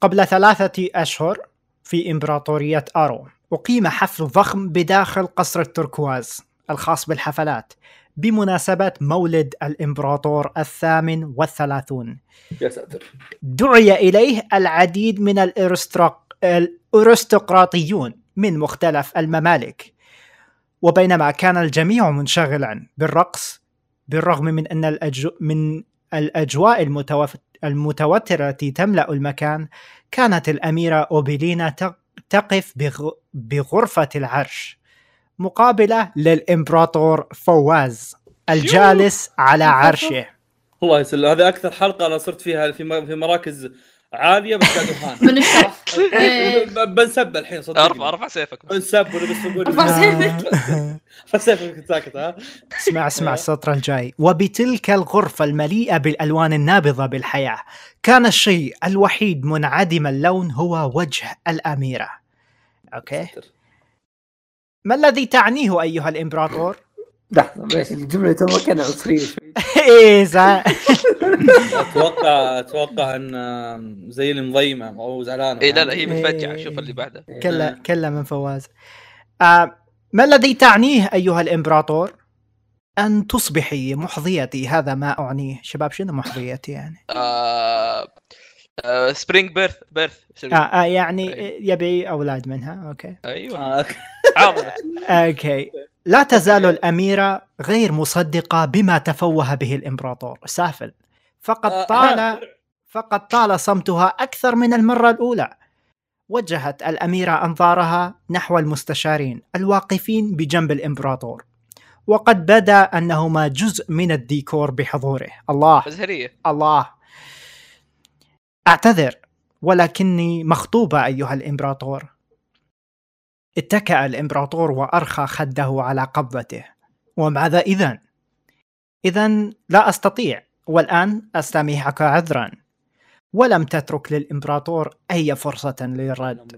قبل ثلاثة أشهر في إمبراطورية أرو أقيم حفل ضخم بداخل قصر التركواز الخاص بالحفلات بمناسبة مولد الإمبراطور الثامن والثلاثون. يا ساتر. دعي إليه العديد من الأرستراق... الأرستقراطيون من مختلف الممالك. وبينما كان الجميع منشغلا بالرقص بالرغم من أن الأجو... من الأجواء المتوف... المتوترة التي تملأ المكان كانت الأميرة أوبيلينا. تقف بغ... بغرفة العرش مقابلة للإمبراطور فواز الجالس على عرشه الله يسلم هذا أكثر حلقة أنا صرت فيها في مراكز عالية بس قاعد دهان (laughs) من الشرف (laughs) بنسب الحين صدقني. ارفع ارفع سيفك. بنسب ولا بس بقول ارفع سيفك. (laughs) فسيفك كنت ساكت ها؟ اسمع اسمع السطر الجاي. وبتلك الغرفة المليئة بالألوان النابضة بالحياة كان الشيء الوحيد منعدم اللون هو وجه الأميرة. okay. ما الذي تعنيه أيها الإمبراطور؟ لحظة معليش الجملة تو كان عنصريه شوي. (laughs) إيه صح. (laughs) أتوقع أتوقع إن زي المضيمه أو زعلانة. اي لا لا هي إيه. متفجعة. شوف اللي بعده كلا كلا من فواز. آه ما الذي تعنيه أيها الإمبراطور؟ أن تصبحي محظيتي. هذا ما أعنيه. شباب شنو محظيتي يعني؟ spring birth birth آه يعني يبي أولاد منها. okay. أيوه. آه، okay. (laughs) لا تزال الأميرة غير مصدقة بما تفوه به الإمبراطور. سافل. فقد طال فقد طال صمتها أكثر من المرة الأولى. وجهت الأميرة أنظارها نحو المستشارين الواقفين بجنب الإمبراطور. وقد بدا أنهما جزء من الديكور بحضوره. الله. مزهرية. الله. أعتذر ولكني مخطوبة أيها الإمبراطور. اتكأ الإمبراطور وأرخى خده على قبضته. وماذا اذا اذا لا أستطيع والآن أستميحك عذرا. ولم تترك للإمبراطور أي فرصة للرد.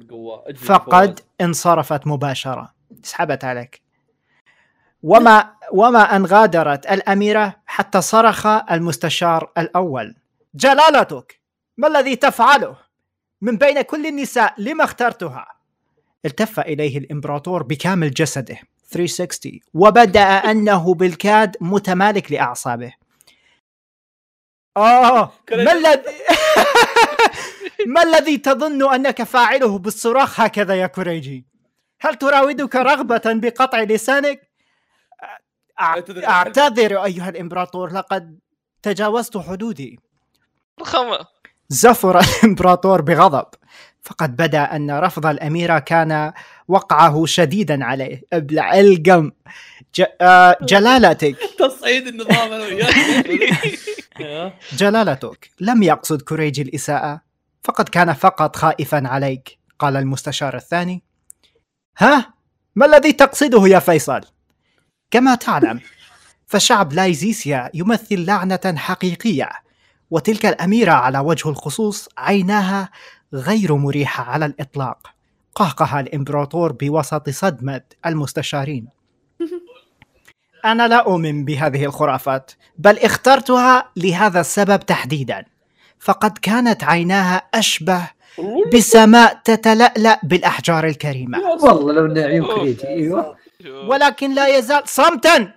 فقد انصرفت مباشرة. سحبت عليك. وما وما أن غادرت الأميرة حتى صرخ المستشار الأول. جلالتك! ما الذي تفعله؟ من بين كل النساء لما اخترتها؟ التف إليه الإمبراطور بكامل جسده 360 وبدأ أنه بالكاد متمالك لأعصابه آه ما الذي (laughs) ما الذي تظن أنك فاعله بالصراخ هكذا يا كوريجي؟ هل تراودك رغبة بقطع لسانك؟ أع- أعتذر. أعتذر أيها الإمبراطور لقد تجاوزت حدودي. زفر الإمبراطور بغضب فقد بدا أن رفض الاميره كان وقعه شديدا عليه. أبلع القم. ج... آه جلالتك. (laughs) تصعيد النظام أنا وياك. (laughs) جلالتك لم يقصد كوريجي الإساءة. فقد كان فقط خائفا عليك. قال المستشار الثاني. ها؟ ما الذي تقصده يا فيصل؟ كما تعلم فشعب لايزيسيا يمثل لعنة حقيقية وتلك الأميرة على وجه الخصوص عيناها غير مريحة على الإطلاق. قهقه الإمبراطور بوسط صدمة المستشارين. (laughs) أنا لا أؤمن بهذه الخرافات بل اخترتها لهذا السبب تحديدا. فقد كانت عيناها أشبه بسماء تتلألأ بالأحجار الكريمة. والله لو عيون كريتي أيوه. ولكن لا يزال صمتا.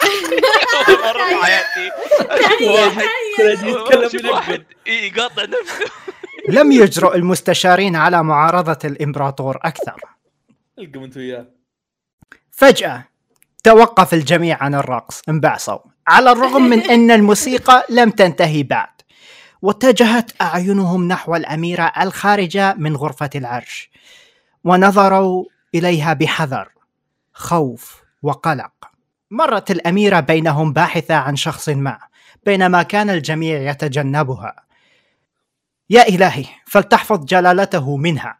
(laughs) في حياتي واحد كل يتكلم من واحد يقاطع نفسه. لم يجرؤ المستشارين على معارضة الإمبراطور أكثر. القم انت وياه فجأة توقف الجميع عن الرقص انبعصوا على الرغم من أن الموسيقى لم تنتهي بعد واتجهت أعينهم نحو الأميرة الخارجة من غرفة العرش ونظروا إليها بحذر خوف وقلق. مرت الأميرة بينهم باحثة عن شخص ما بينما كان الجميع يتجنبها. يا إلهي فلتحفظ جلالته منها.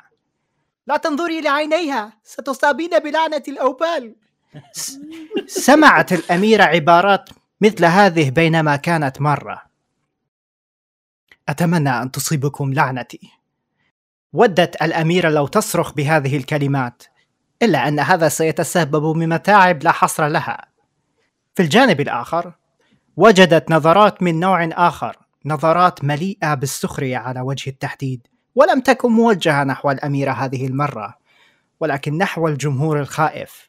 لا تنظري لعينيها ستصابين بلعنة الأوبال. (laughs) سمعت الأميرة عبارات مثل هذه بينما كانت مرة. أتمنى أن تصيبكم لعنتي. ودت الأميرة لو تصرخ بهذه الكلمات إلا أن هذا سيتسبب بمتاعب لا حصر لها. في الجانب الآخر وجدت نظرات من نوع آخر. نظرات مليئة بالسخرية على وجه التحديد ولم تكن موجهة نحو الأميرة هذه المرة ولكن نحو الجمهور الخائف.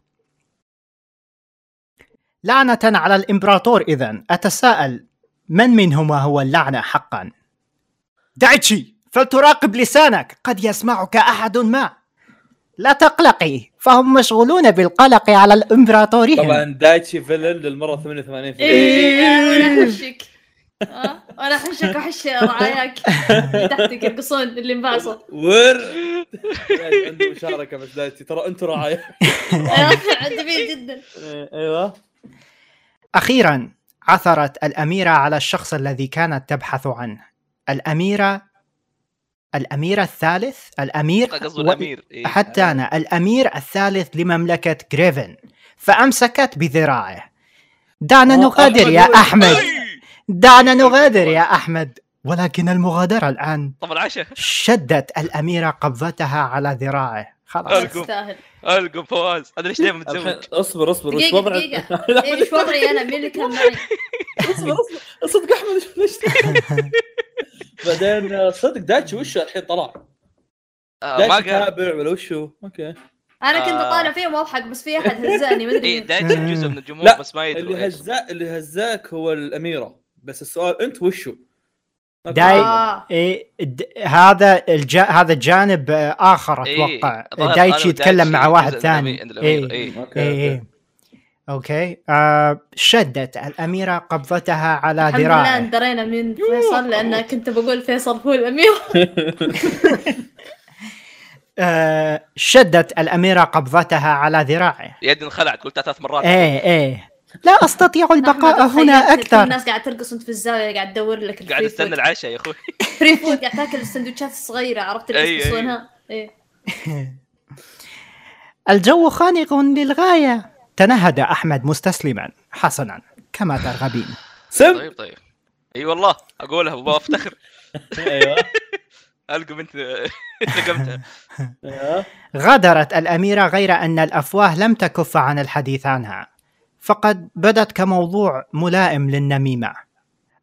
لعنة على الإمبراطور إذا. أتساءل من منهما هو اللعنة حقا؟ دايتشي فلتراقب لسانك. قد يسمعك أحد ما. لا تقلقي فهم مشغولون بالقلق على الإمبراطورهم طبعا دايتشي فيلن للمرة 88 في آه؟ أنا أحشك واحش رعاياك. تحتك يرقصون اللي انبعصوا ور. عنده مشاركة بس دايتشي ترى أنتم رعايا جميل جدا. أيوه. أخيرا عثرت الأميرة على الشخص الذي كانت تبحث عنه. الأميرة الأميرة الثالث الأمير قصده و- الأمير إيه. حتى أنا الأمير الثالث لمملكة جريفن فأمسكت بذراعه. دعنا آه، نغادر يا أي! دعنا نغادر يا أحمد. ولكن المغادرة الآن طب العشاء. شدت الأميرة قبضتها على ذراعه خلاص. تستاهل ألقم فواز. أنا ليش دائما متزوج اصبر اصبر وش دقيقة وضع دقيقة. لا، (laughs) إيه، إيش وضعي أنا؟ مين اللي كان معي؟ اصبر اصبر. صدق أحمد ليش (laughs) بعدين صدق دايتشي وش الحين طلع؟ آه، ما دايتشي تابع ولا وشو؟ أوكي. أنا كنت آه. طالع فيهم وأضحك بس في أحد هزأني ما أدري. اي مين. دايتشي جزء من الجمهور بس ما يدري اللي هزاك اللي هزاك هو الأميرة. بس السؤال انت وشو؟ داي- آه. إيه د- هذا الجا... هذا جانب آه، آخر إيه، أتوقع. ظهر دايتشي يتكلم مع واحد ثاني. من الأمير، إيه. إيه. أوكي okay. آه شدت الأميرة قبضتها على الحمد لله ذراعه إن درينا من فيصل لأن كنت بقول فيصل هو الأمير. (laughs) آه شدت الأميرة قبضتها على ذراعه. يدي انخلعت قلتها ثلاث مرات. إيه إيه. لا أستطيع البقاء هنا أكثر. الناس قاعد ترقص وانت في الزاوية قاعد تدور لك قاعد استنى العشاء يا أخوي. (laughs) free food قاعد تاكل السندوتشات الصغيرة عرفت اللي إيه (laughs) الجو خانق للغايه تنهد أحمد مستسلما. حسنا كما ترغبين. سم. طيب طيب. أي والله أقولها وبفتخر (laughs) أيوه. ألقم أنت لقمتها. أيوة. غادرت الأميرة غير أن الأفواه لم تكف عن الحديث عنها. فقد بدت كموضوع ملائم للنميمة.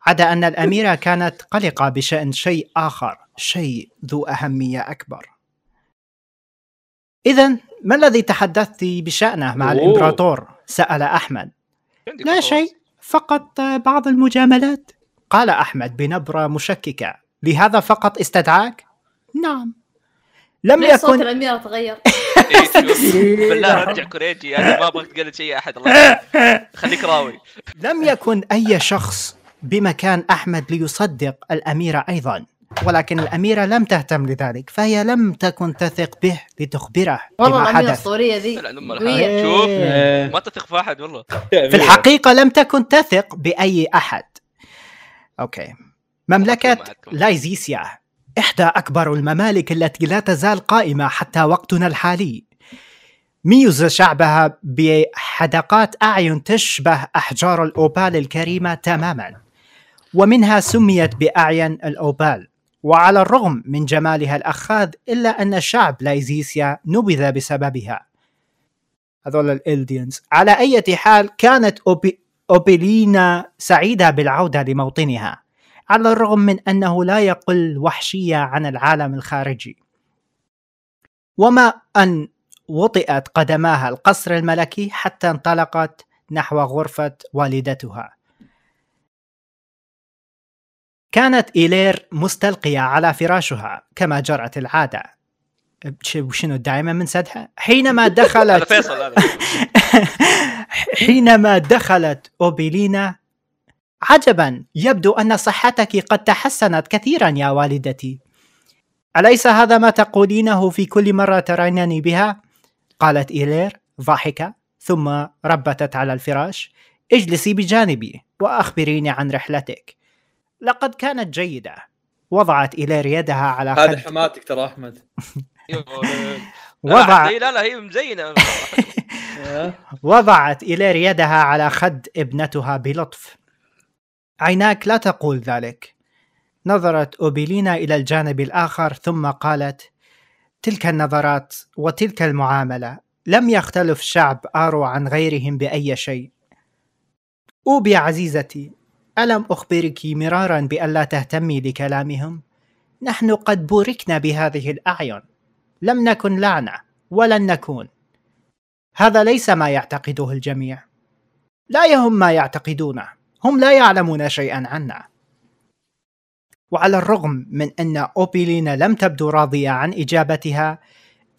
عدا أن الأميرة كانت قلقة بشأن شيء آخر شيء ذو أهمية أكبر. اذا ما الذي تحدثت بشأنه مع أوه. الإمبراطور؟ سأل أحمد. لا. شيء فقط بعض المجاملات. قال أحمد بنبرة مشككة. لهذا فقط استدعاك؟ نعم. لم ليش صوت يكن الأميرة تغير؟ (laughs) إيه، (laughs) شوف. بالله ارجع كوريجي أنا ما ابغاك تقلد شيء أحد الله. (laughs) خليك راوي. لم يكن أي شخص بمكان أحمد ليصدق الأميرة أيضا ولكن الأميرة لم تهتم لذلك فهي لم تكن تثق به لتخبره والله بما الاميره حدث الصوريه ذي شوف إيه. ما تثق في أحد والله. (laughs) في الحقيقة لم تكن تثق بأي أحد. أوكي. مملكة. لايزيسيا. إحدى أكبر الممالك التي لا تزال قائمة حتى وقتنا الحالي. ميز شعبها بحدقات أعين تشبه أحجار الأوبال الكريمة تماما ومنها سميت بأعين الأوبال. وعلى الرغم من جمالها الأخاذ إلا أن شعب لايزيسيا نبذ بسببها. هذول الإلديانز على أي حال كانت أوبي أوبيلينا سعيدة بالعودة لموطنها. على الرغم من أنه لا يقل وحشية عن العالم الخارجي. وما أن وطئت قدماها القصر الملكي حتى انطلقت نحو غرفة والدتها. كانت إيلير مستلقية على فراشها كما جرت العادة. شنو دائما من سدها؟ حينما (laughs) دخلت (laughs) حينما دخلت أوبيلينا عجبا. يبدو أن صحتك قد تحسنت كثيرا يا والدتي. أليس هذا ما تقولينه في كل مرة ترينني بها؟ قالت إيلير ضاحكة. ثم ربتت على الفراش. اجلسي بجانبي وأخبريني عن رحلتك. لقد كانت جيدة. وضعت إيلير يدها على هذه خد حماتك ترى أحمد. (laughs) وضع لا لا هي مزينة. (laughs) وضعت إلير يدها على خد ابنتها بلطف. عيناك لا تقول ذلك. نظرت أوبيلينا إلى الجانب الآخر ثم قالت تلك النظرات وتلك المعاملة لم يختلف شعب آرو عن غيرهم بأي شيء. أوبي عزيزتي ألم أخبرك مرارا بألا تهتمي لكلامهم؟ نحن قد بوركنا بهذه الأعين. لم نكن لعنة ولن نكون. هذا ليس ما يعتقده الجميع. لا يهم ما يعتقدونه هم لا يعلمون شيئا عنا. وعلى الرغم من أن أوبيلينا لم تبدو راضية عن إجابتها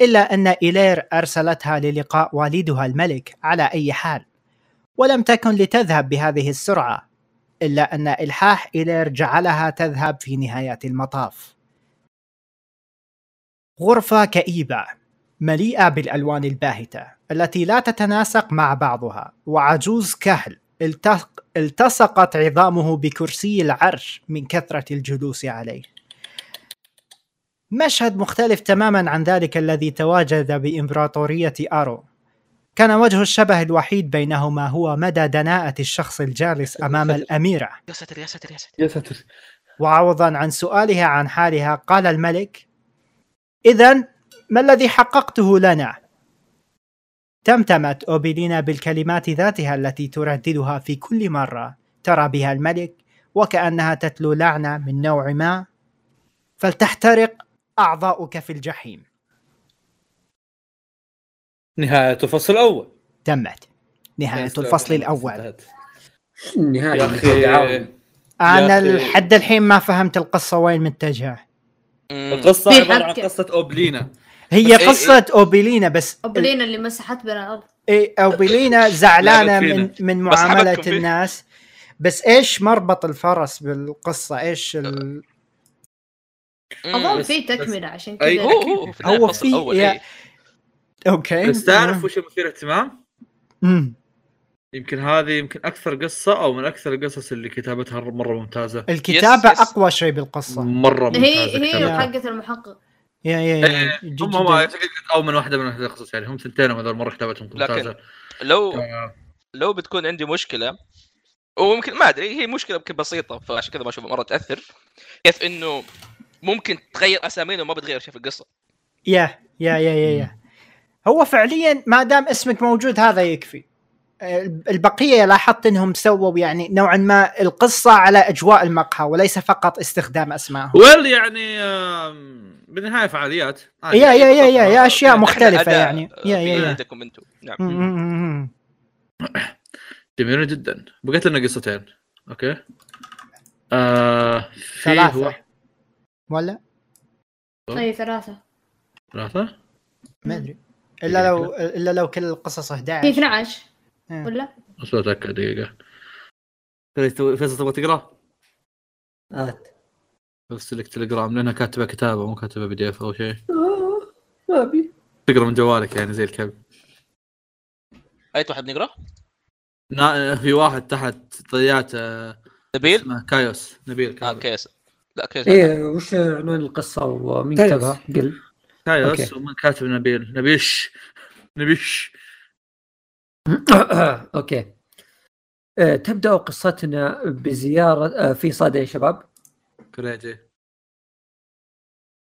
إلا أن إيلير أرسلتها للقاء والدها الملك على أي حال. ولم تكن لتذهب بهذه السرعة إلا أن إلحاح إيلير جعلها تذهب في نهاية المطاف. غرفة كئيبة مليئة بالألوان الباهتة التي لا تتناسق مع بعضها وعجوز كهل. التق... التصقت عظامه بكرسي العرش من كثرة الجلوس عليه. مشهد مختلف تماما عن ذلك الذي تواجد بإمبراطورية أرو. كان وجه الشبه الوحيد بينهما هو مدى دناءة الشخص الجالس أمام الأميرة. يا ساتر يا ساتر يا ساتر. يا ساتر. وعوضا عن سؤالها عن حالها قال الملك اذا ما الذي حققته لنا؟ تمتمت أوبيلينا بالكلمات ذاتها التي ترددها في كل مرة. ترى بها الملك وكأنها تتلو لعنة من نوع ما. فلتحترق أعضاؤك في الجحيم. نهاية الفصل الأول. تمت. نهاية الفصل الأول. يا أخي أنا. لحد الحين ما فهمت القصة وين متجهة. القصة عبارة عن. قصة أوبلينا. هي بس إيه- قصة أوبيلينا بس أوبلينا اللي مسحت إيه أوبيلينا زعلانة لعبت من من فيه. الناس. بس إيش مربط الفرس بالقصة؟ إيش ال... بس- في تكملة عشان كذا هو هو هو في- يا- إيه. okay. بس تعرف وش مثير اهتمام؟ يمكن هذه يمكن أكثر قصة أو من أكثر القصص اللي كتابتها مرة ممتازة. الكتابة yes, yes. أقوى شيء بالقصة. مرة ممتازة هي هي. وحقة المحقق. yeah yeah yeah إيه، هم. هم أو من واحدة من واحدة القصص يعني. هم ثنتين هذول مرة كتابتهم ممتازه لو آه، لو بتكون عندي مشكلة وممكن ما أدري هي مشكلة يمكن بسيطة فعشان كذا ما أشوفها مرة تأثر. كيف إنه ممكن تغير أسامينا وما بتغير شيء في القصة. يا يا يا يا يا. هو فعليا ما دام اسمك موجود هذا يكفي. البقية لاحظت إنهم سووا يعني نوعا ما القصة على أجواء المقهى وليس فقط استخدام اسمائهم ويل يعني بالنهاية فعاليات. يا يا يا يا, يا أشياء مختلفة يعني. يا يا في يا. عندكم أنتم نعم. جميل جدا. بقيت لنا قصتين. أوكي. آه في ثلاثة. هو- ولا؟ أي ثلاثة. ثلاثة؟ ما أدري. إلا لو إلا لو كل القصص في 11 12 آه. ولا؟ بس أتأكد دقيقة. فيصل تبغى تقرأ؟ آت. ارسل لك تليجرام لأنها كاتبة كتابة مو كاتبة PDF أو شيء. آه، ما أبي. تقرأ من جوالك يعني زي الكلب. أي واحد نقرأ؟ نا- في واحد تحت طيات آه، نبيل؟ اسمه كايوس. نبيل آه كايوس, كيس لا كيس إيه وش عنوان القصة ومين كايوس. كتبها؟ قل. كايوس. ومن كاتب نبيل. نبيش. نبيش. (coughs) أوكي. آه، تبدأ قصتنا بزيارة آه، في صدى يا شباب. كريجي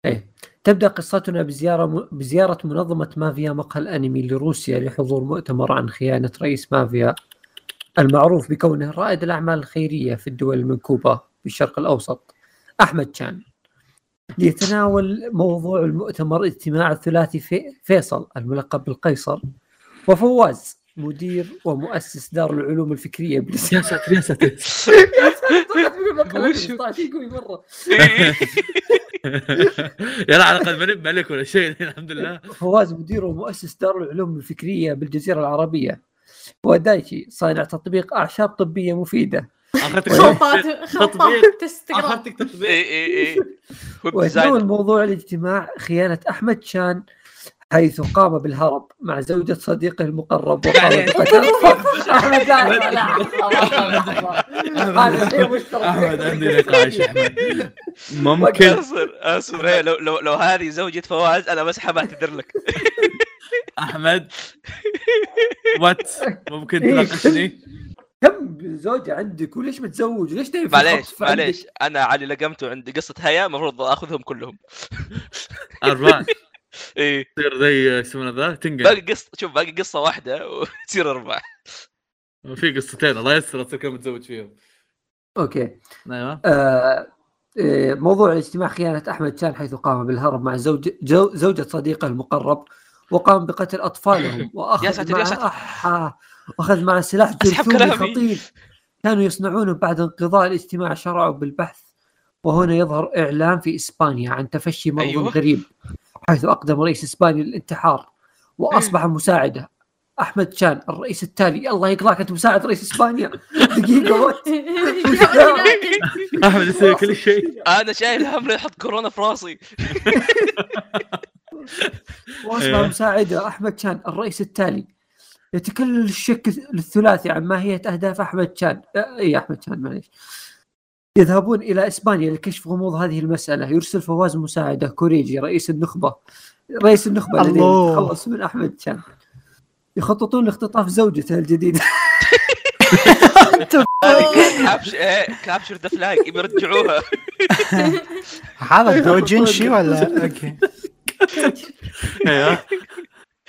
إيه. تبدأ قصتنا بزيارة بزيارة منظمة مافيا مقهى الأنمي لروسيا لحضور مؤتمر عن خيانة رئيس مافيا المعروف بكونه رائد الأعمال الخيرية في الدول المنكوبه في الشرق الأوسط أحمد شان. ليتناول موضوع المؤتمر اجتماع الثلاثي في فيصل الملقب بالقيصر وفواز مدير ومؤسس دار العلوم الفكرية plus يا ساتر يا ساتر وش؟ قوي مرة. (laughs) يا لا على الأقل ماني بملك ولا شيء الحمد لله. فواز مدير ومؤسس دار العلوم الفكرية بالجزيرة العربية. ودايتشي صانع تطبيق أعشاب طبية مفيدة. أخذتك خلطات تطبيق. أخذتك تطبيق. اي اي اي ويب ويتناول designer موضوع الاجتماع خيانة أحمد شان حيث قام بالهرب مع زوجة صديقه المقرب (laughs) وقام بقتل أحمد. لا هذا شيء مشترك أحمد عندي نقاش أحمد. ممكن. اسر إيه، لو لو لو هذه زوجة فواز أنا بس حاب أعتذر لك. (laughs) أحمد. وات ممكن إيه. تناقشني؟ كم زوجة عندك؟ وليش متزوج؟ وليش تبي معليش معليش. أنا علي لقمته عندي قصة هيا المفروض أخذهم كلهم. أربعة. إيه. تصير زي يسمونه ذا تنقل. باقي قصة شوف باقي قصة واحدة وتصير أربعة. في قصتين الله يستر تصير متزوج فيهم. okay. أيوه آه، موضوع الاجتماع خيانة أحمد شان حيث قام بالهرب مع زوج جو زوجة صديقه المقرب وقام بقتل أطفالهم (laughs) يا وأخذ ساتر، يا معه ساتر. أح- وأخذ معه سلاح جرثومي. خطير كانوا يصنعونه بعد انقضاء الاجتماع شرعوا بالبحث وهنا يظهر إعلان في إسبانيا عن تفشي مرض أيوة. غريب. حيث أقدم رئيس إسبانيا للانتحار وأصبح مساعده. أحمد شان الرئيس التالي. الله يقضاك أنت مساعد رئيس إسبانيا. دقيقة وات (laughs) أحمد يسوي كل شيء. أنا شايل هم يحط كورونا في راسي. (laughs) وأصبح إيه. مساعده أحمد شان الرئيس التالي. يتكلل الشك الثلاثي عن ماهية أهداف أحمد شان. آه، أي أحمد شان معليش. يذهبون إلى إسبانيا لكشف غموض هذه المسألة. يرسل فواز مساعدة كوريجي رئيس النخبة. رئيس النخبة الذي الله. يتخلص من أحمد شان. يخططون لاختطاف زوجته إيه capture the flag يبي يرجعوها هذا دوجنشي ولا؟ okay. أيوه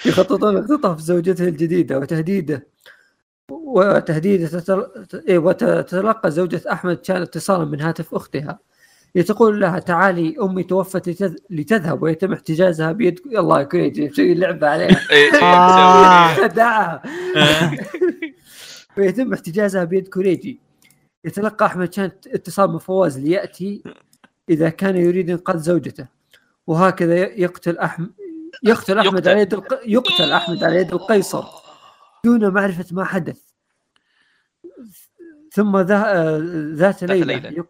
يخططون اختطاف زوجته الجديدة وتهديده. وتهديده تتل... إيه وتتلقى زوجة أحمد كان اتصالا من هاتف أختها. تقول لها تعالي أمي توفت لتذ... لتذهب ويتم احتجازها بيد الله كريجي مسوي لعبة عليها. إيه،. (laughs) خدعها (laughs) ويتم احتجازها بيد كوريجي. يتلقى أحمد كان اتصال من فواز ليأتي إذا كان يريد إنقاذ زوجته. وهكذا يقتل احمد يقتل أحمد يقتل. على يد الق... يقتل أحمد على يد القيصر. دون معرفة ما حدث. ثم ذا... ذات ليلة.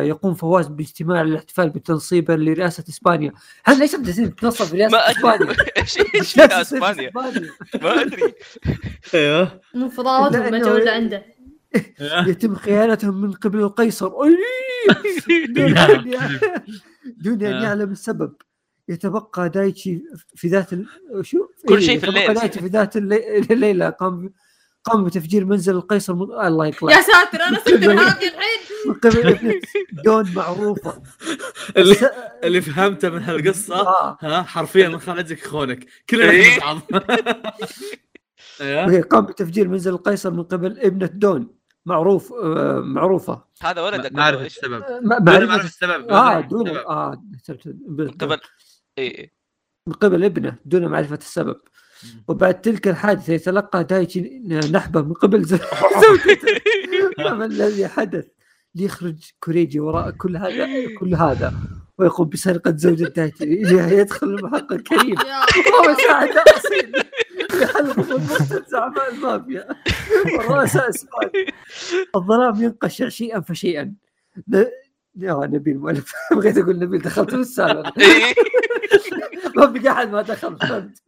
يقوم فواز باجتماع للاحتفال بتنصيبه لرئاسة إسبانيا هل ليش جالسين تنصب (laughs) ما إسبانيا؟ (laughs) إيش إسبانيا؟ (laughs) ما أدري أيوه من فضاوتهم لأنه- ما جو اللي عنده يتم خيانتهم من قبل القيصر أي! دون أن آه. يعلم السبب يتبقى دايتشي في ذات ال... شو كل إيه، شيء في يتبقى الليل. دايتشي في ذات اللي- الليلة قام قام بتفجير منزل القيصر من... الله يقلع يا ساتر أنا صرت (laughs) هذه الحين. من قبل دون معروفة. اللي اللي فهمته من هالقصة آه. ها حرفيا من خانتك خونك. كلنا إيه. بعض. (laughs) أيوه وهي قام بتفجير منزل القيصر من قبل ابنة دون. معروف آه معروفة. هذا ولدك ما أعرف إيش؟ السبب. ما معرفة السبب. آه دون. آه قبل اي من قبل ابنة دون معرفة السبب. وبعد تلك الحادثة يتلقى دايتشي نحبة من قبل زو- (laughs) زوجته. ما الذي حدث؟ ليخرج كوريجي وراء كل هذا كل هذا. ويقوم بسرقة زوجة دايتشي يدخل المحقق الكريم يا ومساعدة أصيل لحل ضمن زعماء المافيا. والرؤساء الظلام ينقشع شيئا فشيئا. يا نبيل مؤلف (laughs) بغيت أقول نبيل دخلت في السالفة. إيه. ما بقى أحد ما دخل فهمت؟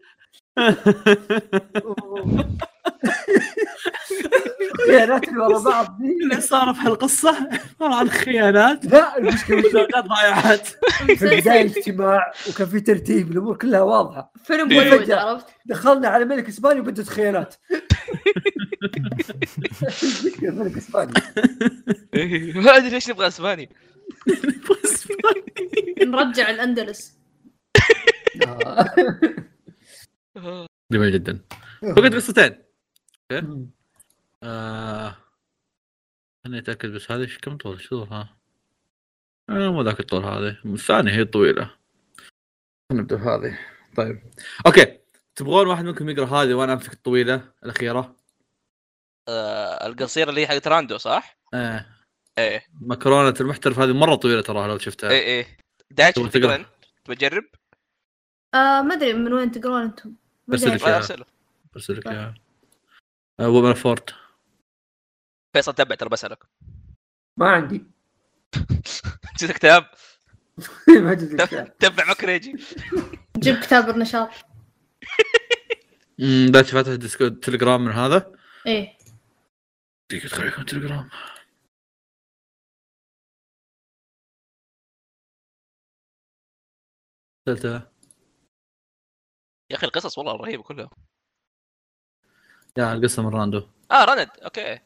خيانات اللي ورا بعض دي. اللي صار في هالقصة؟ عباره عن خيانات لا المشكلة (laughs) زوجات ضايعات في البدايه اجتماع وكان في ترتيب الأمور كلها واضحة. فيلم إيه. بوليوود عرفت؟ دخلنا على ملك إسباني وبدت خيانات (laughs) ملك إسباني. إيه. ما أدري ليش نبغى إسباني. نرجع الأندلس. آه. جميل جدا. فقد قصتين آه... خليني أتأكد بس هذه كم طول؟ شو ها آه مو ذاك الطول هذه الثانية هي طويلة خلينا نبدأ بهذه. طيب. أوكي. تبغون واحد منكم يقرأ هذه وأنا أمسك الطويلة الأخيرة؟ آه، القصيرة اللي هي حقت راندو صح؟ آه. إيه. مكرونة المحترف هذه مرة طويلة تراها لو شفتها. إيه إيه. دايتش تبغى تقرأ؟ بجرب؟ آه ما أدري من وين تقرون أنتم. برسل. لك برسل لك اياها آه وومن فورت. فيصل تبع ترى بسألك. ما عندي. (laughs) جبت كتاب (laughs) ما جبت الكتاب. تبع مكريجي جيب كتاب النشاط. امم ذات فاتح Discord Telegram من هذا؟ إيه. دقيقة خليكم تليجرام. ارسلتها يا أخي القصص والله رهيبة كلها. يا القصة من راندو. آه رند okay.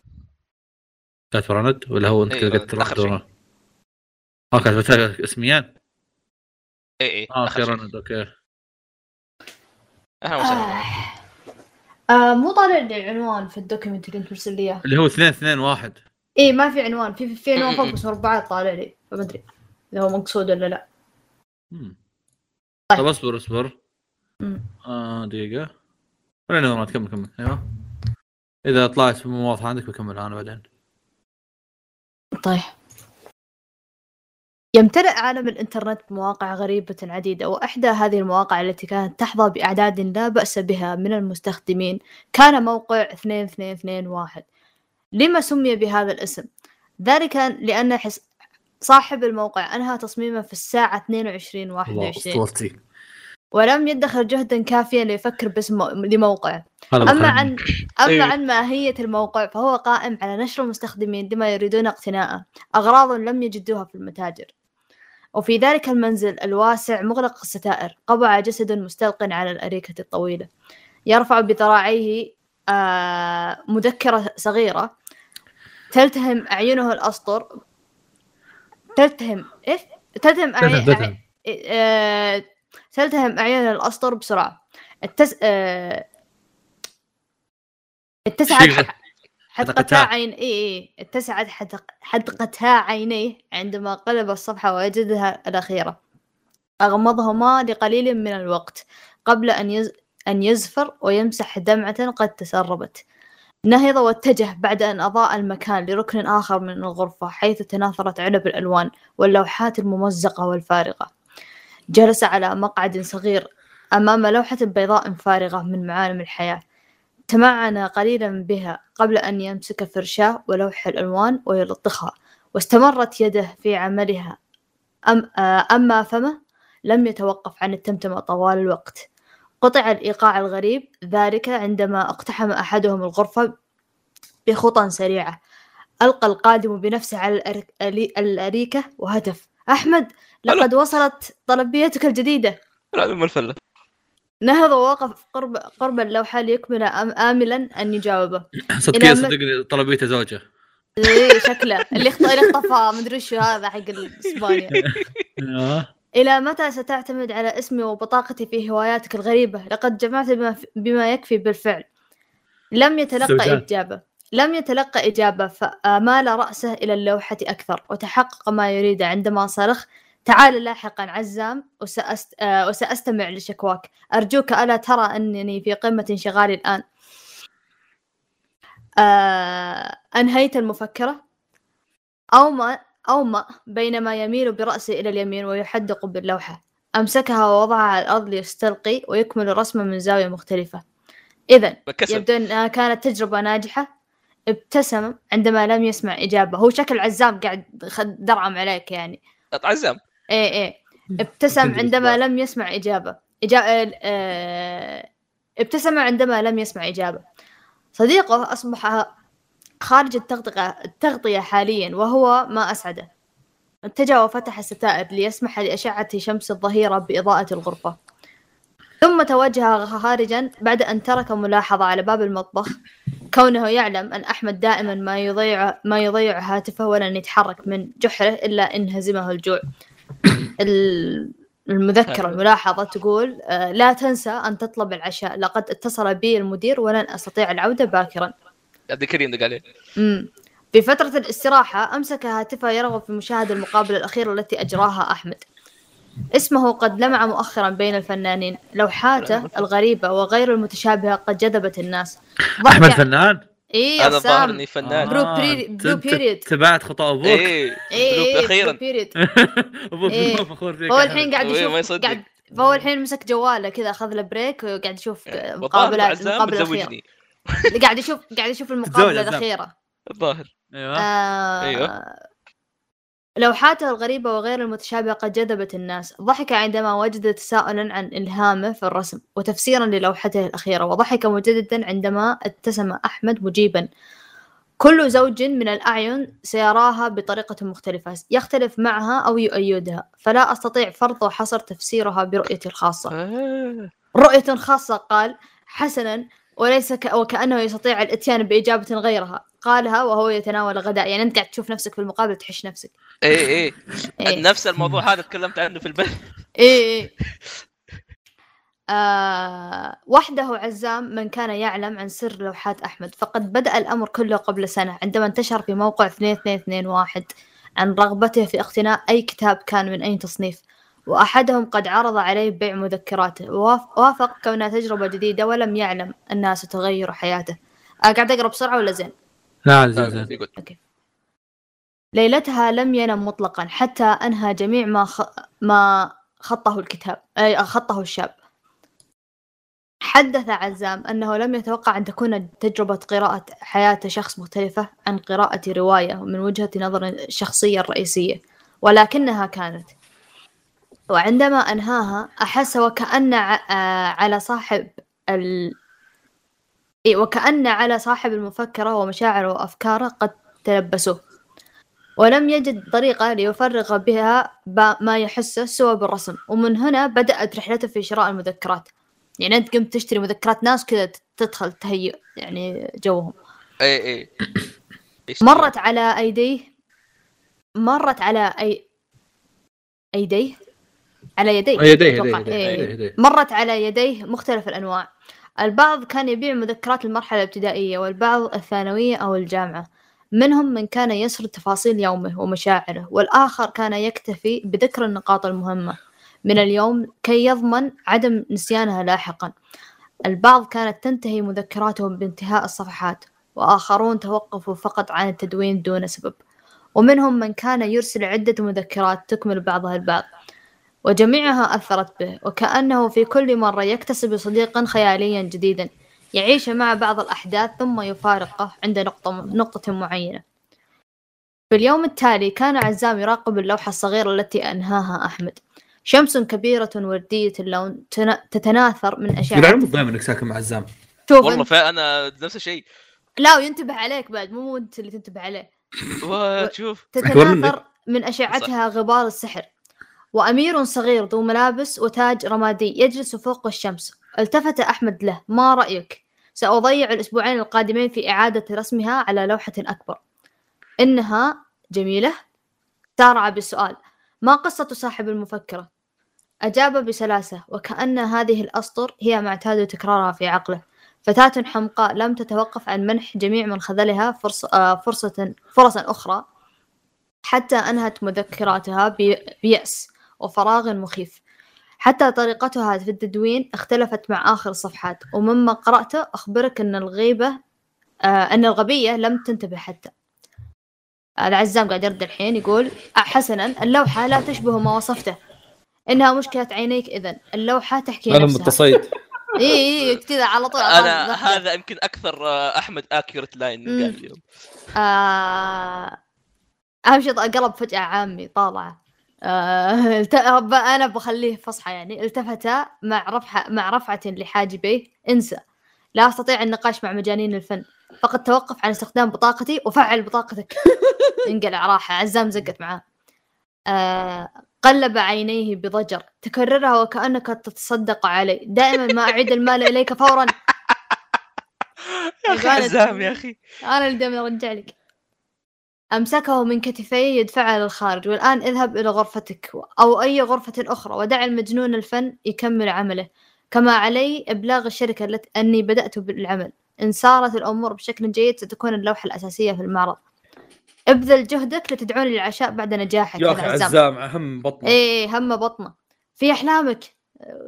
كاتب راند ولا هو انت راند شيء. ولا- آه كاتبتها اسميان. اي اي آه شيء. راند okay. أهلا وسهلا. آه. آه مو طالع لي العنوان في ال document اللي انت مرسل لي اياه اللي هو اثنين اثنين واحد. إيه ما في عنوان. في في عنوان فوق بس مربعات طالع لي. فما أدري إذا هو مقصود ولا لا. طيب. اصبر اصبر. آه دقيقة. خلينا نظرات كمل كمل. أيوه. إذا طلعت مو واضحة عندك بكملها أنا بعدين. طيب. يمتلئ عالم الإنترنت بمواقع غريبة عديدة وإحدى هذه المواقع التي كانت تحظى بأعداد لا بأس بها من المستخدمين كان موقع 2221 لما سمي بهذا الاسم؟ ذلك لأن حس... صاحب الموقع أنهى تصميمه في الساعة 22 الله 21 أسطورتي. ولم يدخر جهدا كافيا ليفكر باسم مو- لموقعه. أما. عن أما إيه. عن ماهية الموقع فهو قائم على نشر المستخدمين لما يريدون اقتناءه. أغراض لم يجدوها في المتاجر. وفي ذلك المنزل الواسع مغلق الستائر. قبع جسد مستلق على الأريكة الطويلة. يرفع بذراعيه آه مذكرة صغيرة. تلتهم أعينه الأسطر. تلتهم إيش؟ تلتهم أعين تلتهم- تلتهم. أعين الأسطر بسرعة التس... آه... اتسعت حدقتا. عين اي اي اتسعت حدق... حدقتا عينيه عندما قلب الصفحة ووجدها الأخيرة أغمضهما لقليل من الوقت قبل أن يز... أن يزفر ويمسح دمعة قد تسربت نهض واتجه بعد أن أضاء المكان لركن آخر من الغرفة حيث تناثرت علب الألوان واللوحات الممزقة والفارغة جلس على مقعد صغير أمام لوحة بيضاء فارغة من معالم الحياة. تمعن قليلا بها قبل أن يمسك فرشاة ولوح الألوان ويلطخها واستمرت يده في عملها. أم آه، أما فمه لم يتوقف عن التمتمة طوال الوقت. قطع الإيقاع الغريب ذلك عندما اقتحم أحدهم الغرفة بخطى سريعة. ألقى القادم بنفسه على الأريكة وهتف. أحمد! لقد وصلت طلبيتك الجديدة لا ام الفله نهض ووقف قرب قرب اللوحة ليكمل أم- آملا أن يجاوبه (laughs) صدقني صدقني طلبيته زوجه إيه شكله اللي اخطفها مدري شو هذا حق اسبانيا. (laughs) إلى متى ستعتمد على اسمي وبطاقتي في هواياتك الغريبة؟ لقد جمعت بما, بما يكفي بالفعل. لم يتلقى. إجابة. لم يتلقى إجابة فمال رأسه إلى اللوحة أكثر وتحقق ما يريد عندما صرخ تعال لاحقا عزام وسأست... آه، وسأستمع لشكواك. أرجوك ألا ترى أنني في قمة انشغالي الآن. آه... أنهيت المفكرة؟ أومأ أومأ بينما يميل برأسه إلى اليمين ويحدق باللوحة. أمسكها ووضعها على الأرض ليستلقي ويكمل رسمه من زاوية مختلفة. إذا يبدو أنها كانت تجربة ناجحة. ابتسم عندما لم يسمع إجابة. هو شكل عزام قاعد درعم عليك يعني. عزام. إيه إيه. ابتسم عندما. لم يسمع إجابة. إجا... آه... ابتسم عندما لم يسمع إجابة. صديقه أصبح خارج التغطية التغطية حاليا وهو ما أسعده. اتجه وفتح الستائر ليسمح لأشعة شمس الظهيرة بإضاءة الغرفة. ثم توجه خارجا بعد أن ترك ملاحظة على باب المطبخ. كونه يعلم أن أحمد دائما ما يضيع ما يضيع هاتفه ولن يتحرك من جحره إلا إن هزمه الجوع. ال- المذكرة الملاحظة تقول آه، لا تنسى أن تطلب العشاء. لقد اتصل بي المدير ولن أستطيع العودة باكرا. عبد الكريم دق عليه. في فترة الاستراحة أمسك هاتفه يرغب في مشاهدة المقابلة الأخيرة التي أجراها أحمد. اسمه قد لمع مؤخرا بين الفنانين. لوحاته (laughs) الغريبة وغير المتشابهة قد جذبت الناس. أحمد ضحك- فنان؟ إيه هذا الظاهر إني فنان برو آه، بري- أنت- برو أنت بيريد. تبعت خطأ أبوك إيه إيه برو- أخيرا برو بيريد (laughs) أبوك إيه. فخور فيك هو. الحين قاعد إيه، ما يشوف. قاعد فهو الحين مسك جواله كذا أخذ له بريك وقاعد يشوف عزام المقابلة الأخيرة بتزوجني قاعد يشوف قاعد يشوف المقابلة عزام. الأخيرة الظاهر أيوه آه أيوة. لوحاته الغريبة وغير المتشابهة قد جذبت الناس. ضحك عندما وجد تساؤلا عن إلهامه في الرسم وتفسيرا للوحته الأخيرة وضحك مجددا عندما ابتسم أحمد مجيبا. كل زوج من الأعين سيراها بطريقة مختلفة يختلف معها أو يؤيدها فلا أستطيع فرض وحصر تفسيرها برؤيتي الخاصة. آه. رؤية خاصة قال حسنا وليس ك... وكأنه يستطيع الإتيان بإجابة غيرها. قالها وهو يتناول غداء يعني أنت قاعد تشوف نفسك في المقابلة تحش نفسك. إيه إيه. (laughs) إيه. نفس الموضوع هذا تكلمت عنه في البث. إيه إيه. آه وحده عزام من كان يعلم عن سر لوحات أحمد فقد بدأ الأمر كله قبل سنة عندما انتشر في موقع 2221 عن رغبته في اقتناء أي كتاب كان من أي تصنيف. وأحدهم قد عرض عليه بيع مذكراته. وواف- وافق كونها تجربة جديدة ولم يعلم أنها ستغير حياته. آه قاعد أقرأ بسرعة ولا زين؟ لا زين زين. ليلتها لم ينم مطلقا حتى أنهى جميع ما خ... ما خطه الكتاب أي خطه الشاب. حدث عزام أنه لم يتوقع أن تكون تجربة قراءة حياة شخص مختلفة عن قراءة رواية من وجهة نظر الشخصية الرئيسية ولكنها كانت. وعندما أنهاها أحس وكأن آه، على صاحب ال... وكأن على صاحب المفكرة ومشاعره وأفكاره قد تلبسوه. ولم يجد طريقة ليفرغ بها ما يحسه سوى بالرسم. ومن هنا بدأت رحلته في شراء المذكرات. يعني أنت قمت تشتري مذكرات ناس كذا تدخل تهيئ يعني جوهم. إيه إيش؟ مرت على أيديه مرت على أي أيديه على يديه. يديه. يديه إيه. يديه يديه. مرت على يديه مختلف الأنواع. البعض كان يبيع مذكرات المرحلة الابتدائية والبعض الثانوية أو الجامعة. منهم من كان يسرد تفاصيل يومه ومشاعره والآخر كان يكتفي بذكر النقاط المهمة. من اليوم كي يضمن عدم نسيانها لاحقا. البعض كانت تنتهي مذكراتهم بانتهاء الصفحات وآخرون توقفوا فقط عن التدوين دون سبب. ومنهم من كان يرسل عدة مذكرات تكمل بعضها البعض. وجميعها أثرت به وكأنه في كل مرة يكتسب صديقا خياليا جديدا يعيش مع بعض الأحداث ثم يفارقه عند نقطة, نقطة معينة. في اليوم التالي كان عزام يراقب اللوحة الصغيرة التي أنهاها أحمد. شمس كبيرة وردية اللون تنا- تتناثر من أشعة. يلعن دائما إنك ساكن مع عزام. شوف والله فانا نفس الشيء. لا وينتبه عليك بعد مو أنت اللي تنتبه عليه. وتشوف تتناثر من أشعتها غبار السحر. وأمير صغير ذو ملابس وتاج رمادي يجلس فوق الشمس. التفت أحمد له. ما رأيك؟ سأضيع الأسبوعين القادمين في إعادة رسمها على لوحة أكبر. إنها جميلة؟ سارع بالسؤال ما قصة صاحب المفكرة؟ أجاب بسلاسة. وكأن هذه الأسطر هي ما اعتاد تكرارها في عقله. فتاة حمقاء لم تتوقف عن منح جميع من خذلها فرصة, آه، فرصة فرصا أخرى حتى أنهت مذكراتها بي- بيأس. وفراغ مخيف. حتى طريقتها في التدوين اختلفت مع آخر الصفحات ومما قرأته أخبرك أن الغيبة آه أن الغبية لم تنتبه حتى. العزام قاعد يرد الحين يقول آه، حسنا اللوحة لا تشبه ما وصفته. إنها مشكلة عينيك إذن. اللوحة تحكي أنا نفسها. متصيد. (laughs) إي إي كذا على طول. أنا هذا يمكن أكثر آه، أحمد accurate line. قال اليوم. آه... أهم شيء قلب فجأة عامي طالع. الت... ب- (laughs) أنا بخليه فصحى يعني. التفت مع رفعة مع رفعة لحاجبيه انسى. لا أستطيع النقاش مع مجانين الفن. فقد توقف عن استخدام بطاقتي وفعل بطاقتك. (laughs) انقلع راحة عزام زقت معاه. آه... قلب عينيه بضجر. تكررها وكأنك تتصدق علي. دائما ما أعيد المال إليك فورا. (laughs) يا أخي يبغالي حزام يا أخي. أنا اللي دائما أرجع لك. أمسكه من كتفيه يدفعه للخارج والآن اذهب إلى غرفتك أو أي غرفة أخرى ودع المجنون الفن يكمل عمله. كما علي إبلاغ الشركة التي أني بدأت بالعمل. إن سارت الأمور بشكل جيد ستكون اللوحة الأساسية في المعرض. ابذل جهدك لتدعوني للعشاء بعد نجاحك. يا أخي عزام. عزام أهم بطنة. إيه هم بطنة. في أحلامك؟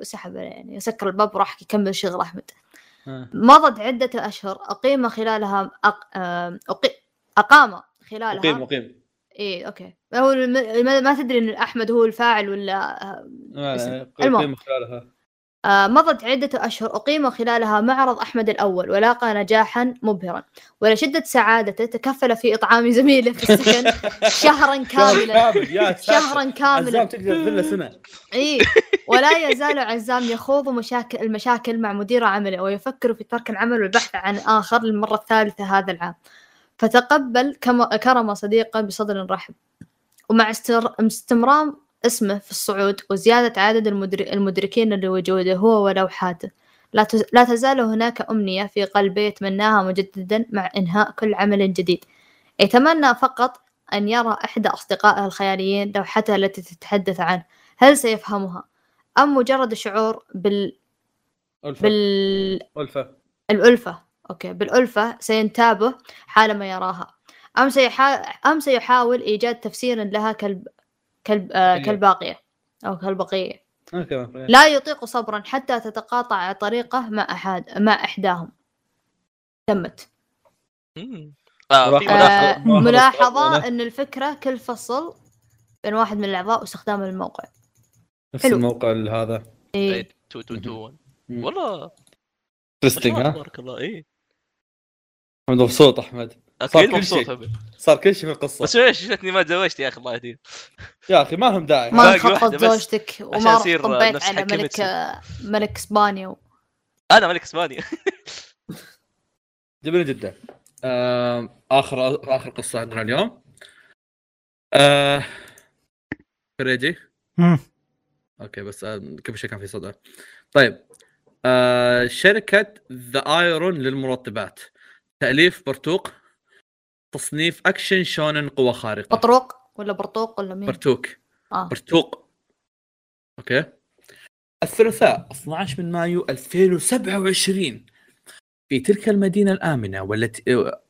وسحب يعني سكر الباب وراح يكمل شغل أحمد. آه. مضت عدة أشهر أقيم خلالها أق... آم، أقي... أقام خلالها؟ مقيم مقيم. إيه أوكي. هو الم... ما- ما تدري إن أحمد هو الفاعل ولا آه، المهم. خلالها. آه، مضت عدة أشهر أقيم خلالها معرض أحمد الأول ولاقى نجاحا مبهرا ولشدة سعادته تكفل في إطعام زميله في السكن (laughs) شهرا كاملا. شهرا عزام كاملا تقدر تذله سنة. اي ولا يزال عزام يخوض مشاكل المشاكل مع مدير عمله ويفكر في ترك العمل والبحث عن آخر للمرة الثالثة هذا العام. فتقبل كرم صديقه بصدر رحب. ومع استمرار اسمه في الصعود وزيادة عدد المدر- المدركين لوجوده هو ولوحاته لا تز- لا تزال هناك أمنية في قلبه يتمناها مجددا مع إنهاء كل عمل جديد. يتمنى فقط أن يرى إحدى أصدقائه الخياليين لوحته التي تتحدث عنه. هل سيفهمها؟ أم مجرد شعور بال... ألفة. بال... ألفة. الألفة. أوكي بالألفة سينتابه حالما يراها أم, سيحا... أم سيحاول إيجاد تفسير لها كالب... كالب... آه. كالباقية أو كالبقية آه، كمان. لا يطيق صبرا حتى تتقاطع طريقه مع أحد مع إحداهم تمت. آه. ملاحظة آه ملاحظة أن الفكرة كل فصل بين واحد من الأعضاء واستخدام الموقع نفس حلو. الموقع هذا إيه. 2 2 2 مم. والله انترستنج ما ها تبارك الله اي أحمد مبسوط أحمد. صار أكيد كل مبسوط شيء. صار كل شيء في القصة. بس ليش شفتني ما تزوجت يا أخي الله يهديك. يا أخي ما هم داعي. ما بس. زوجتك وما طبيت نفس على ملك. ملك إسبانيا. و... أنا ملك إسبانيا. (laughs) جميل جدا. آه آخر آخر قصة عندنا اليوم. آه. okay بس آه قبل شوي كان في صدى طيب. آه شركة The Iron للمرطبات تأليف برتوق تصنيف action shonen قوة خارقة. بطروق ولا برطوق ولا مين؟ برتوك آه. برتوق. okay. الثلاثاء 12 من مايو 2027 في تلك المدينة الآمنة والتي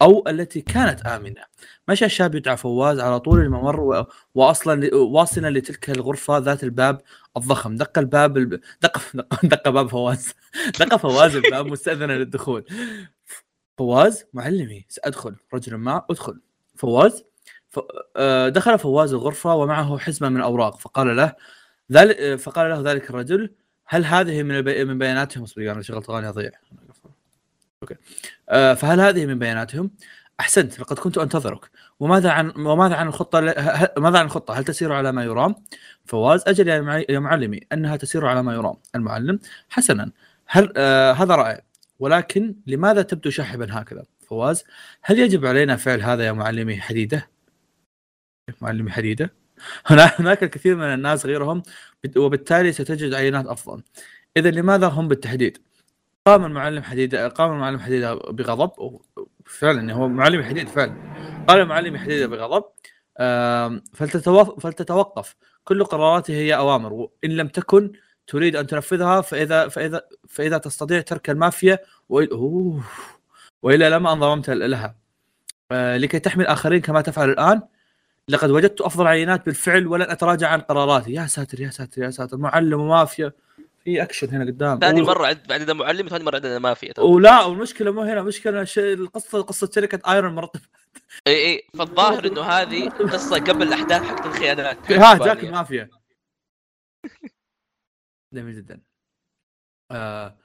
أو التي كانت آمنة مشى شاب يدعى فواز على طول الممر. وأصلا واصلا لتلك الغرفة ذات الباب الضخم. دق الباب الب... دق دق, دق باب فواز. (laughs) دق فواز الباب مستأذنا للدخول. فواز معلمي سأدخل رجل ما أدخل فواز ف... آه، دخل فواز الغرفة ومعه حزمة من الأوراق فقال له ذلك فقال له ذلك الرجل هل هذه من البي... من بياناتهم اصبر أنا شغلت أغاني اضيع أوكي آه فهل هذه من بياناتهم؟ أحسنت لقد كنت أنتظرك وماذا عن وماذا عن الخطة ل... ماذا عن الخطة؟ هل تسير على ما يرام؟ فواز أجل يا. يا معلمي أنها تسير على ما يرام المعلم حسنا هل آه هذا رائع ولكن لماذا تبدو شاحبا هكذا؟ فواز هل يجب علينا فعل هذا يا معلمي حديدة؟ معلمي حديدة؟ هناك الكثير من الناس غيرهم وبالتالي ستجد عينات أفضل اذا لماذا هم بالتحديد؟ قام المعلم حديده قام المعلم حديدة بغضب فعلا هو معلم حديد فعلا قال المعلم حديدة بغضب فلتتوقف كل قراراته هي أوامر وإن لم تكن تريد أن تنفذها فإذا فإذا فإذا تستطيع ترك المافيا والا لما انضممت لها. آه، لكي تحمي الآخرين كما تفعل الآن لقد وجدت أفضل عينات بالفعل ولن أتراجع عن قراراتي. يا ساتر يا ساتر يا ساتر. معلم ومافيا. في أكشن هنا قدام. ثاني مرة عد عندنا معلم وثاني مرة عندنا مافيا. ولا والمشكلة مو هنا. مشكلة شيء القصة قصة شركة آيرون مرتب اي اي فالظاهر إنه هذه قصة قبل الاحداث حقت الخيانات. ها جاك المافيا. جميل جدا. آه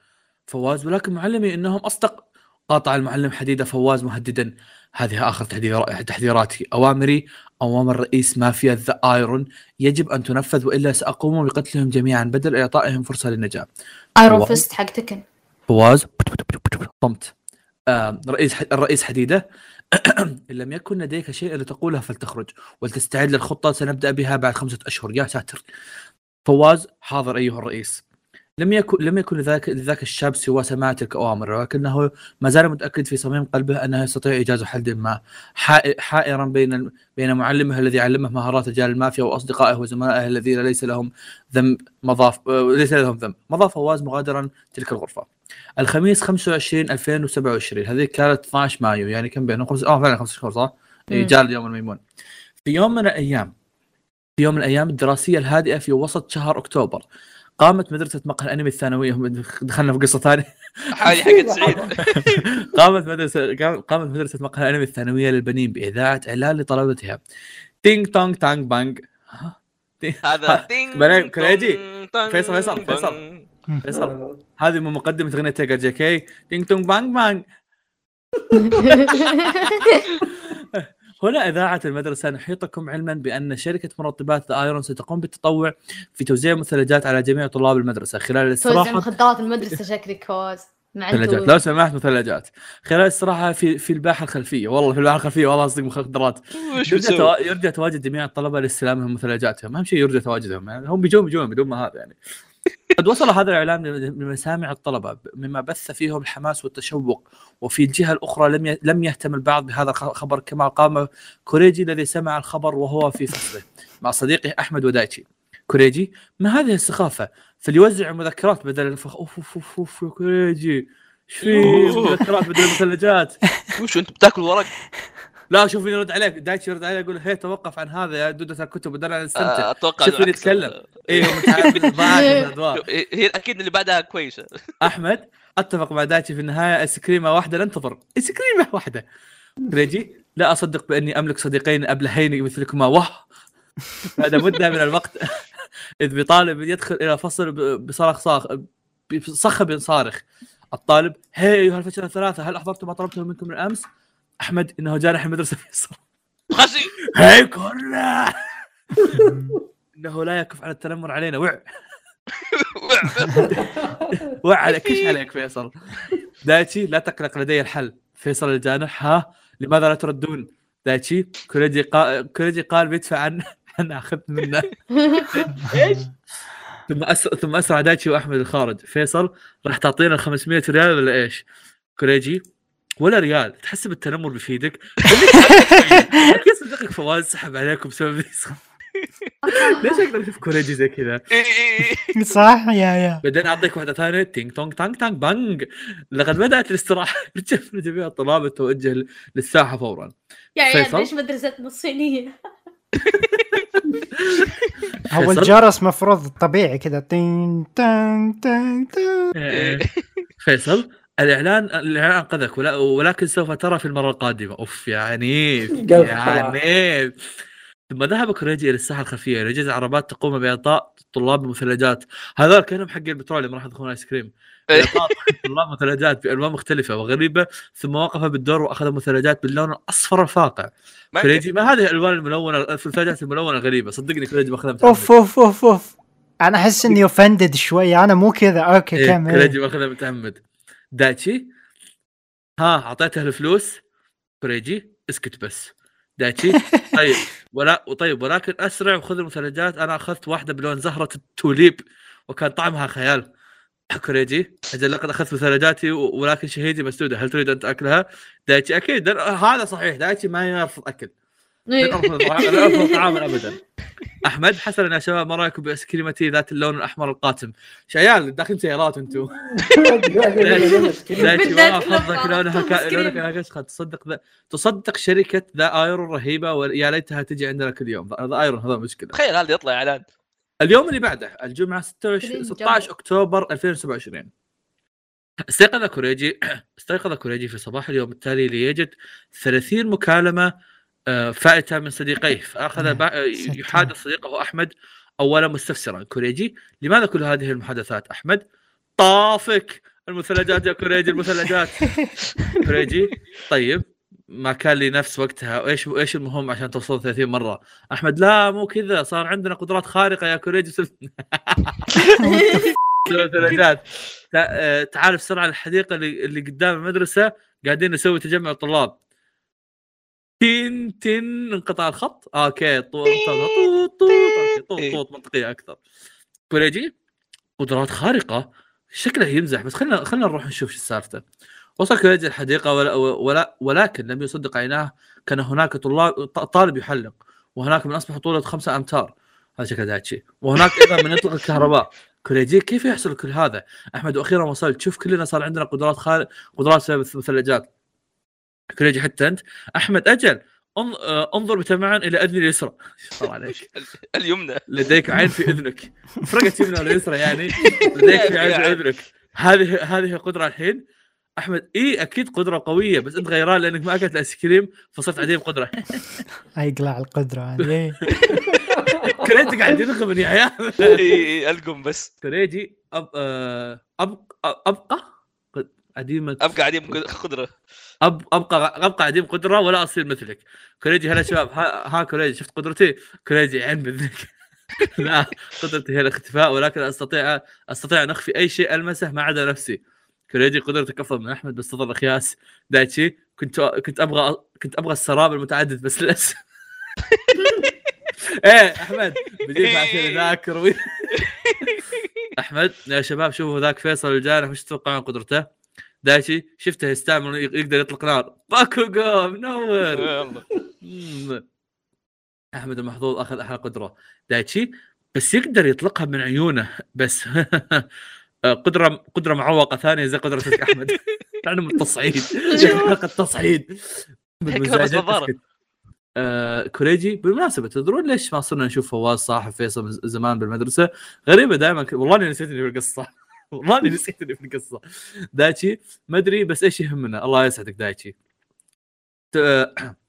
فواز ولكن معلمي إنهم أصدق. قاطع المعلم حديدة فواز مهددا. هذه آخر تحذيراتي. أوامري أوامر رئيس مافيا ذا آيرون يجب أن تنفذ وإلا سأقوم بقتلهم جميعا بدل اعطائهم فرصة للنجاة. آيرون فيست حق تيكن. فواز. صمت. آه رئيس الرئيس حديدة. (clears throat) إن لم يكن لديك شيء لتقوله فلتخرج ولتستعد للخطة سنبدأ بها بعد خمسة أشهر. يا ساتر. فواز حاضر أيها الرئيس. لم يكن لم يكن لذاك لذاك الشاب سوى سماع تلك الاوامر ولكنه ما زال متأكد في صميم قلبه أنه يستطيع إيجاد حل ما. حائرا بين بين معلمه الذي علمه مهارات رجال المافيا وأصدقائه وزملائه الذين ليس لهم ذنب مضا ليس لهم ذنب. مضى فواز مغادرا تلك الغرفة. الخميس 25 2027 هذه كانت 12 مايو يعني كم بينهم؟ خمس آه فعلا خمس شهور صح؟ جاء اليوم الميمون. في يوم من الأيام في يوم من الأيام الدراسية الهادئة في وسط شهر أكتوبر. قامت مدرسة مقهى الأنمي الثانوية. دخلنا في قصة ثانية. حالي حق سعيد قامت مدرسة قامت مدرسة مقهى الأنمي الثانوية للبنين بإذاعة إعلان لطلبتها. تينج تونج تانج بانج هذا تينج كريجي فيصل فيصل فيصل. فيصل. هذه من مقدمة أغنية تيجر جي كي تينج تونج بانج بانج (laughs) هنا إذاعة المدرسة نحيطكم علما بأن شركة مرطبات آيرون ستقوم بالتطوع في توزيع مثلجات على جميع طلاب المدرسة. خلال الاستراحة توزيع مخدرات المدرسة شكلك فوز مثلجات لو سمحت مثلجات. خلال الاستراحة في في الباحة الخلفية. والله في الباحة الخلفية والله قصدي مخدرات. (laughs) يرجى, تو... يرجى تواجد جميع الطلبة لاستلامهم مثلجاتهم. أهم شيء يرجى تواجدهم. يعني هم بيجون بيجون بدون ما هذا يعني. قد وصل هذا الاعلان لمسامع الطلبة مما بث فيهم الحماس والتشوق وفي الجهة الأخرى لم لم يهتم البعض بهذا الخبر كما قام كوريجي الذي سمع الخبر وهو في فصله مع صديقه أحمد ودايتشي. كوريجي ما هذه السخافة؟ فليوزع مذكرات بدل الفخ أوف أوف أوف, أوف يا كوريجي إيش في مذكرات بدل المثلجات؟ (laughs) وش أنت بتاكل ورق؟ لا شوف يرد عليك. دايتشي يرد عليك يقول هي توقف عن هذا يا دودة الكتب بدل نستمتع أتوقع شوف يتكلم. أيوه (laughs) هي أكيد اللي بعدها كويسة. (laughs) أحمد أتفق مع دايتشي في النهاية. آيس كريمة واحدة لن تضر. آيس كريمة واحدة. ريجي لا أصدق بأني أملك صديقين أبلهين مثلكما. واه! بعد مدة من الوقت. (laughs) إذ بطالب يدخل إلى فصل بصرخ صاخ بصخب صارخ. الطالب هي أيها الفشله الثلاثة هل أحضرتم ما طلبته منكم من امس؟ أحمد إنه جارح المدرسة فيصل خزي هي كنا إنه لا يكف على التنمر علينا. وع. وع. عليك كش عليك فيصل؟ دايتشي لا تقلق لدي الحل. فيصل الجانح ها؟ لماذا لا تردون؟ دايتشي كوريجي قال كوريجي قال بيدفع عن عن اخذت منه. إيش؟ ثم أسرع ثم أسرع دايتشي وأحمد الخارج. فيصل راح تعطينا 500 ريال ولا إيش؟ كوريجي ولا ريال. تحسب التنمر بيفيدك كيف (laughs) صدقك فواز سحب عليكم بسبب (laughs) ليش أقدر أشوف كوريجي زي كذا؟ (laughs) صح يا يا. بعدين أعطيك واحدة ثانية. تينج تونج تانج تانج بانج لقد بدأت الاستراحة. رجع جميع الطلاب التوجه للساحة فورا. يا عيال؟ ليش مدرستنا الصينية؟ هو؟ الجرس مفروض طبيعي كذا. تين تان تان تان. فيصل؟ الإعلان الإعلان انقذك ولا ولكن سوف ترى في المرة القادمة. أوف (laughs) يا عنيف يا. عنيف ثم ذهب كوريجي إلى الساحة الخلفيه ليجد عربات تقوم بإعطاء الطلاب بمثلجات هذول كأنهم حق البترول اللي راح يدخلون آيس كريم. (laughs) إعطاء الطلاب مثلجات بألوان مختلفة وغريبة ثم وقف بالدور واخذ مثلجات باللون الأصفر الفاقع. ما كوريجي ما هذه الألوان الملونة المثلجات الملونة الغريبة. صدقني كوريجي ماخذها متعمد. أوف أوف أوف أوف. أنا أحس إني offended شوي. أنا مو كذا. okay إيه، كمل. كوريجي ماخذها متعمد دايتشي ها اعطيته الفلوس. كوريجي اسكت بس. دايتشي (laughs) طيب ولا وطيب ولكن أسرع وخذ المثلجات. أنا أخذت واحدة بلون زهرة التوليب وكان طعمها خيال. (laughs) كوريجي أجل لقد أخذت مثلجاتي ولكن شهيتي مسدودة. هل تريد أن تأكلها؟ دايتشي أكيد هذا صحيح. دايتشي ما يرفض أكل. يرفض طعاما ابدا. أحمد حسنا يا شباب ما رأيكم بايس كريمتي ذات اللون الأحمر القاتم؟ إيش عيال داخلين سيارات أنتم (laughs) حظك لونها كشخه تصدق تصدق شركة ذا آيرون رهيبه ويا ليتها تجي عندنا كل يوم. ذا آيرون هذا مشكلة. تخيل هذا يطلع إعلان. اليوم اللي بعده الجمعة 26 كريم 16 أكتوبر 2027 استيقظ كوريجي استيقظ كوريجي في صباح اليوم التالي ليجد 30 مكالمة آه، فائتة من صديقيه. فأخذ بع- آه،. يحادث صديقه أحمد اولا مستفسرا. كوريجي لماذا كل هذه المحادثات أحمد؟ طافك المثلجات يا كوريجي المثلجات. (laughs) كوريجي طيب ما كان لي نفس وقتها إيش إيش المهم عشان توصل 30 مرة؟ أحمد لا مو كذا صار عندنا قدرات خارقة يا كوريجي. سل- مثلجات تا- آه، تعال بسرعة الحديقه اللي, اللي قدام المدرسة قاعدين نسوي تجمع طلاب تين تين انقطع الخط. okay طوط طوط طوط طوط منطقية أكثر. كوريجي قدرات خارقة. شكله يمزح بس خلينا خلينا نروح نشوف شو السالفه وصل كوريجي الحديقة ولا ولا ولكن لم يصدق عيناه. كان هناك طلاب طالب يحلق. وهناك من أصبح طولة خمسة أمتار. هذا شكله دايتشي. وهناك أيضا من يطلق الكهرباء. كوريجي كيف يحصل كل هذا؟ أحمد وأخيرا وصلت. شوف كلنا صار عندنا قدرات خارق قدرات بسبب الثلاجات كوريجي حتى أنت. أحمد أجل. أن- آه، أنظر بتمعن إلى أذني اليسرى. عليك (laughs) اليمنى. لديك عين في أذنك. فرقت يمنى ولا يسرى يعني. (laughs) لديك في عين في أذنك. هذه هذه قدرة الحين. أحمد إي أكيد قدرة قوية بس أنت غيران لأنك ما أكلت الآيس كريم فصرت عديم قدرة. (laughs) يقلع القدرة هذه كريجي قاعد يرغب يا عيال. إي، ألقم بس. كريجي أب... آه، أبقى؟ ابقى عديمة. أبقى عديم قدرة. أبقى أبقى عديم قدرة ولا أصير مثلك. كريجي هلا شباب ها, ها شفت قدرتي؟ كريجي عين باذنك (laughs) لا قدرتي هي الاختفاء ولكن أستطيع أستطيع أن أخفي أي شيء ألمسه ما عدا نفسي. كريجي قدرتك أفضل من أحمد بس تظل اخياس دايتشي كنت كنت أبغى كنت أبغى السراب المتعدد بس للأسف. (laughs) إيه أحمد بجيب عشان ذاكر وي- (laughs) أحمد يا شباب شوفوا ذاك فيصل الجارح وش تتوقعون قدرته؟ دايتشي شفته يستعمل يقدر يطلق نار. باكوغو منور. (laughs) أحمد المحظوظ أخذ أحلى قدرة. دايتشي بس يقدر يطلقها من عيونه بس (laughs) قدرة قدرة معوقة ثانية زي قدرتك أحمد. (laughs) يعني من التصعيد. حلقه تصعيد حكمة بس بالضارة. اسكت. آه كوريجي بالمناسبة تدرون ليش ما صرنا نشوف فواز صاحب فيصل زمان بالمدرسة؟ غريبة دائما ك... والله أني نسيت إني في القصة. (laughs) والله اني نسيت اني في القصة. دايتشي ما أدري بس إيش يهمنا؟ الله يسعدك دايتشي. (clears throat)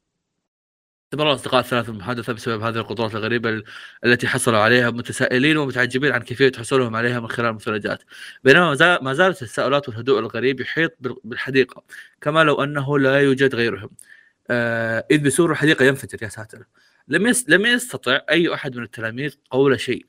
استمر الاصدقاء الثلاثة المحادثة بسبب هذه القدرات الغريبة ال- التي حصلوا عليها متسائلين ومتعجبين عن كيفية حصولهم عليها من خلال المثلجات بينما ما زال- ما زالت التساؤلات والهدوء الغريب يحيط بال- بالحديقة كما لو أنه لا يوجد غيرهم. آه إذ بسور الحديقة ينفجر يا ساتر. لم. لم يستطع أي أحد من التلاميذ قول شيء.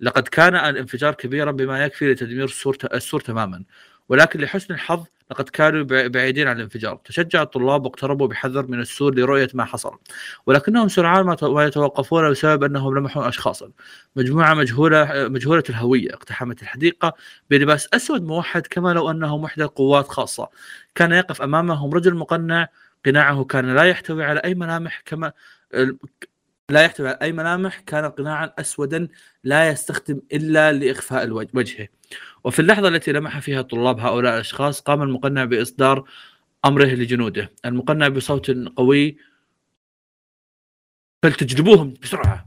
لقد كان الانفجار كبيرا بما يكفي لتدمير السور. السور تماما ولكن لحسن الحظ لقد كانوا بع- بعيدين عن الانفجار. تشجع الطلاب واقتربوا بحذر من السور لرؤية ما حصل. ولكنهم سرعان ما يتوقفون بسبب أنهم لمحوا اشخاصا. مجموعة مجهولة مجهولة الهوية اقتحمت الحديقة بلباس أسود موحد كما لو انهم وحده قوات خاصة. كان يقف أمامهم رجل مقنع قناعه كان لا يحتوي على أي ملامح كما لا يحتوي على أي ملامح كان قناعا اسودا لا يستخدم إلا لإخفاء وجهه. وفي اللحظة التي لمح فيها طلاب هؤلاء الأشخاص قام المقنع بإصدار أمره لجنوده. المقنع بصوت قوي فلتجلبوهم بسرعة!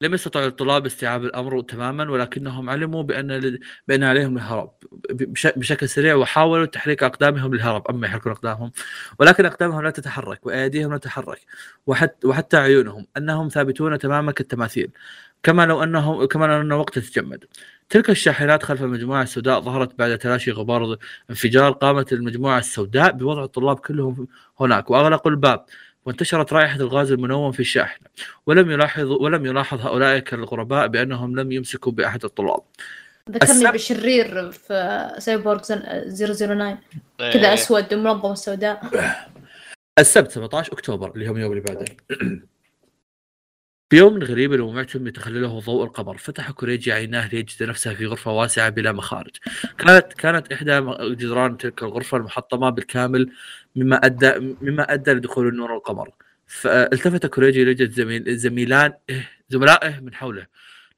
لم يستطع الطلاب استيعاب الأمر تماما ولكنهم علموا بأن بأن عليهم الهرب. بش- بشكل سريع وحاولوا تحريك أقدامهم للهرب. أما يحركون أقدامهم ولكن أقدامهم لا تتحرك وأيديهم لا تتحرك وحتى وحتى عيونهم أنهم ثابتون تماما كالتماثيل. كما لو انهم كما لو أن الوقت يتجمد تلك الشاحنات خلف المجموعة السوداء ظهرت بعد تلاشي غبار انفجار قامت المجموعة السوداء بوضع الطلاب كلهم هناك وأغلقوا الباب. وانتشرت رائحة الغاز المنوم في الشاحنه ولم يلاحظ ولم يلاحظ هؤلاء الغرباء بأنهم لم يمسكوا بأحد الطلاب. ذكرني السبب- بشرير في سايبورغ زن- 009 إيه. كذا أسود ومنظم السوداء السبت 17 أكتوبر اللي هم يوم اللي بعده في يوم غريب ومعتم يتخلله ضوء القمر. فتح كوريجي عيناه ليجد نفسه في غرفة واسعة بلا مخارج. كانت كانت إحدى جدران تلك الغرفة المحطمة بالكامل مما ادى مما أدى لدخول نور القمر فالتفت كوريجي ليجد زميل زميلان زملائه من حوله.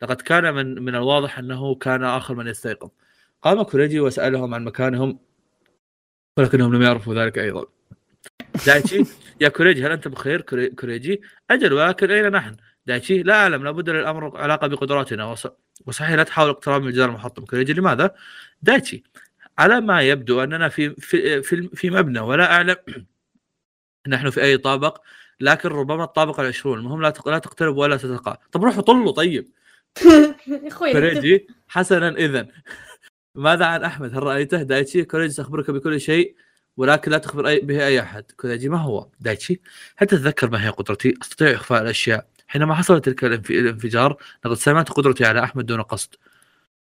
لقد كان من من الواضح أنه كان آخر من يستيقظ. قام كوريجي وسألهم عن مكانهم ولكنهم لم يعرفوا ذلك أيضا. دايتشي يا كوريجي هل أنت بخير كوري- كوريجي؟ أجل ولكن أين نحن؟ دايتشي لا أعلم لابد للأمر علاقة بقدراتنا. وص... وصحيح لا تحاول اقتراب من الجدار المحطم. كوريجي لماذا؟ دايتشي على ما يبدو أننا في في في, في مبنى ولا أعلم (clears throat) نحن في أي طابق لكن ربما الطابق العشرون. المهم لا لا تقترب ولا تتقى طب روحوا طلوا طيب. (laughs) كوريجي حسنا اذا ماذا عن أحمد؟ هل رأيته؟ دايتشي كوريجي سأخبرك بكل شيء. ولكن لا تخبر أي به أي أحد. كوريجي ما هو؟ دايتشي هل تتذكر ما هي قدرتي؟ أستطيع إخفاء الأشياء. حينما حصل تلك الانف- الانفجار لقد سمعت قدرتي على أحمد دون قصد.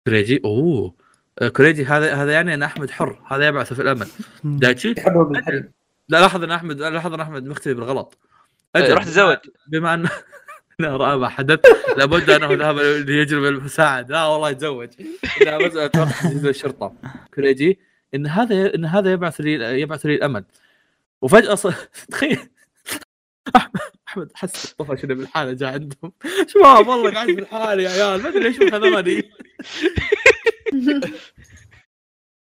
كوريجي أوه. آه، كوريجي هذا هذا يعني أن أحمد حر. هذا يبعث في الأمل. دايتشي لا لاحظ ان احمد لاحظ ان أحمد مختفي بالغلط. إيه، أجل. روح تزوج بما ان (laughs) لا رأى ما حدث. لابد أنه ذهب ليجلب المساعد لا والله يتزوج. لا بس أتوقع تجيب الشرطه كوريجي إن هذا إن هذا يبعث لي يبعث لي الأمل. وفجأة ص... (laughs) تخيل. أحمد احمد حس الطفل شنو بالحالة جاء عندهم. (laughs) شباب والله قاعد في الحاله يا عيال؟ ما أدري ليش خذوني (laughs)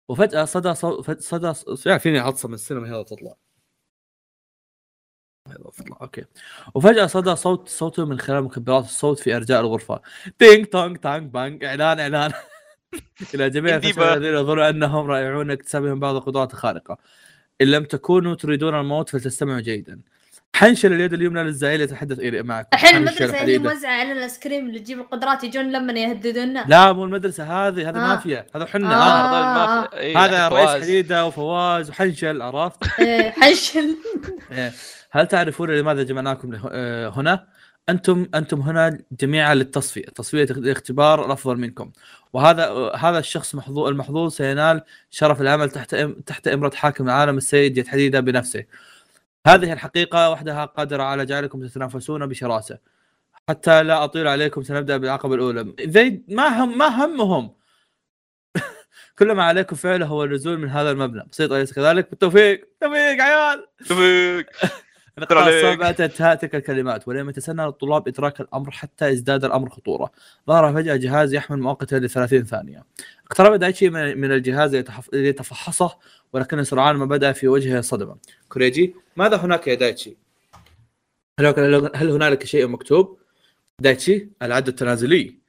وفجأة صدى صوت صدى ص- يعني فيني عطسه من السينما هذا تطلع. هذا تطلع okay. وفجأة صدى صوت صوته من خلال مكبرات الصوت في أرجاء الغرفة. تينج تونج تانج بانج إعلان إعلان. (laughs) إلى جميع. الذين يظنون أنهم رائعون اكتسابهم بعض القدرات الخارقه إن لم تكونوا تريدون الموت فلتستمعوا جيدا حنشل اليد اليمنى للزعيم يتحدث إلى معكم الحين المدرسة اللي حديدة. موزعة علينا الايس كريم اللي تجيب القدرات يجون لما يهددونا لا مو المدرسة هذه هذه آه. مافيا هذا حنا آه. آه. إيه، هذا رئيس. حديدة وفواز وحنشل عرفت إيه، حنشل (laughs) إيه. هل تعرفون لماذا جمعناكم آه، هنا؟ أنتم أنتم هنا جميعا للتصفية، تصفية الاختبار الأفضل منكم، وهذا هذا الشخص محظوظ المحظوظ سينال شرف العمل تحت تحت إمرة حاكم العالم السيد يد حديده بنفسه. هذه الحقيقة وحدها قادرة على جعلكم تتنافسون بشراسة. حتى لا أطيل عليكم سنبدأ بالعقبه الأولى، زي ما هم ما همهم. (laughs) كل ما عليكم فعله هو النزول من هذا المبنى، بسيط أليس كذلك؟ بالتوفيق، توفيق عيال! شكرا (laughs) انتهى تلك الكلمات ولم يتسنى للطلاب إدراك الأمر حتى ازداد الأمر خطورة. ظهر فجأة جهاز يحمل مؤقتا ل 30 ثانية. اقترب دايتشي من من الجهاز ليتفحصه ولكن سرعان ما بدأ في وجهه صدمه. كوريجي ماذا هناك يا دايتشي؟ هل هل هنالك شيء مكتوب؟ دايتشي العد التنازلي.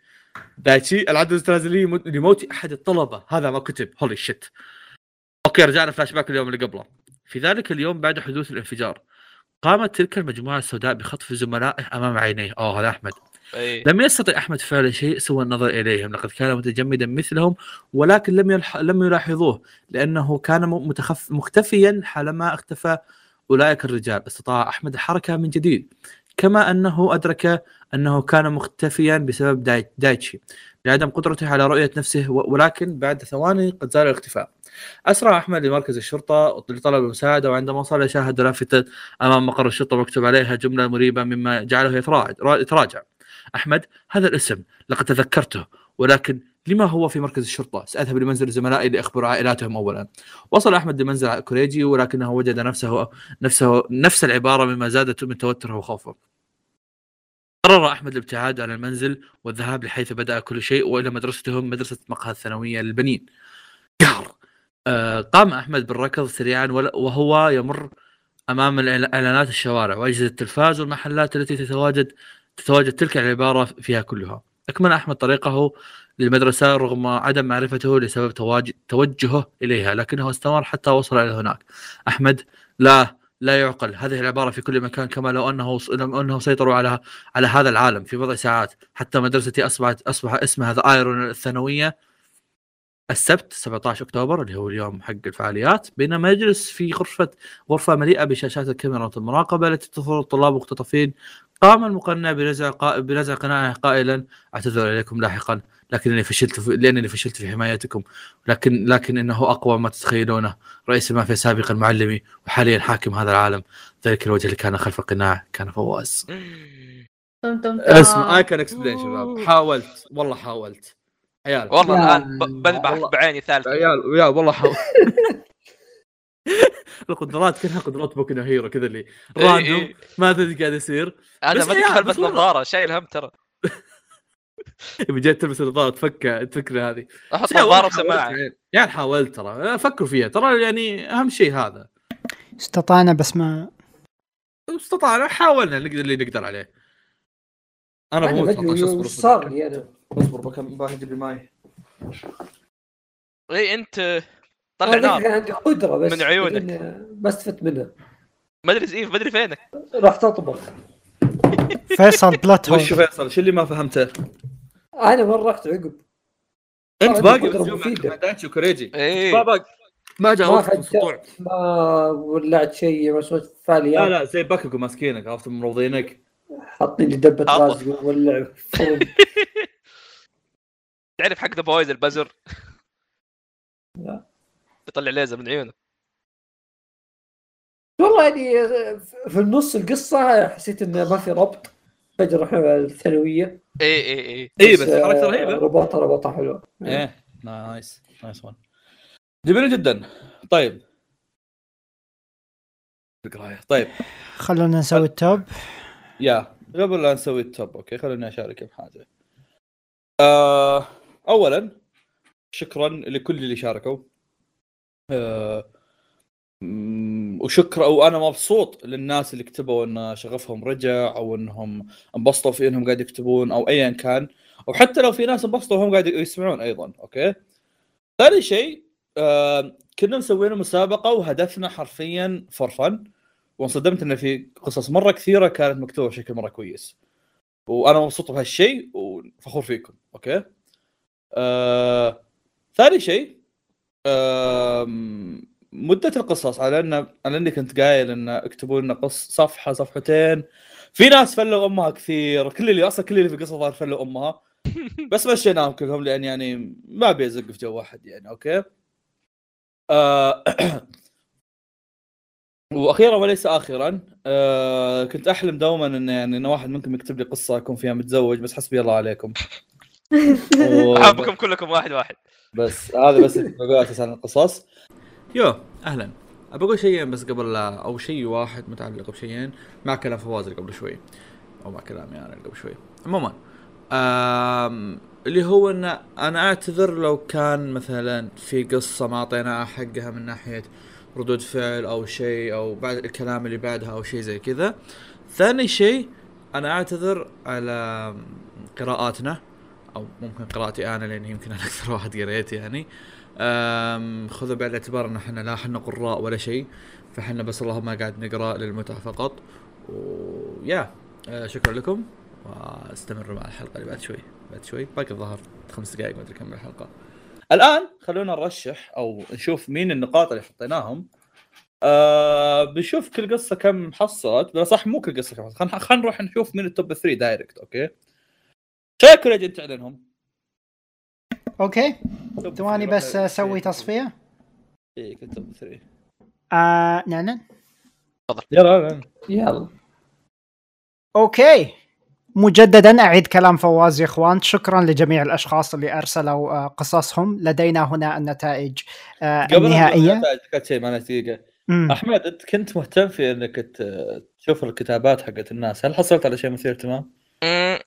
دايتشي العد التنازلي لموت أحد الطلبة هذا ما كتب holy shit. okay رجعنا فلاش باك اليوم اللي قبله. في ذلك اليوم بعد حدوث الانفجار قامت تلك المجموعة السوداء بخطف زملائه أمام عينيه. أوه هذا أحمد. إيه. لم يستطع أحمد فعل شيء سوى النظر إليهم. لقد كان متجمدا مثلهم ولكن لم يلح... لم يلاحظوه لأنه كان متخف... مختفيا حالما اختفى أولئك الرجال. استطاع أحمد الحركة من جديد كما أنه أدرك أنه كان مختفيا بسبب داي... دايتشي. لعدم قدرته على رؤية نفسه. ولكن بعد ثواني قد زال الاختفاء. أسرع أحمد لمركز الشرطة لطلب المساعدة وعندما وصل شاهد لافتة أمام مقر الشرطة مكتوب عليها جملة مريبة مما جعله يتراجع أحمد هذا الاسم لقد تذكرته ولكن لما هو في مركز الشرطة؟ سأذهب لمنزل زملائي لأخبر عائلاتهم اولا. وصل أحمد لمنزل كوريجي ولكنه وجد نفسه نفسه نفس العبارة مما زادت من توتره وخوفه. قرر أحمد الابتعاد عن المنزل والذهاب لحيث بدأ كل شيء وإلى مدرستهم مدرسة مقهى الثانوية للبنين قام أحمد بالركض سريعا وهو يمر أمام إعلانات الشوارع وأجهزة التلفاز والمحلات التي تتواجد تتواجد تلك العبارة فيها كلها. أكمل أحمد طريقه للمدرسة رغم عدم معرفته لسبب توجهه إليها لكنه استمر حتى وصل إلى هناك. أحمد لا لا يعقل. هذه العبارة في كل مكان كما لو أنه لو أنه سيطروا على على هذا العالم في بضع ساعات. حتى مدرستي اصبحت أصبح اسمها ذا ايرون الثانوية. السبت 17 أكتوبر اللي هو اليوم حق الفعاليات. بينما يجلس في غرفة غرفة مليئة بشاشات الكاميرا المراقبة التي تظهر الطلاب مختطفين. قام المقنع بنزع قا... بنزع قناعه قائلا أعتذر إليكم لاحقا لكنني فشلت في... لأنني فشلت في حمايتكم. لكن لكن إنه أقوى ما تتخيلونه. رئيس المافيا سابقا معلمي وحاليا حاكم هذا العالم. ذلك الوجه اللي كان خلف القناع كان فواز. (laughs) اسمع. I can explain شباب. حاولت والله حاولت. عيال. والله الآن بذبح. بعيني ثالثة. عيال يا والله حاولت (laughs) (laughs) القدرات كلها قدرات بوكو هيرو كذا اللي إيه، random إيه. ما تدري قاعد يصير. أنا بس ما أدري بس كيف والله. نظارة شايل هم ترى. (laughs) يبي جاي تلبس النظاره تفك تفكر هذه. أحط نظارة وسماعه يعني. يا حاولت ترى. فكروا فيها. ترى يعني أهم شيء هذا. استطعنا بس ما استطعنا حاولنا نقدر اللي نقدر عليه. أنا أنا بموت ما ادري 18 أصبر وش أصبر. صار لي أنا أصبر بكم بجيب الماي اي أنت طلع أنا نار. عندي قدرة بس من عيونك. ما استفدت منها. ما أدري زيف ما أدري فينك. رحت اطبخ (laughs) فيصل بلات وش هول فيصل؟ شو اللي ما فهمته؟ أنا مرة رحت عقب. أنت باقي دايتشي وكوريجي اي ما باقي ما جاء ما وقت فجأة. السطوع. ما ولعت شيء ما سويت لا فعاليات لا زي باكوكو ماسكينك عرفت مروضينك. حاطين لي دبه وولع فرن. (laughs) تعرف حق The Boys البزر؟ لا. يطلع ليزر من عيونه. والله يعني في النص القصة حسيت انه ما في ربط. فجأة رحنا الثانوية. اي اي اي اي بس آه، حركة رهيبة. رباطه رباطه حلوة. إيه. nice nice one جميل جدا. طيب. طيب. خلونا نسوي ال top. يا قبل لا نسوي ال top okay خلوني أشارك بحاجة. آه اولا شكرا لكل اللي شاركوا. آه وشكرا وأنا مبسوط للناس اللي كتبوا إن شغفهم رجع أو إنهم انبسطوا في إنهم قاعد يكتبون أو ايا كان أو حتى لو في ناس انبسطوا وهم قاعد يسمعون أيضا okay. ثاني شيء آه كنا مسويين مسابقة وهدفنا حرفيا for fun وانصدمت إن في قصص مرة كثيرة كانت مكتوبة بشكل مرة كويس. وأنا مبسوط بهالشيء وفخور فيكم. okay؟ آه... ثاني شيء آه... مدة القصص على إن على إني كنت قايل إن اكتبوا لنا قص صفحة صفحتين. في ناس فلوا أمها كثير. كل اللي أصلا كل اللي في القصة ظهر فلوا أمها. (laughs) بس مشيناهم كلهم لأن يعني ما ابي ازق في جو واحد يعني. okay؟ آه... (clears throat) وأخيرا وليس اخرا آه كنت أحلم دوما إن يعني إن واحد منكم يكتب لي قصة أكون فيها متزوج بس حسبي الله عليكم. (laughs) أحبكم كلكم واحد واحد. بس هذا بس اللي بقول أساس عن القصص. يو أهلا. بقول شيئين بس قبل لا أو شيء واحد متعلق بشيئين مع كلام فواز اللي قبل شوي. أو مع كلامي أنا اللي قبل شوي. عموما اللي هو إن أنا أعتذر لو كان مثلا في قصة ما أعطيناها حقها من ناحية ردود فعل أو شيء أو بعد الكلام اللي بعدها أو شيء زي كذا. ثاني شيء أنا أعتذر على قراءاتنا أو ممكن قراءتي أنا لأن يمكن أنا أكثر واحد قريت يعني. خذوا بعين الاعتبار ان إحنا لا إحنا قراء ولا شيء فإحنا بس اللهم قاعد نقرأ للمتعة فقط. ويا أه، شكرا لكم واستمروا مع الحلقة اللي بعد شوي بعد شوي باقي الظهر خمس دقائق ما أدري كم الحلقة. الآن خلونا نرشح أو نشوف مين النقاط اللي حطيناهم. آه بنشوف كل قصة كم حصلت بس صح مو كل قصة كم حصلت خلينا نروح نشوف مين ال top 3 direct okay؟ شكرا يا تعلنهم okay. ثواني بس أسوي تصفية. إيه كنت top 3 آه نعلن يلا. يلا. أوكي. مجددا أعيد كلام فواز يا إخوان شكرا لجميع الأشخاص اللي أرسلوا آه، قصصهم لدينا هنا النتائج آه قبل النهائية ذكرت شيء دقيقه مم. أحمد أنت كنت مهتم في إنك تشوف الكتابات حقت الناس هل حصلت على شيء مثير اهتمام؟ مم.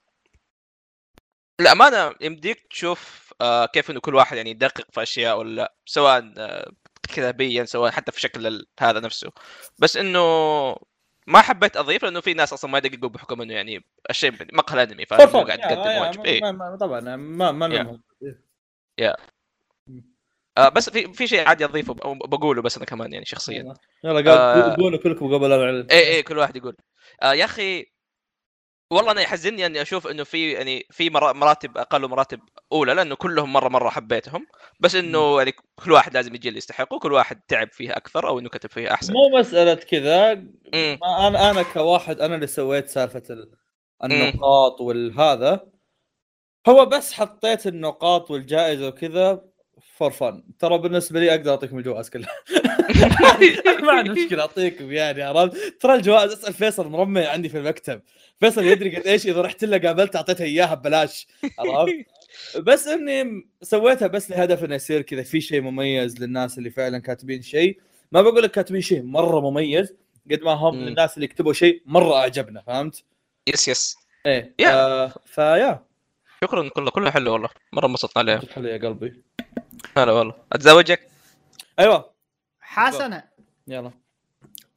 الأمانة يمديك تشوف آه كيف إنه كل واحد يعني يدقق في أشياء ولا لا سواء كتابيا سواء حتى في شكل هذا نفسه بس إنه ما حبيت أضيف لأنه في ناس أصلا ما يدققوا بحكم إنه يعني الشيء مقهى انمي فاهم قاعد تقدم واجب إيه. ما- طبعا ما ما يا. لهم. آه بس في في شيء عادي أضيفه بقوله بس أنا كمان يعني شخصيا يلا آه. قولوا كلكم قبل لا اعلن إيه إيه كل واحد يقول آه يا أخي والله أنا يحزنني أني أشوف إنه في يعني في مرا- مراتب أقل ومراتب أولى لأنه كلهم مرة مرة حبيتهم. بس إنه يعني كل واحد لازم يجي اللي يستحقه كل واحد تعب فيه أكثر أو إنه كتب فيه أحسن. مو مسألة كذا. أنا أنا كواحد أنا اللي سويت سالفة ال- النقاط والهذا. هو بس حطيت النقاط والجائزة وكذا. فور فن ترى بالنسبة لي أقدر أعطيكم الجوائز كلها. (laughs) ما عندي مشكلة أعطيكم يعني عرفت؟ ترى الجوائز اسأل فيصل مرمي عندي في المكتب. فيصل يدري قد إيش إذا رحت له قابلته اعطيته إياها ببلاش عرفت؟ بس إني سويتها بس لهدف إنه يصير كذا في شيء مميز للناس اللي فعلا كاتبين شيء. ما بقول لك كاتبين شيء مرة مميز قد ما هم مم. للناس اللي يكتبوا شيء مرة أعجبنا فهمت؟ يس يس إيه يا. آه فيا. شكرا كله كله حلو والله. مرة انبسطنا عليه حلو يا قلبي. هلا والله. أتزوجك؟ أيوه. حسنا. يلا.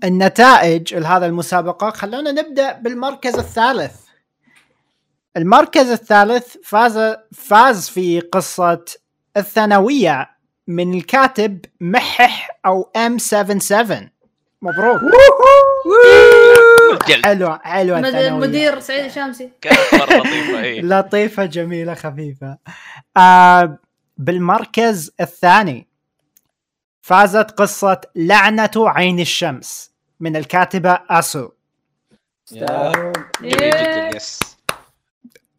النتائج لهذا المسابقة خلونا نبدأ بالمركز الثالث. المركز الثالث فاز فاز في قصة الثانوية من الكاتب محح أو ام 77 مبروك. حلوة حلوة المدير سعيد الشامسي كانت لطيفه إيه لطيفة جميلة خفيفة آه بالمركز الثاني. فازت قصة لعنة عين الشمس من الكاتبة أسو.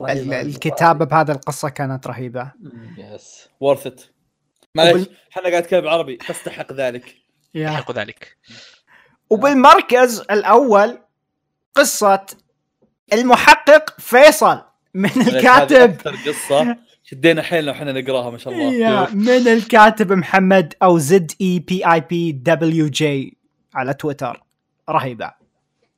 الكتابة بهذه القصة كانت رهيبة. يس ورث ات معليش إحنا قاعد نتكلم عربي تستحق ذلك. يحق ذلك. وبالمركز الأول قصة المحقق فيصل من (laughs) الكاتب. قصة. شدينا حيلنا وحنا نقراها ما شاء الله. يا من الكاتب محمد أو زد إي بي آي بي دبليو جي على تويتر. رهيبة.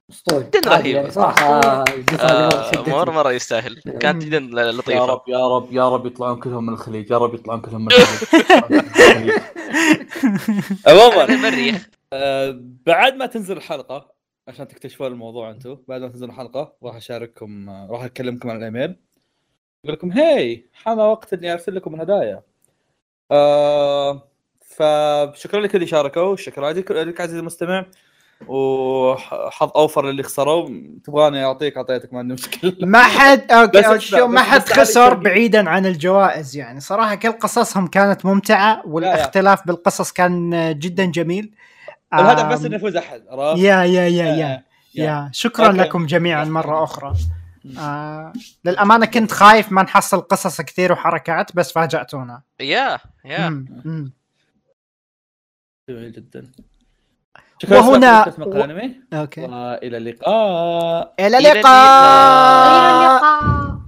أسطوري. جدا عادي رهيب. يعني صراحة مرة آه،. مرة مرة يستاهل. (laughs) كانت جدا يا لطيفة. رب يا رب يا رب يطلعون كلهم من الخليج يا رب يطلعون كلهم من الخليج. (laughs) عموما آه، بعد ما تنزل الحلقة عشان تكتشفون الموضوع أنتم بعد ما تنزل الحلقة راح أشارككم آه، راح أكلمكم على الإيميل. أقول لكم هاي حان وقت إني أرسل لكم الهدايا. آه فشكرا لك اللي شاركوا شكرا لك عزيزي المستمع وحظ أوفر للي خسروا. تبغاني أعطيك أعطيتك ما عندي مشكلة. (laughs) ما حد بس okay اسمع، شو ما بس- حد بس خسر. بعيدا عن الجوائز يعني. صراحة كل قصصهم كانت ممتعة والاختلاف بالقصص كان جدا جميل. الهدف بس إنه يفوز أحد؟ يا يا يا يا آه، يا. شكرا أوكي. لكم جميعا مرة أخرى. آه للأمانة كنت خايف ما نحصل قصص كثير وحركات بس فاجأتونا. yeah yeah. جميل جدا. شكرا وهنا- أوكي. وإلى اللقاء. إلى إلى اللقاء! إلى اللقاء!